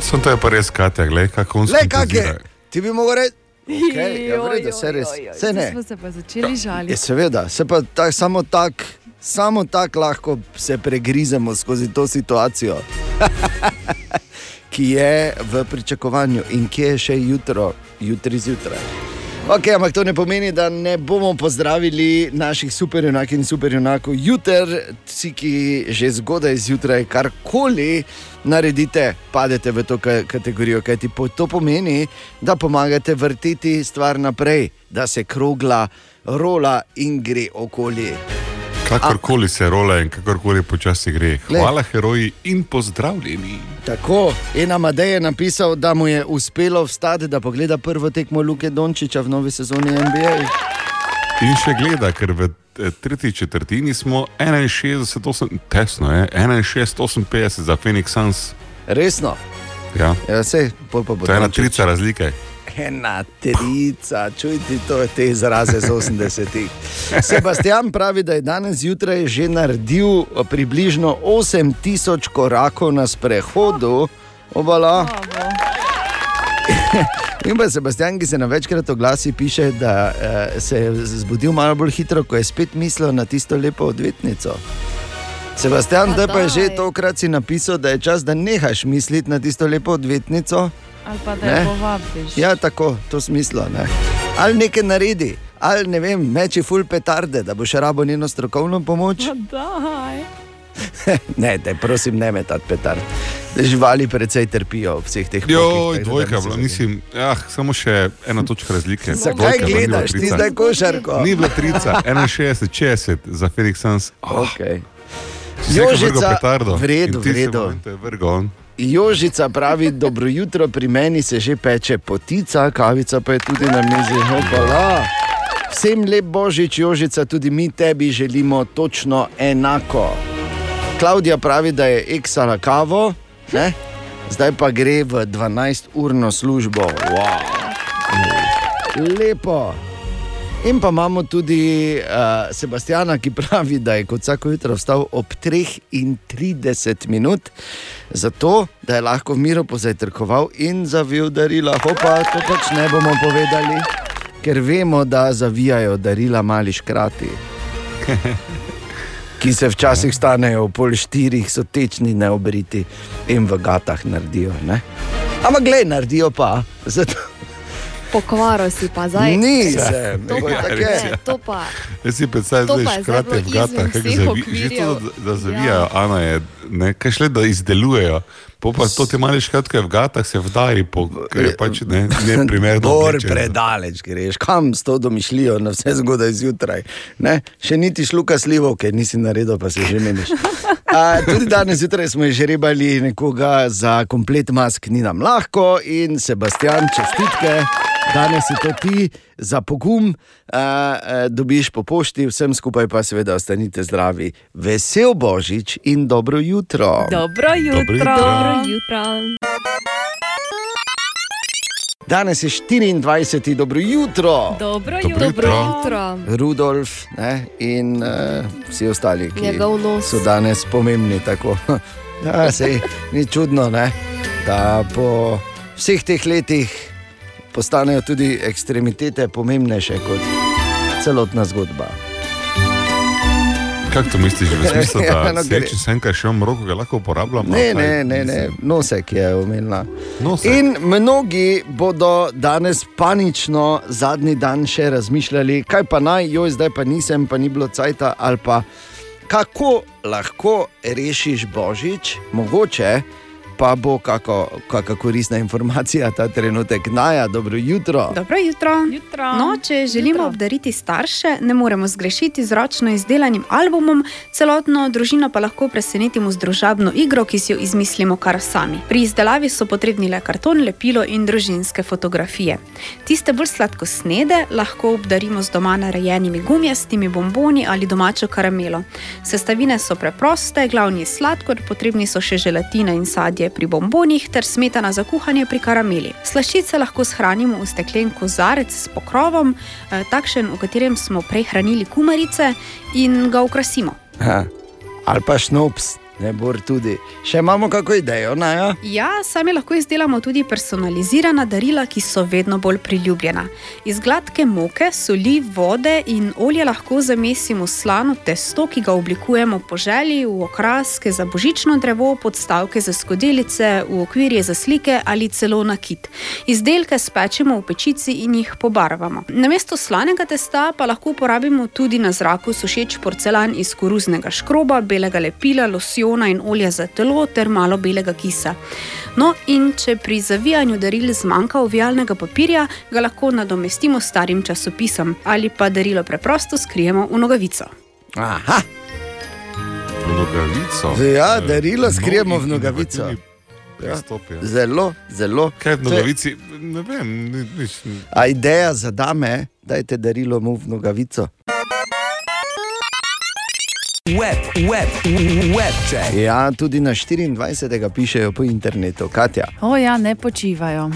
Sem to je pa res, Katja, gledaj, kako on Le kak je, ti bi mogel reči, okay, ja, v redu, se res, se ne. Smo se pa začeli Je, žaliti. seveda, se pa tak, samo tako samo tak lahko se pregrizemo skozi to situacijo, [LAUGHS] ki je v pričakovanju in ki je še jutro, jutri zjutraj. Okay, ampak to ne pomeni, da ne bomo pozdravili naših superjunakov in superjunakov jutri, vsi, ki že zgodaj zjutraj karkoli naredite, padete v to ka- kategorijo. Kajti to pomeni, da pomagate vrteti stvar naprej, da se krogla, rola in gre okoli. Kakorkoli se rola in kakorkoli počasi gre. Hvala, heroji in pozdravljeni. Tako, in Amadej je napisal, da mu je uspelo vstati, da pogleda prvo tekmo Luke Dončiča v novi sezoni NBA. In še gleda, ker v eh, tretji četrtini smo 61, tesno je, 61-58 za Phoenix Suns. Resno. Ja. Ja, sej, pol pa bo To je ena trica razlike. Ena trica, čujte to, te izraze z 80-ih. Sebastian pravi, da je danes zjutraj že naredil približno 8000 korakov na sprehodu, obala. In pa Sebastian, ki se nam večkrat oglasi, piše, da eh, se je zbudil malo bolj hitro, ko je spet mislil na tisto lepo odvetnico. Sebastian, da pa je že tokrat si napisal, da je čas, da nehaš misliti na tisto lepo odvetnico. Ali pa da Ne? je povabiš. Ja, tako, to smislo. Ne? Ali nekaj naredi, ali ne vem, meči ful petarde, da boš rabo njeno strokovno pomoč. [LAUGHS] Ne, te prosim, ne metati petard. Živali precej trpijo ob vseh teh tako da dvojka, bila, mislim, ah, samo še ena točka razlike. Zakaj gledaš ti zdaj košarko? Ni bila trica, [LAUGHS] 61-60 za Phoenix Suns. Oh. Okay. Jožica, v redu, v redu. Jožica pravi, dobro jutro, pri meni se že peče potica, kavica pa je tudi na mizi. Hopala. Vsem lep božič, Jožica, tudi mi tebi želimo točno enako. Klaudija pravi, da je eksala kavo, ne? zdaj pa gre v 12-urno službo. Wow. Lepo. In pa imamo tudi uh, Sebastiana, ki pravi, da je kot vsako jutro vstal ob 33 minut, zato da je lahko v miru pozajtrkoval in zavil darila. Hopa, to pač ne bomo povedali, ker vemo, da zavijajo darila mali škrati. Ki se včasih stanejo v pol štirih, so tečni, neobriti in v gatah naredijo. Ne? Ampak, glej, naredijo pa. Zato... Pokvaro si pa zdaj. Nisem, [LAUGHS] to nego pa, je tako ne, to pa. Jaz si predstavljam, To da je škrate v gatah, kako vseh zavi, že to, okvirjev. da, da zavijajo, ja. Ana je, ne, kaj šle, da izdelujejo. Po pa to te mali škratke v gatah se vdari, po, ker je pač ne, ne primerno. Oblečeno. predaleč greš, kam s to domišljijo, na vse zgodaj zjutraj. Ne? Še niti šluka slivovke nisi naredil, pa se že meniš. A, tudi danes zjutraj smo žrebali nekoga za komplet mask, ni nam lahko in Sebastian, čestitke. Danes si to ti za pogum, a, a, dobiš po pošti, vsem skupaj pa seveda ostanite zdravi. Vesel božič in dobro jutro. Dobro jutro. Dobro jutro. Danes je 24. dobro jutro. Dobro Dobro jutro. jutro. Rudolf ne, in uh, vsi ostali, ki so danes pomembni. Tako. [LAUGHS] Ja, sej, ni čudno, ne, da po vseh teh letih postanejo tudi ekstremitete pomembnejše kot celotna zgodba. Kako to misliš, v smislu, [LAUGHS] Ja, da no, no, gre. če sem kaj še v roko, ga lahko uporabljam? Ne, ne, ne, ne, nosek je omenila. Nosek. In mnogi bodo danes panično zadnji dan še razmišljali, kaj pa naj, joj, zdaj pa nisem, pa ni bilo cajta, ali pa kako lahko rešiš božič, mogoče pa bo kako, kakšna koristna informacija ta trenutek. Naja, dobro jutro. Dobro jutro. jutro. No, če želimo jutro. obdariti starše, ne moremo zgrešiti z ročno izdelanim albumom, celotno družino pa lahko presenetimo z družabno igro, ki si jo izmislimo kar sami. Pri izdelavi so potrebni le karton, lepilo in družinske fotografije. Tiste bolj sladkosnede lahko obdarimo z doma narejenimi gumijastimi bomboni ali domačo karamelo. Sestavine so preproste, glavni je sladkor, potrebni so še želatina in sadje pri bombonih ter smetana za kuhanje pri karameli. Slaščice lahko shranimo v steklen kozarec s pokrovom, eh, takšen, v katerem smo prej hranili kumarice in ga okrasimo. Ha, ali pa šnops, ne tudi. Še imamo kako idejo, naja? Ja, sami lahko izdelamo tudi personalizirana darila, ki so vedno bolj priljubljena. Iz gladke moke, soli, vode in olja lahko zamesimo slano testo, ki ga oblikujemo po želji v okraske za božično drevo, podstavke za skodelice, v okvirje za slike ali celo nakit. Izdelke spečemo v pečici in jih pobarvamo. Namesto slanega testa pa lahko uporabimo tudi na zraku sušeč porcelan iz koruznega škroba, belega lepila, losjona in olja za telo ter malo belega kisa. No, in če pri zavijanju daril zmanjka ovijalnega papirja, ga lahko nadomestimo s starim časopisom ali pa darilo preprosto skrijemo v nogavico. Aha. V nogavico. Ja, Eh, darilo skrijemo v nogavico. pristop, ja. Zelo, zelo. Kaj v To je- nogavici? Ne vem, ni- nič. A ideja za dame, dajte darilo mu v nogavico. Web, web, web check. Ja, tudi na 24. pišejo po internetu, Katja. O ja, ne počivajo.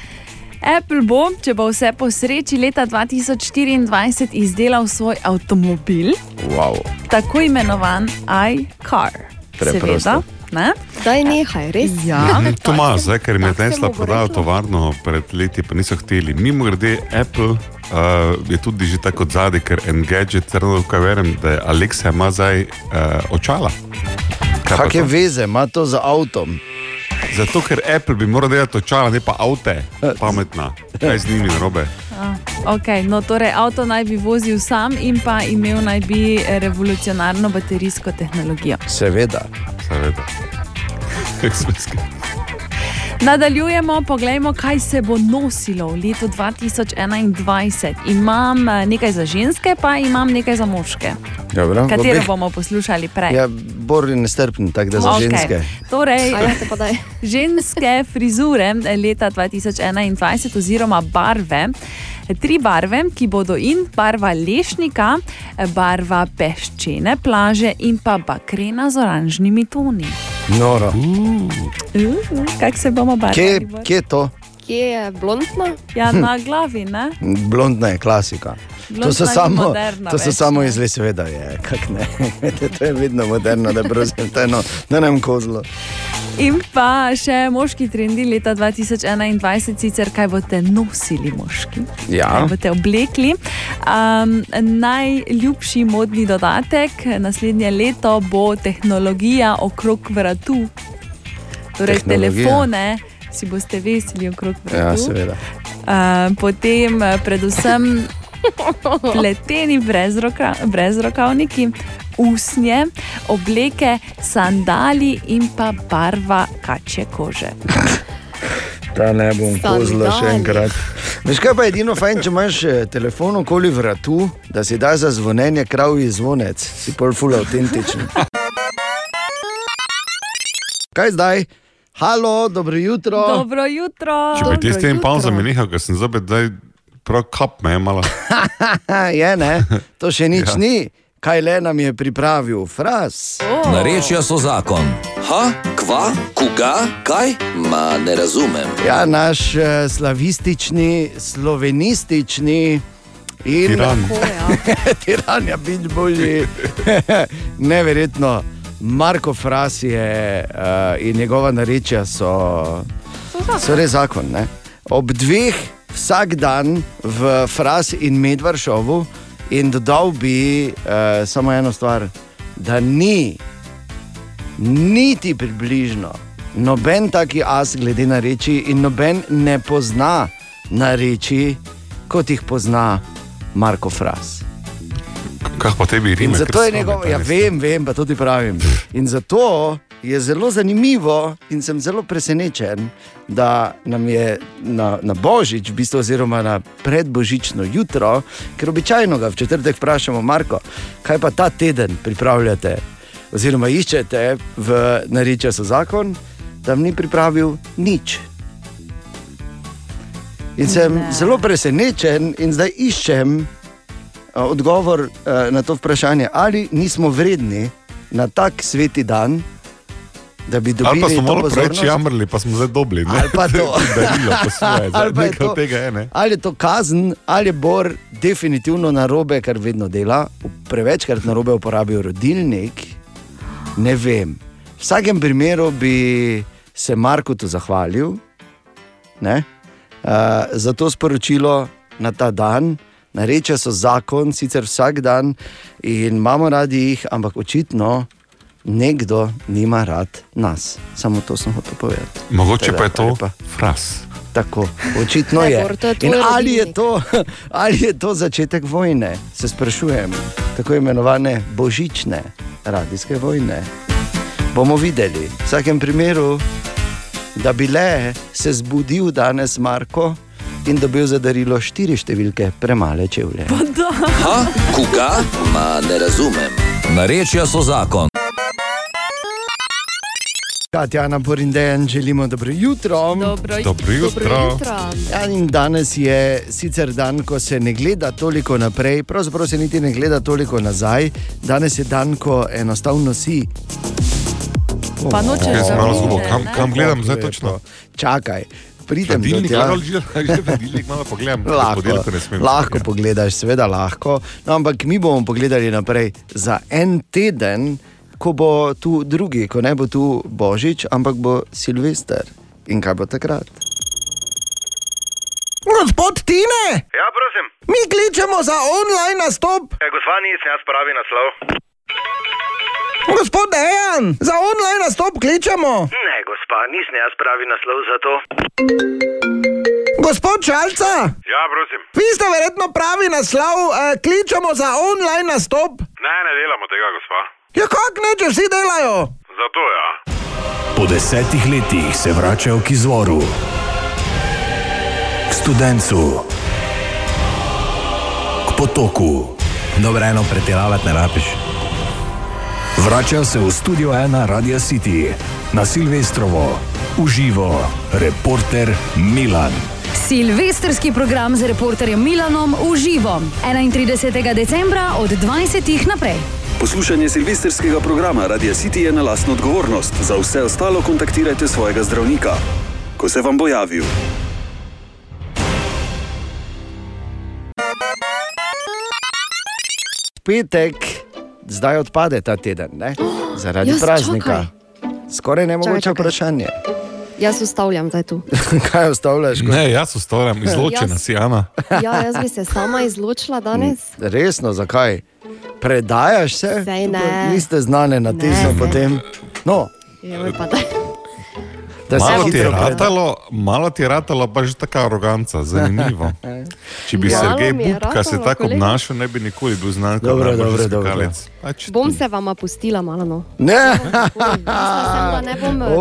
[LAUGHS] Apple bo, če bo vse po sreči, leta 2024 izdelal svoj avtomobil, Wow. tako imenovan iCar. Preprosto. Seveda, ne? Daj nehaj, res. Ja. Ne, To ima zdaj, ker mi je Tesla prodal tovarno pred leti, pa niso hteli. Mimo grede, Apple uh, je tudi že tako zadaj, ker Engadget, zelo kaj verjamem, da je Alexa ima zdaj uh, očala. Kakšne veze ima to z avtom? Zato, ker Apple bi moral delati očala, ne pa avte, [LAUGHS] pametna. Kaj z njimi narobe? A, Okay, no, torej, avto naj bi vozil sam in pa imel naj bi revolucionarno baterijsko tehnologijo. Seveda. Seveda. [LAUGHS] Nadaljujemo, poglejmo, kaj se bo nosilo v letu 2021. Imam eh, nekaj za ženske, pa imam nekaj za moške. Dobro, Katero obeh- bomo poslušali prej? Ja, bolj je nestrpen, tako da za Okej. ženske. Torej, [LAUGHS] ženske frizure leta 2021 oziroma barve. Tri barve, ki bodo in barva lešnika, barva peščene plaže in pa bakrena z oranžnimi toni. Noro. Uh, Kako se bomo barvali? Kje, kje je to? Kje je blondna? Ja, na glavi, ne? Blondna je klasika. To Blondna so ni samo, moderna to so več, samo ne. izle, seveda je. kak ne. to je vedno moderno, da je prosim, to je eno, da nam kozlo. In pa še moški trendi leta 2021, sicer kaj boste nosili, moški. Ja. Kaj boste oblekli. Um, najljubši modni dodatek naslednje leto bo tehnologija okrog vratu. Torej, telefone si boste veseli okrog vratu. Ja, seveda. Uh, potem, predvsem, [LAUGHS] pleteni brezroka, brezrokavniki, usnje, obleke, sandali in pa barva kačje kože. [LAUGHS] Da ne bom kozlo še enkrat. Veš kaj pa je edino fajn, če imaš eh, telefon okoli vratu, da si da za zvonjenje kravji zvonec, si pol ful avtentičen. [LAUGHS] Kaj zdaj? Halo, dobro jutro. Dobro jutro. Če bi ti s tem pauzami nehal, ker sem zopet zdaj prav kap me je malo. [LAUGHS] je ne, to še nič Ja. ja. ni. Kaj le nam je pripravil, fras? Narečja so zakon. Ha, kva, koga, kaj? Ma ne razumem. Ja, naš uh, slavistični, slovenistični in Tiran. [LAUGHS] tiran je bil božji. [LAUGHS] Neverjetno. Marko Fras je uh, in njegova narečja so, so res zakon. Ne? Ob dveh vsak dan v Fras in Medvaršovu in dodal bi uh, samo eno stvar, da ni niti približno noben taki as glede na reči in noben ne pozna na reči, kot jih pozna Marko Fras. Kaj pa tebi In rime? zato je njegov, ja, vem, vem, pa tudi pravim. In zato je zelo zanimivo in sem zelo presenečen, da nam je na, na Božič, v bistvu, oziroma na predbožično jutro, ker običajno ga v četrtek vprašamo, Marko, kaj pa ta teden pripravljate, oziroma iščete v Nariče so zakon, tam ni pripravil nič. In sem ne. zelo presenečen in zdaj iščem odgovor a, na to vprašanje, ali nismo vredni na tak sveti dan, da bi Ali pa dobili smo malo preveč jamrli, pa smo zdaj dobili. Ali pa to. [LAUGHS] Darilo svoje, Ali pa je to- tega je. Ne? Ali je to kazen, ali je Bor definitivno na robe, kar vedno dela, prevečkrat na robe uporabil rodilnik, ne vem. V vsakem primeru bi se Marku tu zahvalil ne, uh, za to sporočilo na ta dan. Nareče so zakon, sicer vsak dan in imamo radi jih, ampak očitno nekdo nima rad nas. Samo to sem hotel povedati. Mogoče pa je to Lepa. fras. Tako, očitno je. In ali je, to, [LAUGHS] ali je to začetek vojne, se sprašujem, tako imenovane božične radijske vojne. Bomo videli, v vsakem primeru, da bi le se zbudil danes Marko in dobil za darilo štiri številke premale čevlje. Ha, koga? Ma ne razumem. Narečja so zakon. Katjana Porindejan, želimo dobro jutro. Dobro, Dobro jutro. Dobro jutro. Ja, in danes je sicer dan, ko se ne gleda toliko naprej, pravzaprav se niti ne gleda toliko nazaj. Danes je dan, ko enostavno si. Pa nočeš sem ga malo zgubo. Kam, kam gledam zdaj točno? Čakaj, pridem do tega. lahko [LAUGHS] že hladilnik malo pogledam. [LAUGHS] Lahko, podelko ne smem. lahko pogledaš, seveda lahko. No, ampak mi bomo pogledali naprej za en teden, ko bo tu drugi, ko ne bo tu Božič, ampak bo Silvester. In kaj bo takrat? Gospod Tine! Ja, prosim. Mi kličemo za online nastop. E, gospa, nisem jaz pravi naslov. Gospod Dejan, za online nastop kličemo. Ne, gospa, nisem jaz pravi naslov za to. Gospod Čalca, Ja, prosim. vi ste verjetno pravi naslov, eh, kličemo za online nastop. Ne, ne delamo tega, gospa. Ja, kak ne, če vsi delajo? Zato ja. Po desetih letih se vračajo k izvoru, k studencu, k potoku. Dobro, eno pretiravati ne rabiš. Vračajo se v studio ena Radio City na Silvestrovo, v živo, reporter Milan. Silvestrski program z reporterjem Milanom v živo 31. decembra od 20. naprej. Poslušanje silvestrskega programa Radio City je na lastno odgovornost, za vse ostalo kontaktirajte svojega zdravnika, ko se vam bo javil. Petek zdaj odpade ta teden, ne? zaradi Jaz, praznika. Skoraj ne mogoče Čakaj, čakaj. vprašanje. Jaz ustavljam zdaj tu. [LAUGHS] Kaj ostavljaš? Ne, jaz ustavljam, izločena Jaz- si, Ana. Ja, jaz bi se sama izločila danes. Resno, zakaj? Predajaš se? Saj ne. Niste znane na ne. potem. No, Joj, pa daj. da se Malo ti, je ratalo, malo ti je ratalo, pa že taka aroganca, zanimivo. [LAUGHS] Če bi Malo Sergej Bubka se ratalo, tako kolega. obnašal, ne bi nikoli bil znan kot Dobro, dobro, dobro. Pač Bom se vama pustila malo. No. Ne, ne bom eh,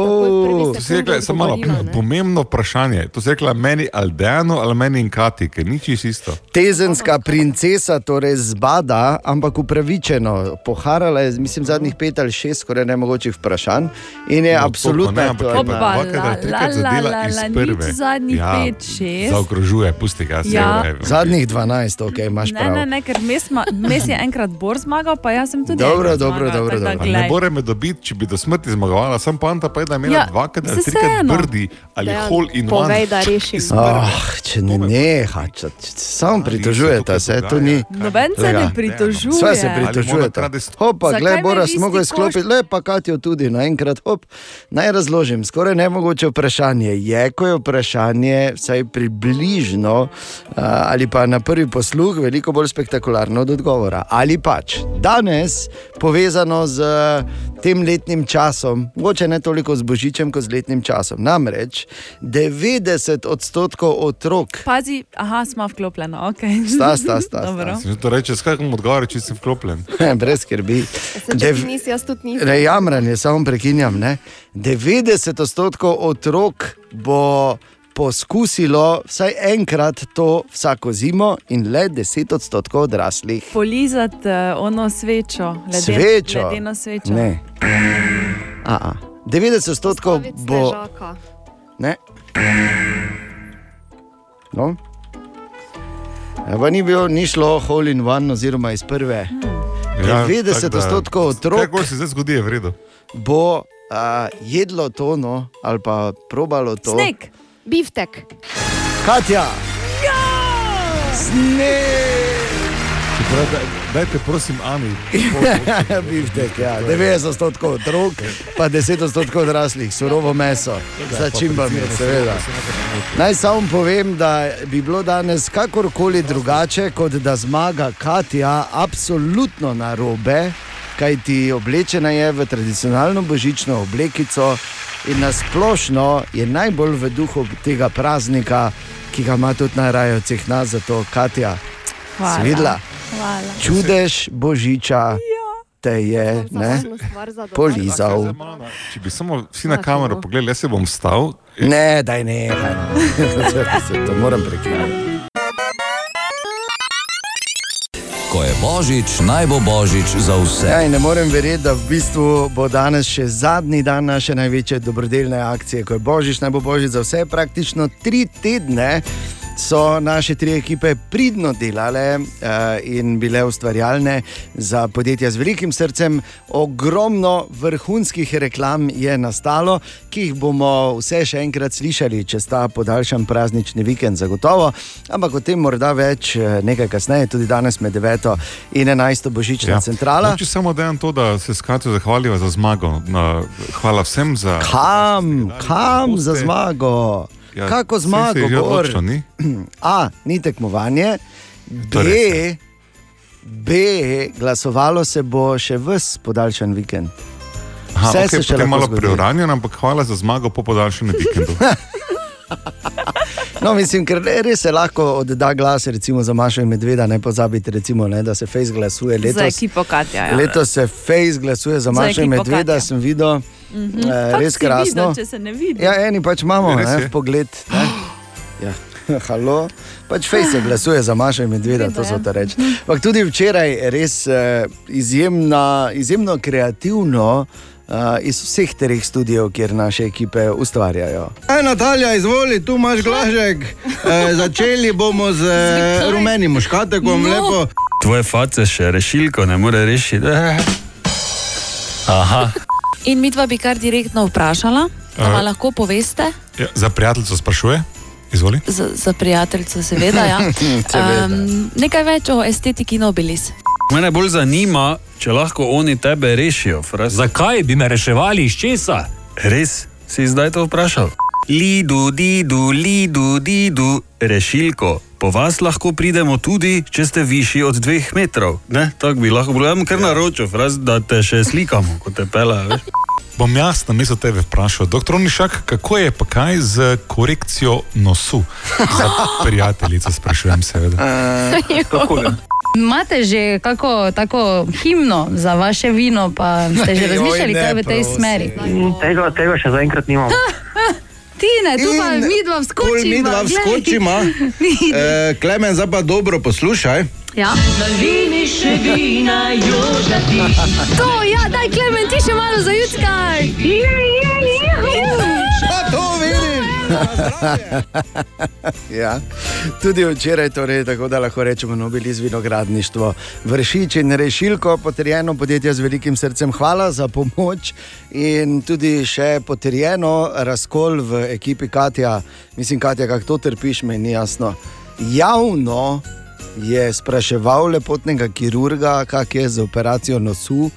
[LAUGHS] To si rekla, samo malo ne. pomembno vprašanje. To si rekla meni Aldejanu ali meni in Kati, ker ni čisto isto. Tezenska princesa, torej zbada, ampak upravičeno. Poharala je, mislim, zadnjih pet ali šest, skoraj nemogočih vprašanj. In je No, absolutno ne, aktualna. ima dvakrat zadela la, la, iz prve. zadnjih Ja, pet, šest. Zaokrožuje, pusti ga. Ja. Zadnjih 12, ok, imaš Ne, prav. ne, ne, ker mes, ma, mes je enkrat Bor zmagal, pa jaz sem tudi. Dobro, enkrat dobro, zmagal, dobro, da dobro. glej. Ne more me dobiti, če bi do smrti zmagovala, sem pa anta pa je, da imela Ja, dvakrat ali trikrat brdi ali Dejan, hol in povej, one. da rešim. Oh, če ne neha, če, če, samo pritožujete se, to ni. Noben se ne pritožuje. Vse se pritožujete. Hopa, isti mogo je koš- sklopiti, le pa Katijo tudi naenkrat. Hop, naj razložim, skoraj nemogoče vprašanje je, ko je vprašanje vsaj približno a, ali pa na prvi posluh veliko bolj spektakularno od odgovora. Ali pač danes povezano z tem letnim časom, mogoče ne toliko z božičem, kot z letnim časom. Namreč 90 odstotkov otrok Pazi, aha, smo vklopljeno, ok. Sta, sta, sta. Si že to reče, s kakim odgovorom, če sem vklopljen. [LAUGHS] Brez skrbi. Ti nisi, jaz tudi nisem. Ne jamranje, samo prekinjam. Ne? 90 odstotkov otrok bo poskusilo vsaj enkrat to vsako zimo, in le 10 odstotkov odraslih. Polizati uh, ono svečo, leden, Svečo. ledeno svečo. Ne. A -a. 90 odstotkov bo. Ne. No. Pa ni, bil, ni šlo hole in one, oziroma iz prve. Ja, 90 tako da- odstotkov otrok Kaj se zdaj zgodi, je v redu. bo uh, jedlo to, no, ali pa probalo to. Sneg, biftek. Katja! Sneg! Da- Dajte, prosim, Ani. [LAUGHS] Biftek, ja. 90 odstotkov otrok, pa 10 odstotkov odraslih, surovo meso, za čimbami, seveda. Naj samo povem, da bi bilo danes kakorkoli drugače, kot da zmaga Katja, absolutno na robe, kajti oblečena je v tradicionalno božično oblekico in nasplošno je najbolj v duhu tega praznika, ki ga ima tudi najraje od vseh nas, zato Katja. Hvala. Si videla? Hvala. Čudež božiča te je ne, polizal. Če bi samo vsi na kamero pogledali, jaz se bom vstal. Ne, daj ne, [LAUGHS] se to moram prekiniti. Ko je božič, naj bo božič za vse. Ja, ne morem verjeti, da v bistvu bo danes še zadnji dan naše največje dobrodelne akcije, ko je božič, naj bo božič za vse. Praktično tri tedne so naše tri ekipe pridno delale uh, in bile ustvarjalne za podjetja z velikim srcem. Ogromno vrhunskih reklam je nastalo, ki jih bomo vse še enkrat slišali čez ta podaljšan praznični vikend, zagotovo. Ampak o tem morda več eh, nekaj kasneje, tudi danes med 9 in 11 božična ja. centrala. Če samo dajem to, da se skratka zahvaliva za zmago. Hvala vsem za. Kam, kam za zmago? Ja, Kako zmago? odločilo, ni? [CLEARS THROAT] A, ni tekmovanje, B, B, glasovalo se bo še ves podaljšan vikend. Aha, Vse okay, se še malo zgodi. preuranjeno, ampak hvala za zmago po podaljšanem vikendu. [LAUGHS] No, mislim, ker res se lahko odda glas, recimo za Mašo in Medveda, ne pozabite, recimo, ne, da se Face glasuje Za letos. ekipo Katja. Ja. Letos se Face glasuje za Za Mašo in Medveda, Katja. sem videl. Mhm. Eh, Kako res krasno. Videl, če se ne vidi. Ja, eni pač imamo, Res ne, je. pogled. Ne. [GASPS] Ja. [LAUGHS] Halo, pač Face glasuje za Mašo in Medveda, to so to reči. Ampak tudi včeraj res eh, izjemna, izjemno kreativno. Uh, iz vseh treh studijev, kjer naše ekipe ustvarjajo. Aj, Natalija, izvoli, tu imaš glažek. E, začeli bomo z [LAUGHS] e, rumenim muškatekom, No. lepo. Tvoje face še rešilko ne more rešiti. Eh. Aha. In mi dva bi kar direktno vprašala, da vam lahko poveste, Ja, za prijateljico sprašuje, izvoli. za, za prijateljico, seveda. Ja. [LAUGHS] Seveda. Um, nekaj več o estetiki Nobilis. Mene bolj zanima, če lahko oni tebe rešijo. Fras. Zakaj bi me reševali iz česa? Res si zdaj to vprašal? Lidu, didu, lidu, didu, rešilko. Po vas lahko pridemo tudi, če ste višji od dveh metrov. Ne, tako bi lahko bilo, jaz kar naročil, fraz, da te še slikamo, ko te pela. Bom jaz na mesto tebe vprašal, doktor Nišak, kako je pa kaj z korekcijo nosu? Za prijateljico sprašujem, seveda. [LAUGHS] Imate že kako tako himno za vaše vino, pa ste že razmišljali, kaj v tej smeri? Tega, tega še zaenkrat nimamo. [LAUGHS] Tine, tu pa mi dva pol mi dva vskočima. [LAUGHS] Eh, Klemen, zdaj pa dobro poslušaj. Ja. To, ja, daj, Klemen, ti še malo zajuckaj. Pa to vidiš! [LAUGHS] ja. Tudi včeraj, torej, tako da lahko rečemo, Nobel iz vinogradništva. Vršič in rešilko, potrjeno podjetje z velikim srcem, hvala za pomoč. In tudi še potrjeno razkol v ekipi Katja. Mislim, Katja, kako to trpiš, mi ni jasno. Javno je spraševal lepotnega kirurga, kak je z operacijo nosu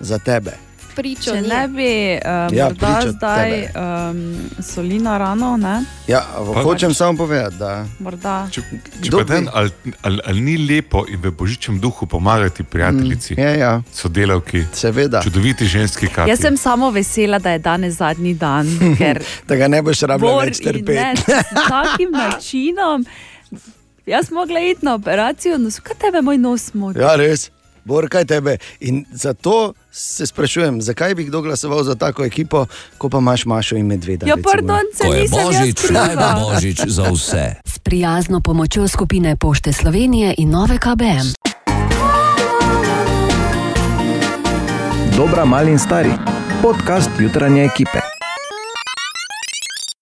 za tebe. Pričo Če ne bi uh, Ja, pričo zdaj tebe. um, solina rano, ne? Ja, hočem samo povedati, da. Morda. Če pa den, ali, ali, ali ni lepo in v božičnem duhu pomagati prijateljici, Mm, ja, ja. sodelavki, Seveda. čudoviti ženski kapi. Jaz sem samo vesela, da je danes zadnji dan, [LAUGHS] ker da ga ne boš rabila več in ne, trpeti. s takim [LAUGHS] načinom. Jaz mogla iti na operacijo, no, kaj tebe moj nos moti? Ja, res. Bor, kaj tebe. In zato se sprašujem, zakaj bi kdo glasoval za tako ekipo, ko pa imaš Mašo in Medveda. Ja, pardon, se Ko je božič, naj bo božič za vse. S prijazno pomočjo skupine Pošte Slovenije in nove KBM. Dobra, mali in stari. Podcast jutranje ekipe.